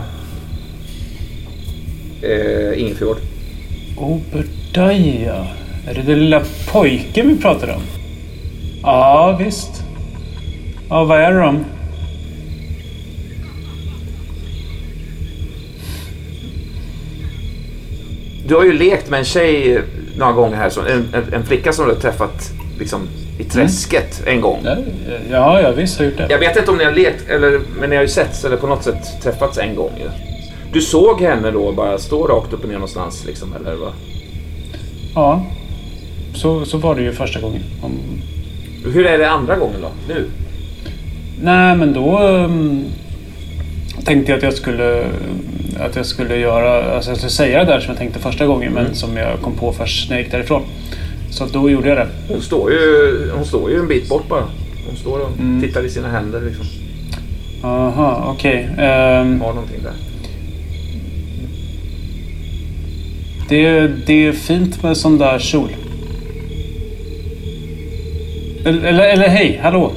Eh, Ingefjord. Obadiah. Är det den lilla pojken vi pratar om? Ja, visst. Ja, vad är de? Du har ju lekt med en tjej några gånger här. En, en, en flicka som du har träffat liksom, i träsket en gång. Ja, ja, visst har jag gjort det. Jag vet inte om ni har lekt, eller, men ni har ju setts eller på något sätt träffats en gång ju. Du såg henne då bara stå rakt upp och ner någonstans liksom, eller vad? Ja. Så, så var det ju första gången. Om... Hur är det andra gången då? Nu? Nej, men då um, tänkte jag att jag skulle att jag skulle göra, alltså jag skulle säga det där som jag tänkte första gången men som jag kom på först när jag gick därifrån. Så då gjorde jag det. Hon står ju, hon står ju en bit bort bara. Hon står och Mm. tittar i sina händer liksom. Aha, okej. Ehm, Har någonting där. det, det är fint med sån där kjol. Eller, eller, eller hej, hallå.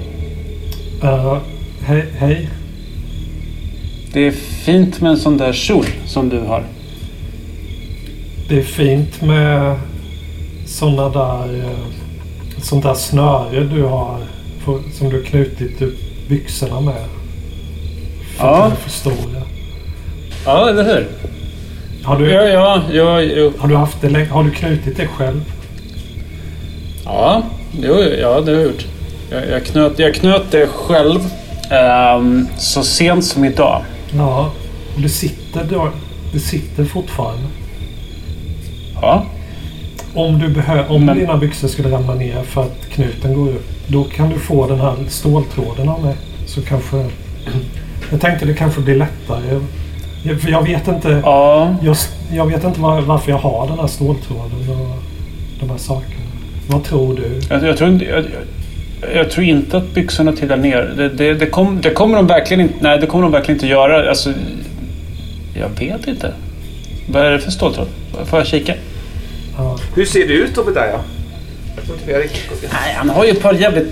Uh, hej, hej. Det är fint med en sån där kjol som du har. Det är fint med såna där... eh, Sånt där snöre du har. För, som du knutit upp byxorna med. För Ja. att kunna förstora. Ja, eller hur? Har du, Ja, ja, ja, jo. har du haft det? Har du knutit det själv? Ja, jo, ja det har jag gjort. Jag, jag, knöt, jag knöt det själv ehm, så sent som idag. Ja. Och det sitter, det sitter fortfarande. Ja. Om, du behö- om Men- dina byxor skulle ramla ner för att knuten går upp. Då kan du få den här ståltråden av mig. Så kanske... Jag tänkte det kanske blir lättare. Jag, för jag vet inte... Ja. Jag, jag vet inte var, varför jag har den här ståltråden och de här sakerna. Vad tror du? Jag, jag, tror, inte- jag, jag, tror inte att byxorna trillar ner. Det, det, det, kom, det kommer de verkligen inte... Nej, det kommer de verkligen inte göra. Alltså, jag vet inte. Vad är det för ståltråd? Får jag kika? Ja. Hur ser det ut Obadiah? Jag tror inte vi har riktigt. Nej, han har ju ett par jävligt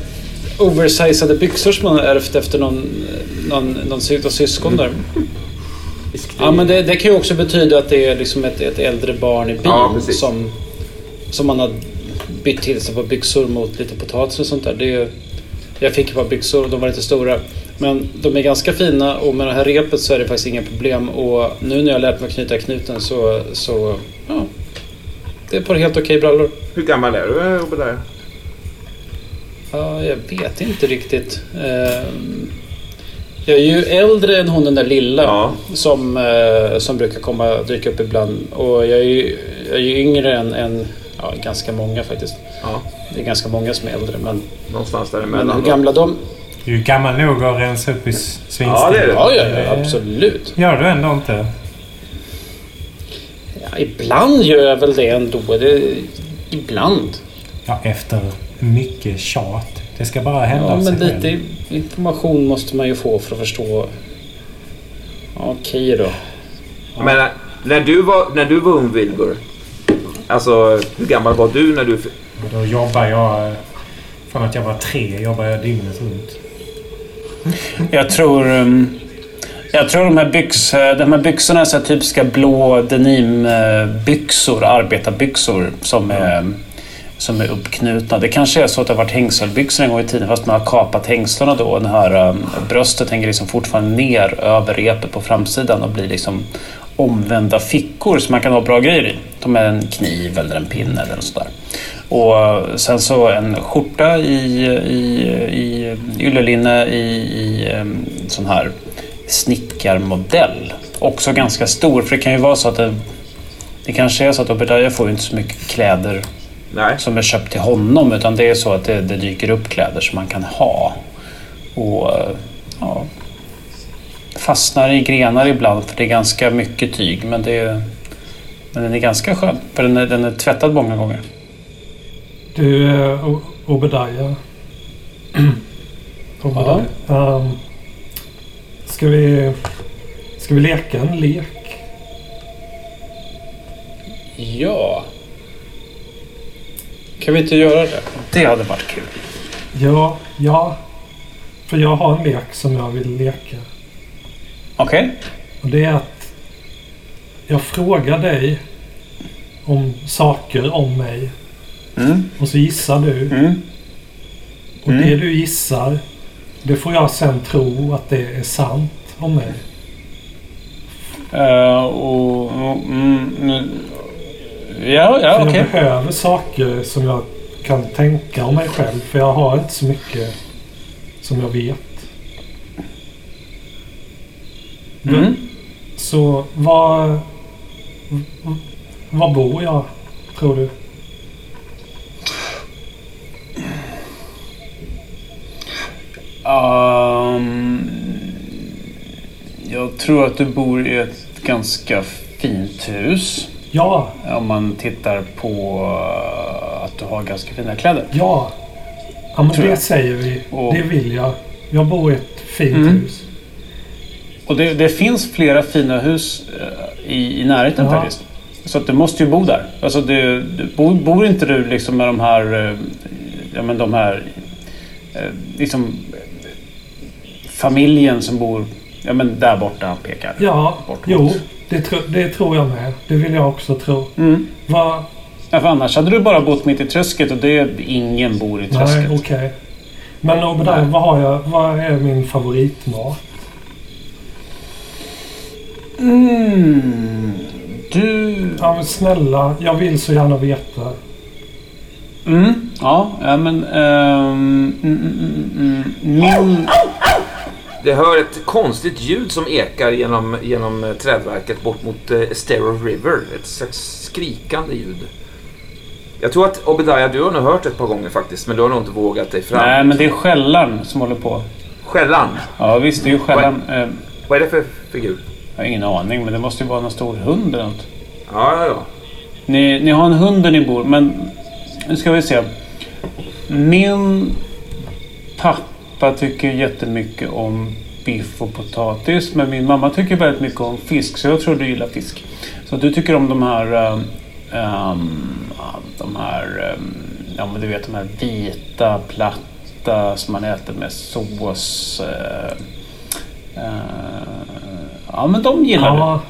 oversizade byxor som han har ärvt efter någon, någon, någon sy- någon syskon där. [LAUGHS] Ja, men det, det kan ju också betyda att det är liksom ett, ett äldre barn i bil Ja, som, som man har bytt till sig på byxor mot lite potatis och sånt där. Det är, ju- jag fick ett par byxor och de var lite stora. Men de är ganska fina och med det här repet så är det faktiskt inga problem. Och nu när jag lärt mig att knyta knuten så, så ja. Det är ett par helt okej brallor. Hur gammal är du Obadiah? Ja, jag vet inte riktigt. Ehm, Jag är ju äldre än hon den där lilla Ja. som, eh, som brukar komma dyka upp ibland. Och jag är ju, jag är ju yngre än, än ja, ganska många faktiskt. Ja, Det är ganska många som är äldre. Men, någonstans men däremellan. hur då. gamla de... Du är ju gammal nog att rensa upp i s- svinstin. Ja, det är det. Ja, ja, ja absolut. Gör du ändå inte? Ja, ibland gör jag väl det ändå. Det, ibland. Ja, efter mycket tjat. Det ska bara hända Ja, av sig men själv. lite information måste man ju få för att förstå. Okej då. Men när- när du var, när du var ung Wilbur, alltså hur gammal var du när du... f- Då jobbar jag... eh, Från att jag var tre jobbar jag dygnet runt. Jag tror... um, Jag tror de här, byx, eh, de här byxorna är så typiska blå denimbyxor, arbetarbyxor som är, som är uppknutna. Det kanske är så att det har varit hängselbyxor en gång i tiden fast man har kapat hängslena då. Och det här um, bröstet hänger liksom fortfarande ner över repet på framsidan och blir liksom omvända fickor som man kan ha bra grejer i. De är en kniv eller en pinne eller något sådär. Och sen så en skjorta i, i, i yllelinne i, i sån här snickarmodell. Också ganska stor, för det kan ju vara så att det, det kanske är så att Obadiah får ju inte så mycket kläder Nej. som är köpt till honom utan det är så att det, det dyker upp kläder som man kan ha. Och ja, fastnar i grenar ibland för det är ganska mycket tyg men, det är, men den är ganska skön för den är, den är tvättad många gånger. Du, eh, O- Obadiah. [CLEARS THROAT] Obadiah. Ehm, ska vi... Ska vi leka en lek? Ja. Kan vi inte göra det? Det hade varit kul. Ja, ja. För jag har en lek som jag vill leka. Okej. Och det är att jag frågar dig om saker om mig. Mm. Och så gissar du. Mm. Och Mm. det du gissar, det får jag sen tro att det är sant om mig. Eh, och, mm, nu- ja, ja okej. Jag behöver saker som jag kan tänka om mig själv. För jag har inte så mycket som jag vet. Mm. Så var... Var bor jag, tror du? Ehm, jag tror att du bor i ett ganska fint hus. Ja, Om man tittar på eh, att du har ganska fina kläder. ja. Ja, men det jag. säger vi. Och- Det vill jag. Jag bor i ett fint Mm. hus. Och det, det finns flera fina hus eh, i, i närheten Ja. faktiskt. Så att du måste ju bo där. Alltså du, du, bor, bor inte du liksom med de här... eh, Ja men de här... Liksom... Familjen som bor... Ja men där borta han pekar. Ja, Bort jo. Det, tro, det tror jag med. Det vill jag också tro. Mm. Vad... Ja, för annars hade du bara bott mitt i träsket och det ingen bor i Nej, träsket. okej. Men Obadiah, Nej. vad har jag? Vad är min favoritmat? Mm. Du... Ja, men snälla. Jag vill så gärna veta. Mm. Ja, ja men... mm, mm, mm, mm. min... det hör ett konstigt ljud som ekar genom, genom eh, trädverket bort mot eh, Estero River. Ett slags skrikande ljud. Jag tror att Obadiah, du har nog hört det ett par gånger faktiskt, men du har nog inte vågat dig fram. Nej, men det är skällan som håller på. Skällan, Ja, visst. Det är ju skällan. Eh, vad är det för figur? jag har ingen aning, men det måste ju vara någon stor hund eller något. Ja, ja, ja. Ni, ni har en hund där ni bor, men nu ska vi se. Min pappa tycker jättemycket om biff och potatis, men min mamma tycker väldigt mycket om fisk, så jag tror du gillar fisk. Så du tycker om de här... ehm, de här... ehm, ja, men du vet de här vita, platta som man äter med sås. eh, eh, ja, men de gillar du. Ja,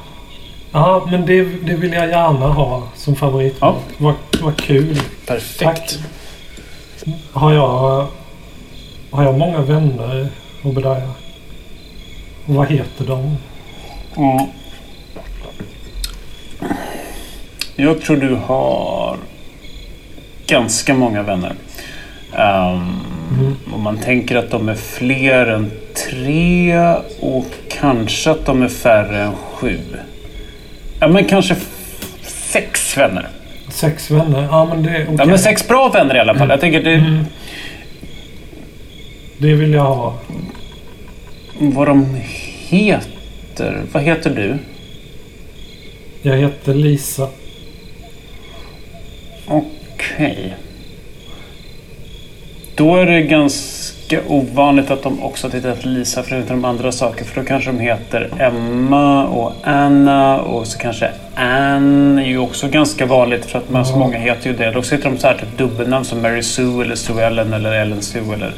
ja men det, det vill jag gärna ha som favoritmat. Ja. Vad, vad kul. Perfekt. Har jag, har jag många vänner, Obadiah? Och vad heter de? Mm. Jag tror du har ganska många vänner. Ehm, Om man tänker att de är fler än tre och kanske att de är färre än sju. Ja, men kanske sex vänner. Sex vänner? Ja, men det är okej. Ja, men sex bra vänner i alla fall. Jag tänker det, Mm. Det vill jag ha. vad de heter. Vad heter du? Jag heter Lisa. Okej. Då är det ganska ovanligt att de också tittar till Lisa förutom andra saker. För då kanske de heter Emma och Anna och så kanske Ann är ju också ganska vanligt för att man, så många heter ju det. Då heter de så här typ dubbelnamn som Mary Sue eller Sue Ellen eller Ellen Sue eller...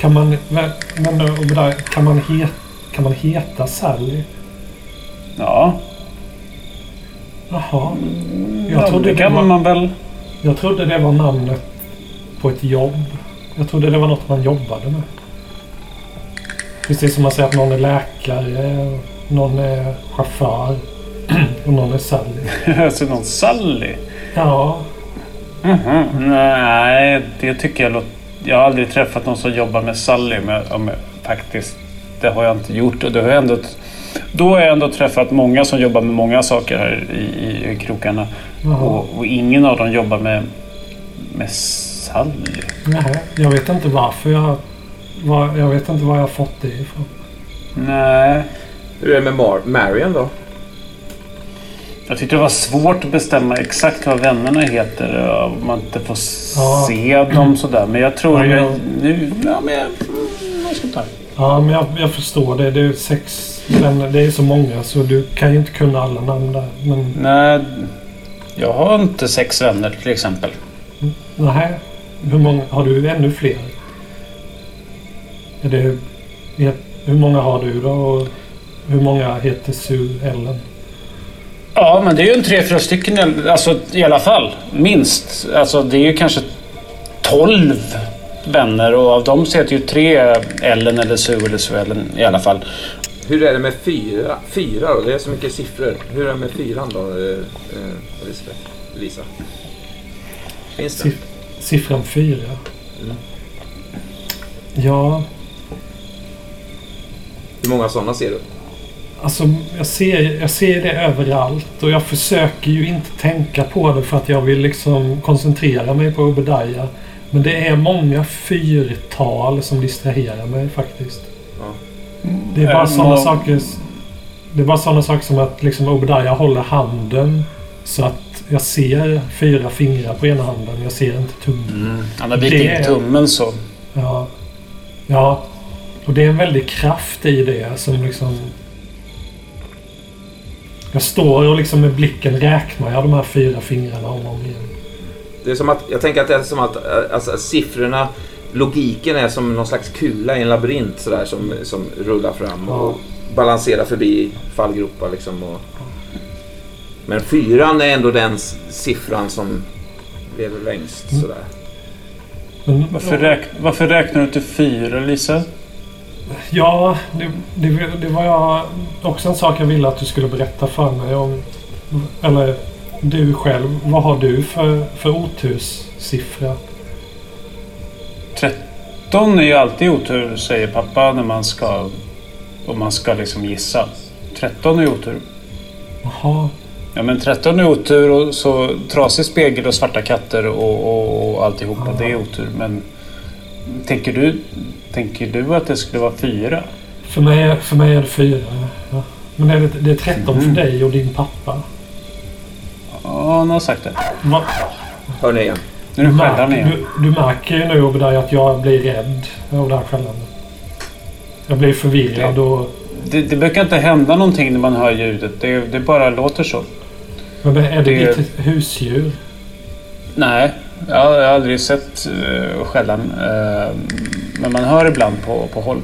Kan man, men, Obadiah, kan man, he, kan man heta Sally? Ja, Jaha. jag trodde det det kan var- man väl... Jag trodde det var namnet på ett jobb. Jag trodde det var något man jobbade med. Precis som man säger att någon är läkare, någon är chaufför [CLEARS THROAT] och någon är Sally. [LAUGHS] alltså någon Sally? Ja, Mhm. Nej, det tycker jag låter... Jag har aldrig träffat någon som jobbar med Sally, men om jag, faktiskt, det har jag inte gjort. Och det har jag ändå, då har jag ändå träffat många som jobbar med många saker här i, i, i krokarna. Och, och ingen av dem jobbar med, med Sally. nej. Jag vet inte varför jag... Var, jag vet inte var jag har fått det ifrån. Nej. Hur är det med Mar- Marion då? Jag tyckte det var svårt att bestämma exakt vad vännerna heter om man inte får Ja. se dem sådär. Men jag tror... Ja, jag, men- nu, ja, men jag, mm, jag ska ta. Ja, men jag, jag förstår det. Det är sex vänner. Det är så många så du kan ju inte kunna alla namn där. Men Nej, jag har inte sex vänner till exempel. nej. Hur många... Har du ännu fler? Är det... Hur många har du då? Och hur många heter Sue Ellen? Ja, men det är ju en tre, fyra stycken alltså, i alla fall. Minst. Alltså det är ju kanske tolv vänner och av dem så heter ju tre Ellen eller Sue eller Sue Ellen i alla fall. Hur är det med fyra? Fyra då? Det är så mycket siffror. Hur är det med fyran då, eh, eh, Elisabeth? Lisa? Finns det? Siff siffran fyra. Mm. Ja, Hur många sådana ser du? Alltså jag ser, jag ser det överallt och jag försöker ju inte tänka på det för att jag vill liksom koncentrera mig på Obadiah. Men det är många fyrtal som distraherar mig faktiskt. Ja. Det är bara Mm. sådana Må- saker Det är bara sådana saker som att liksom Obadiah håller handen så att jag ser fyra fingrar på ena handen. Jag ser inte tummen. Han har bitit Det- in tummen så. Ja. Ja. Och det är en väldig kraft i det som liksom... Jag står och liksom med blicken räknar jag de här fyra fingrarna om och om igen. Det är som att, jag tänker att det är som att eh, alltså, siffrorna, logiken är som någon slags kula i en labyrint sådär som, som rullar fram och balanserar förbi fallgropar liksom. Och... Men fyran är ändå den siffran som lever längst Mm. sådär. Men, Varför, räk, varför räknar du till fyra Lisa? Ja, det, det, det var jag, också en sak jag ville att du skulle berätta för mig om. Eller du själv. Vad har du för, för oturssiffra? 13 är ju alltid otur, säger pappa när man ska... Om man ska liksom gissa. 13 är otur. Jaha. Ja men 13 är otur och så trasig spegel och svarta katter och, och, och alltihopa. Det är otur. Men tänker du, tänker du att det skulle vara fyra? För mig, för mig är det fyra. Ja. Men är det, det är 13 för dig och din pappa. Ja, han har sagt det. Va? Hör ni igen? Nu det skällan igen. du, du märker ju nu Obadiah att jag blir rädd av det här skällandet. Jag blir förvirrad och... Det, det brukar inte hända någonting när man hör ljudet. Det, det bara låter så. Men är det Det- ditt husdjur? Nej, jag har aldrig sett uh, skällan. Eh, men man hör ibland på, på håll.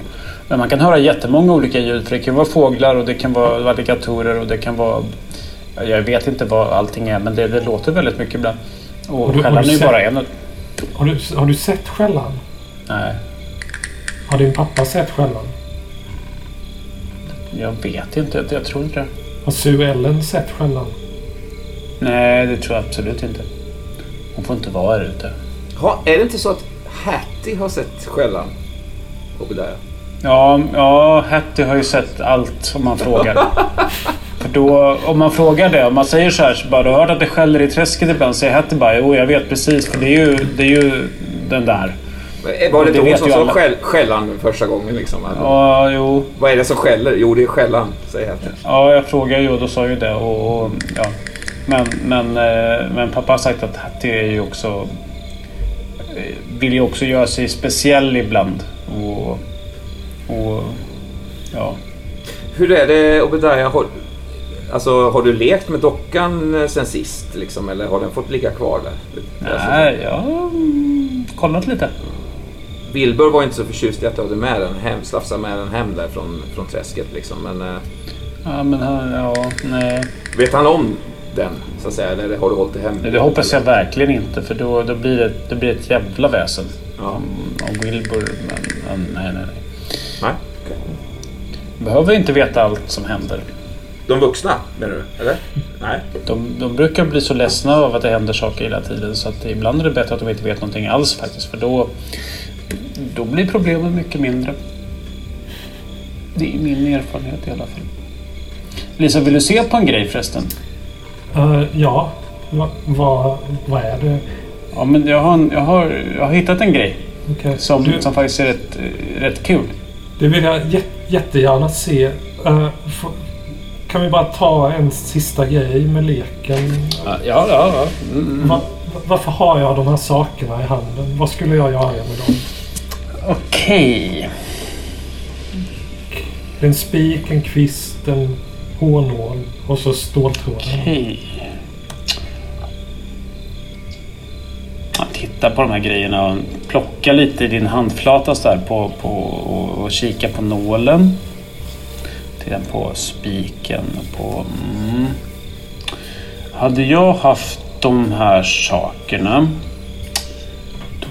Men man kan höra jättemånga olika ljud. För det kan vara fåglar och det kan vara alligatorer och det kan vara... Jag vet inte vad allting är men det, det låter väldigt mycket ibland. Och du- skällan är ju bara en. Har du, har du sett skällan? Nej, Har din pappa sett skällan? jag vet inte. Jag tror inte det. Har Sue Ellen sett skällan? Nej, det tror jag absolut inte. Hon får inte vara här ute. Ha, är det inte så att Hattie har sett skällan? Obadiah? Ja, ja, Hattie har ju sett allt om man frågar. [LAUGHS] För då, om man frågar det, om man säger så här, så bara, du har hört att det skäller i träsket ibland, säger Hattie bara, jo jag vet precis, för det är ju, det är ju den där. Eh, Var det Det inte hon som sa skäll, skällan första gången? Liksom, eller? Ja, jo, Vad är det som skäller? Jo, det är skällan, säger Hattie. ja jag frågar ju och då sa ju det och, och ja. Men, men, eh, men pappa har sagt att Hattie är ju också, eh, vill ju också göra sig speciell ibland. Och, och ja. Hur är det, Obadiah? Har, alltså, har du lekt med dockan eh, sen sist? Liksom, eller har den fått ligga kvar där? Alltså, Nej, jag har kollat lite. Wilbur var inte så förtjust i att du hade med den hem, slafsa med den hem där från, från träsket. Liksom. Men Ja, men han, ja, nej. vet han om den, så att säga? Eller har du hållit det hemligt? Det hoppas jag verkligen inte för då, då blir det, det blir ett jävla väsen. Ja. Om, om Wilbur, men, men nej, nej, nej. Nej? okej. Behöver inte veta allt som händer. De vuxna, menar du? Eller? Nej. De, de brukar bli så ledsna av att det händer saker hela tiden så att ibland är det bättre att de inte vet någonting alls faktiskt. För då, då blir problemen mycket mindre. Det är min erfarenhet i alla fall. Lisa, vill du se på en grej förresten? Eh, ja. Va, vad vad är det? Ja, men jag har, en- jag har, jag har hittat en grej Okej. som, Du- som faktiskt är rätt, rätt kul. Det vill jag jä- jättegärna se. Eh, f- kan vi bara ta en sista grej med leken? Ja, ja, ja. Mm. Va, va- varför har jag de här sakerna i handen? Vad skulle jag göra med dem? Okej. Är en spik, en kvist, en hårnål och så ståltråden. Okej. Ja, Titta på de här grejerna och plocka lite i din handflata så där på, på, och, och kika på nålen. Titta på spiken. och På, mm. Hade jag haft de här sakerna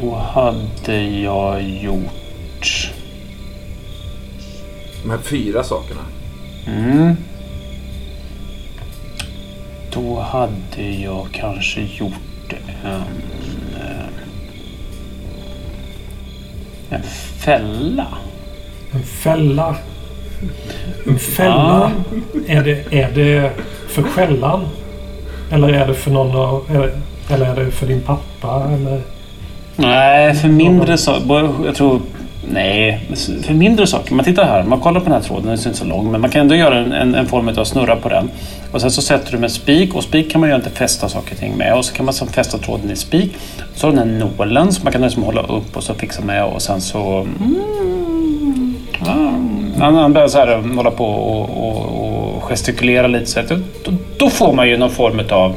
då hade jag gjort... De här fyra sakerna. Mm. Då hade jag kanske gjort en... eh, En fälla. En fälla. En fälla. Är, det, är det för skällan? Eller är det för någon av... Eller, eller är det för din pappa? Eller? Nej, för mindre saker. Jag tror... Nej, för mindre saker. Man tittar här. Man kollar på den här tråden. Den är inte så lång. Men man kan ändå göra en, en, en form av snurra på den. Och sen så sätter du med spik. Och spik kan man ju inte fästa saker och ting med. Och så kan man sen fästa tråden i spik. Så har du den här nålen som man kan liksom hålla upp och så fixa med. Och sen så... Mm, ja, han, börjar så här eh, hålla på och, och, och gestikulera lite. Så att, då, då får man ju någon form av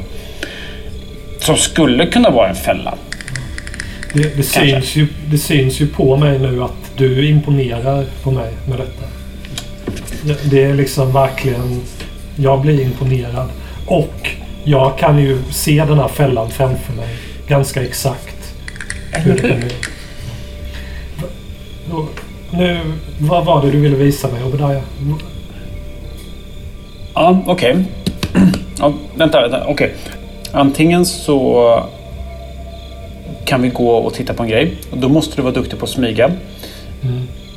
som skulle kunna vara en fälla. Det, det, syns ju, det syns ju på mig nu att du imponerar på mig med detta. Det- Det är liksom verkligen... Jag blir imponerad. Och jag kan ju se den här fällan framför mig. Ganska exakt. Hur Nu, vad var det du ville visa mig, Obadiah? Ja, okej. Ja, vänta, vänta. Okej. Antingen så kan vi gå och titta på en grej. Då måste du vara duktig på att smyga.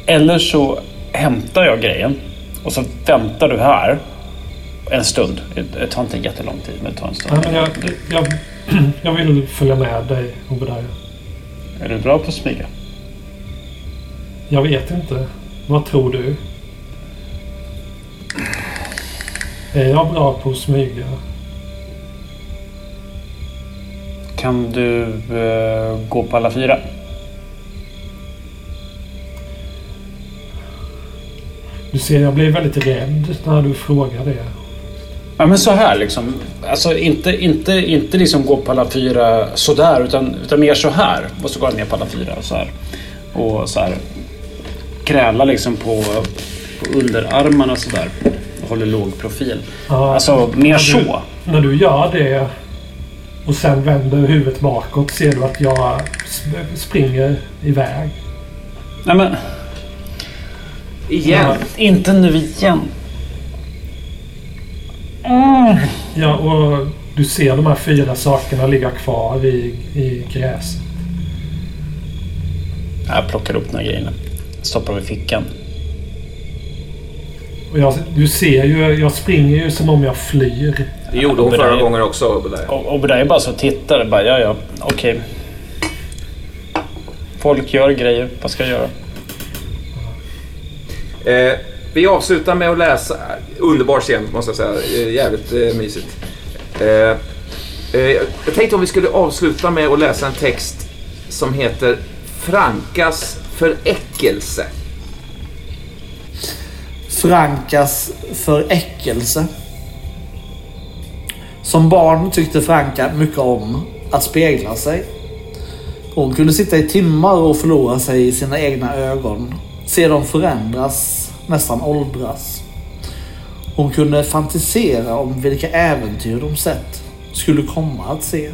Eller så hämtar jag grejen och så väntar du här en stund. Det tar inte jättelång tid, men det tar en stund. Men jag, jag, [CLEARS THROAT] jag vill följa med dig, Obadiah. Är du bra på att smyga? Jag vet inte. Vad tror du? Är jag bra på att smyga? Kan du eh, gå på alla fyra? Du ser, jag blir väldigt rädd när du frågar det. Ja, men så här liksom. Alltså inte, inte, inte liksom gå på alla fyra sådär, utan, utan mer så här. Och så går jag ner på alla fyra så här. Och så här. Kräla liksom på, på underarmarna sådär. Håller låg profil. Ja, Alltså mer när du, så. När du gör det och sen vänder huvudet bakåt ser du att jag sp- springer iväg. Nej men, Igen. inte nu igen. Ja, och du ser de här fyra sakerna ligga kvar i, i gräset. Jag plockar upp här grejerna. Stoppar dem i fickan. Och jag, du ser ju, jag springer ju som om jag flyr. Det gjorde hon förra gången också. Det är bara så och tittar. Bara, ja, ja, okej. Folk gör grejer. Vad ska jag göra? Eh, vi avslutar med att läsa. Underbar scen måste jag säga. Eh, jävligt eh, mysigt. Eh, eh, jag tänkte om vi skulle avsluta med att läsa en text som heter Frankas föräckelse. Frankas föräckelse. Som barn tyckte Franka mycket om att spegla sig. Hon kunde sitta i timmar och förlora sig i sina egna ögon. Se dem förändras, nästan åldras. Hon kunde fantisera om vilka äventyr de sett skulle komma att se.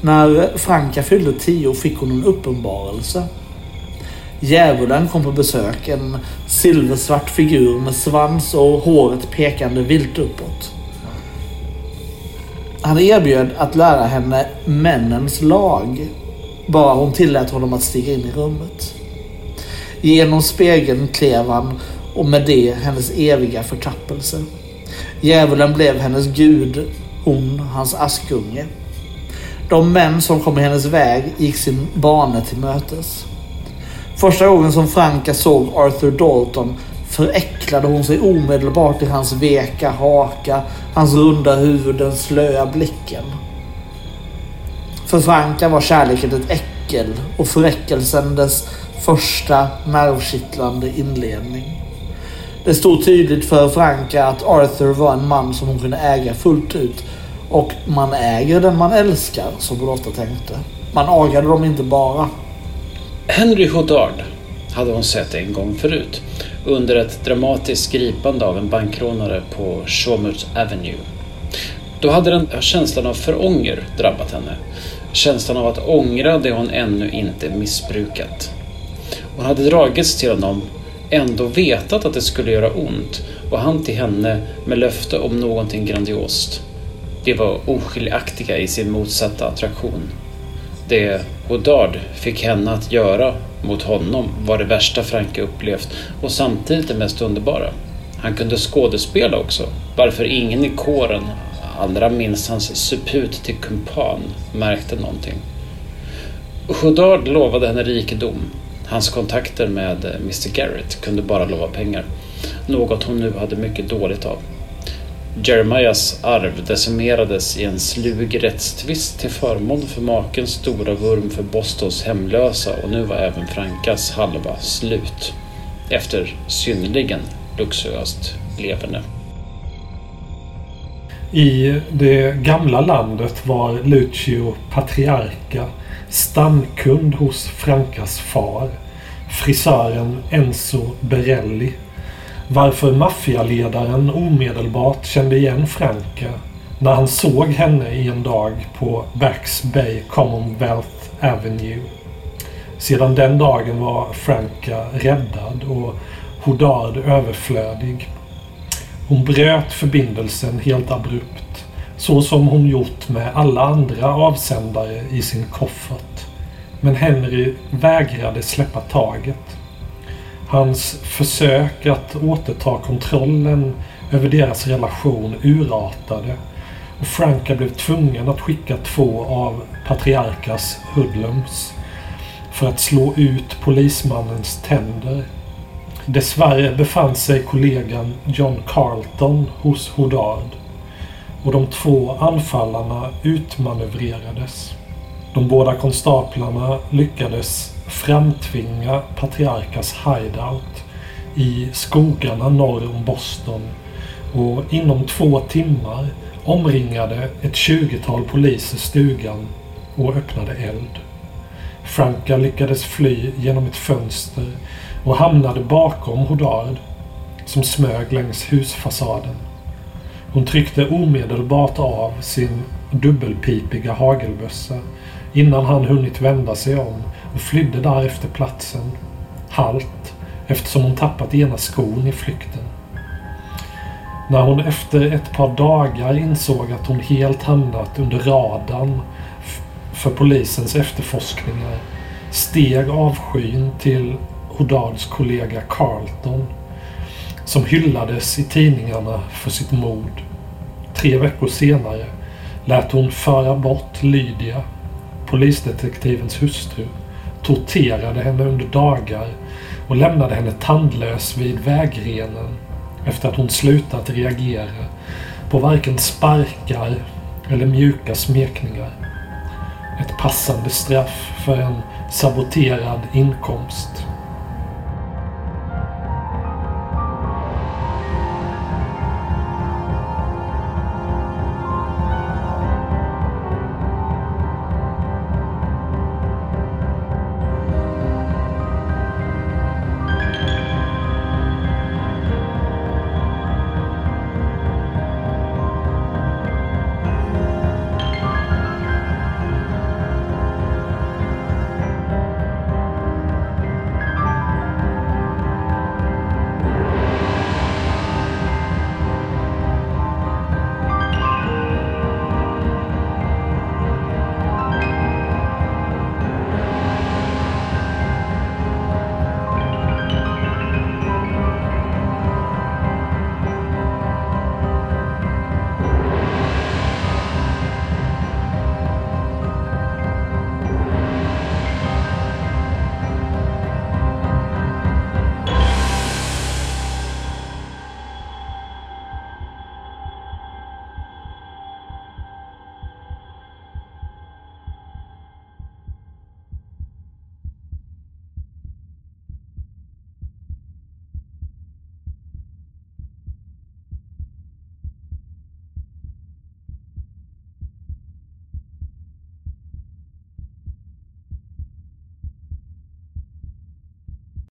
När Franka fyllde tio fick hon en uppenbarelse. Djävulen kom på besök, en silversvart figur med svans och håret pekande vilt uppåt. Han erbjöd att lära henne männens lag, bara hon tillät honom att stiga in i rummet. Genom spegeln klev han och med det hennes eviga förtappelse. Djävulen blev hennes gud, hon hans askunge. De män som kom i hennes väg gick sin bane till mötes. Första gången som Franka såg Arthur Dalton föräcklade hon sig omedelbart i hans veka haka, hans runda huvud, den slöa blicken. För Franka var kärleken ett äckel och föräckelsen dess första nervkittlande inledning. Det stod tydligt för Franka att Arthur var en man som hon kunde äga fullt ut. Och man äger den man älskar, som hon ofta tänkte. Man agade dem inte bara. Henry Hoddard hade hon sett en gång förut under ett dramatiskt gripande av en bankrånare på Shawmut Avenue. Då hade den känslan av förånger drabbat henne. Känslan av att ångra det hon ännu inte missbrukat. Hon hade dragits till honom, ändå vetat att det skulle göra ont och han till henne med löfte om någonting grandiost. De var oskiljaktiga i sin motsatta attraktion. Det Godard fick henne att göra mot honom var det värsta Franke upplevt och samtidigt det mest underbara. Han kunde skådespela också, varför ingen i kåren, allra minst hans suput till kumpan, märkte någonting. Godard lovade henne rikedom. Hans kontakter med eh, Mr Garrett kunde bara lova pengar. Något hon nu hade mycket dåligt av. Jeremias arv decimerades i en slug rättstvist till förmån för makens stora vurm för Bostons hemlösa och nu var även Frankas halva slut. Efter synnerligen luxuöst leverne. I det gamla landet var Lucio patriarka, stamkund hos Frankas far, frisören Enzo Berelli. Varför maffialedaren omedelbart kände igen Franka när han såg henne i en dag på Backs Bay Commonwealth Avenue. Sedan den dagen var Franka räddad och Hodard överflödig. Hon bröt förbindelsen helt abrupt. Så som hon gjort med alla andra avsändare i sin koffert. Men Henry vägrade släppa taget. Hans försök att återta kontrollen över deras relation urartade och Franka blev tvungen att skicka två av Patriarkas hoodlums för att slå ut polismannens tänder. Dessvärre befann sig kollegan John Carlton hos Hodard och de två anfallarna utmanövrerades. De båda konstaplarna lyckades framtvinga Patriarkas hideout i skogarna norr om Boston och inom två timmar omringade ett tjugotal poliser stugan och öppnade eld. Franka lyckades fly genom ett fönster och hamnade bakom Hodard som smög längs husfasaden. Hon tryckte omedelbart av sin dubbelpipiga hagelbössa innan han hunnit vända sig om och flydde därefter platsen. Halt, eftersom hon tappat ena skon i flykten. När hon efter ett par dagar insåg att hon helt hamnat under radarn för polisens efterforskningar steg avskyn till Hodards kollega Carlton som hyllades i tidningarna för sitt mod. Tre veckor senare lät hon föra bort Lydia, polisdetektivens hustru, torterade henne under dagar och lämnade henne tandlös vid vägrenen efter att hon slutat reagera på varken sparkar eller mjuka smekningar. Ett passande straff för en saboterad inkomst.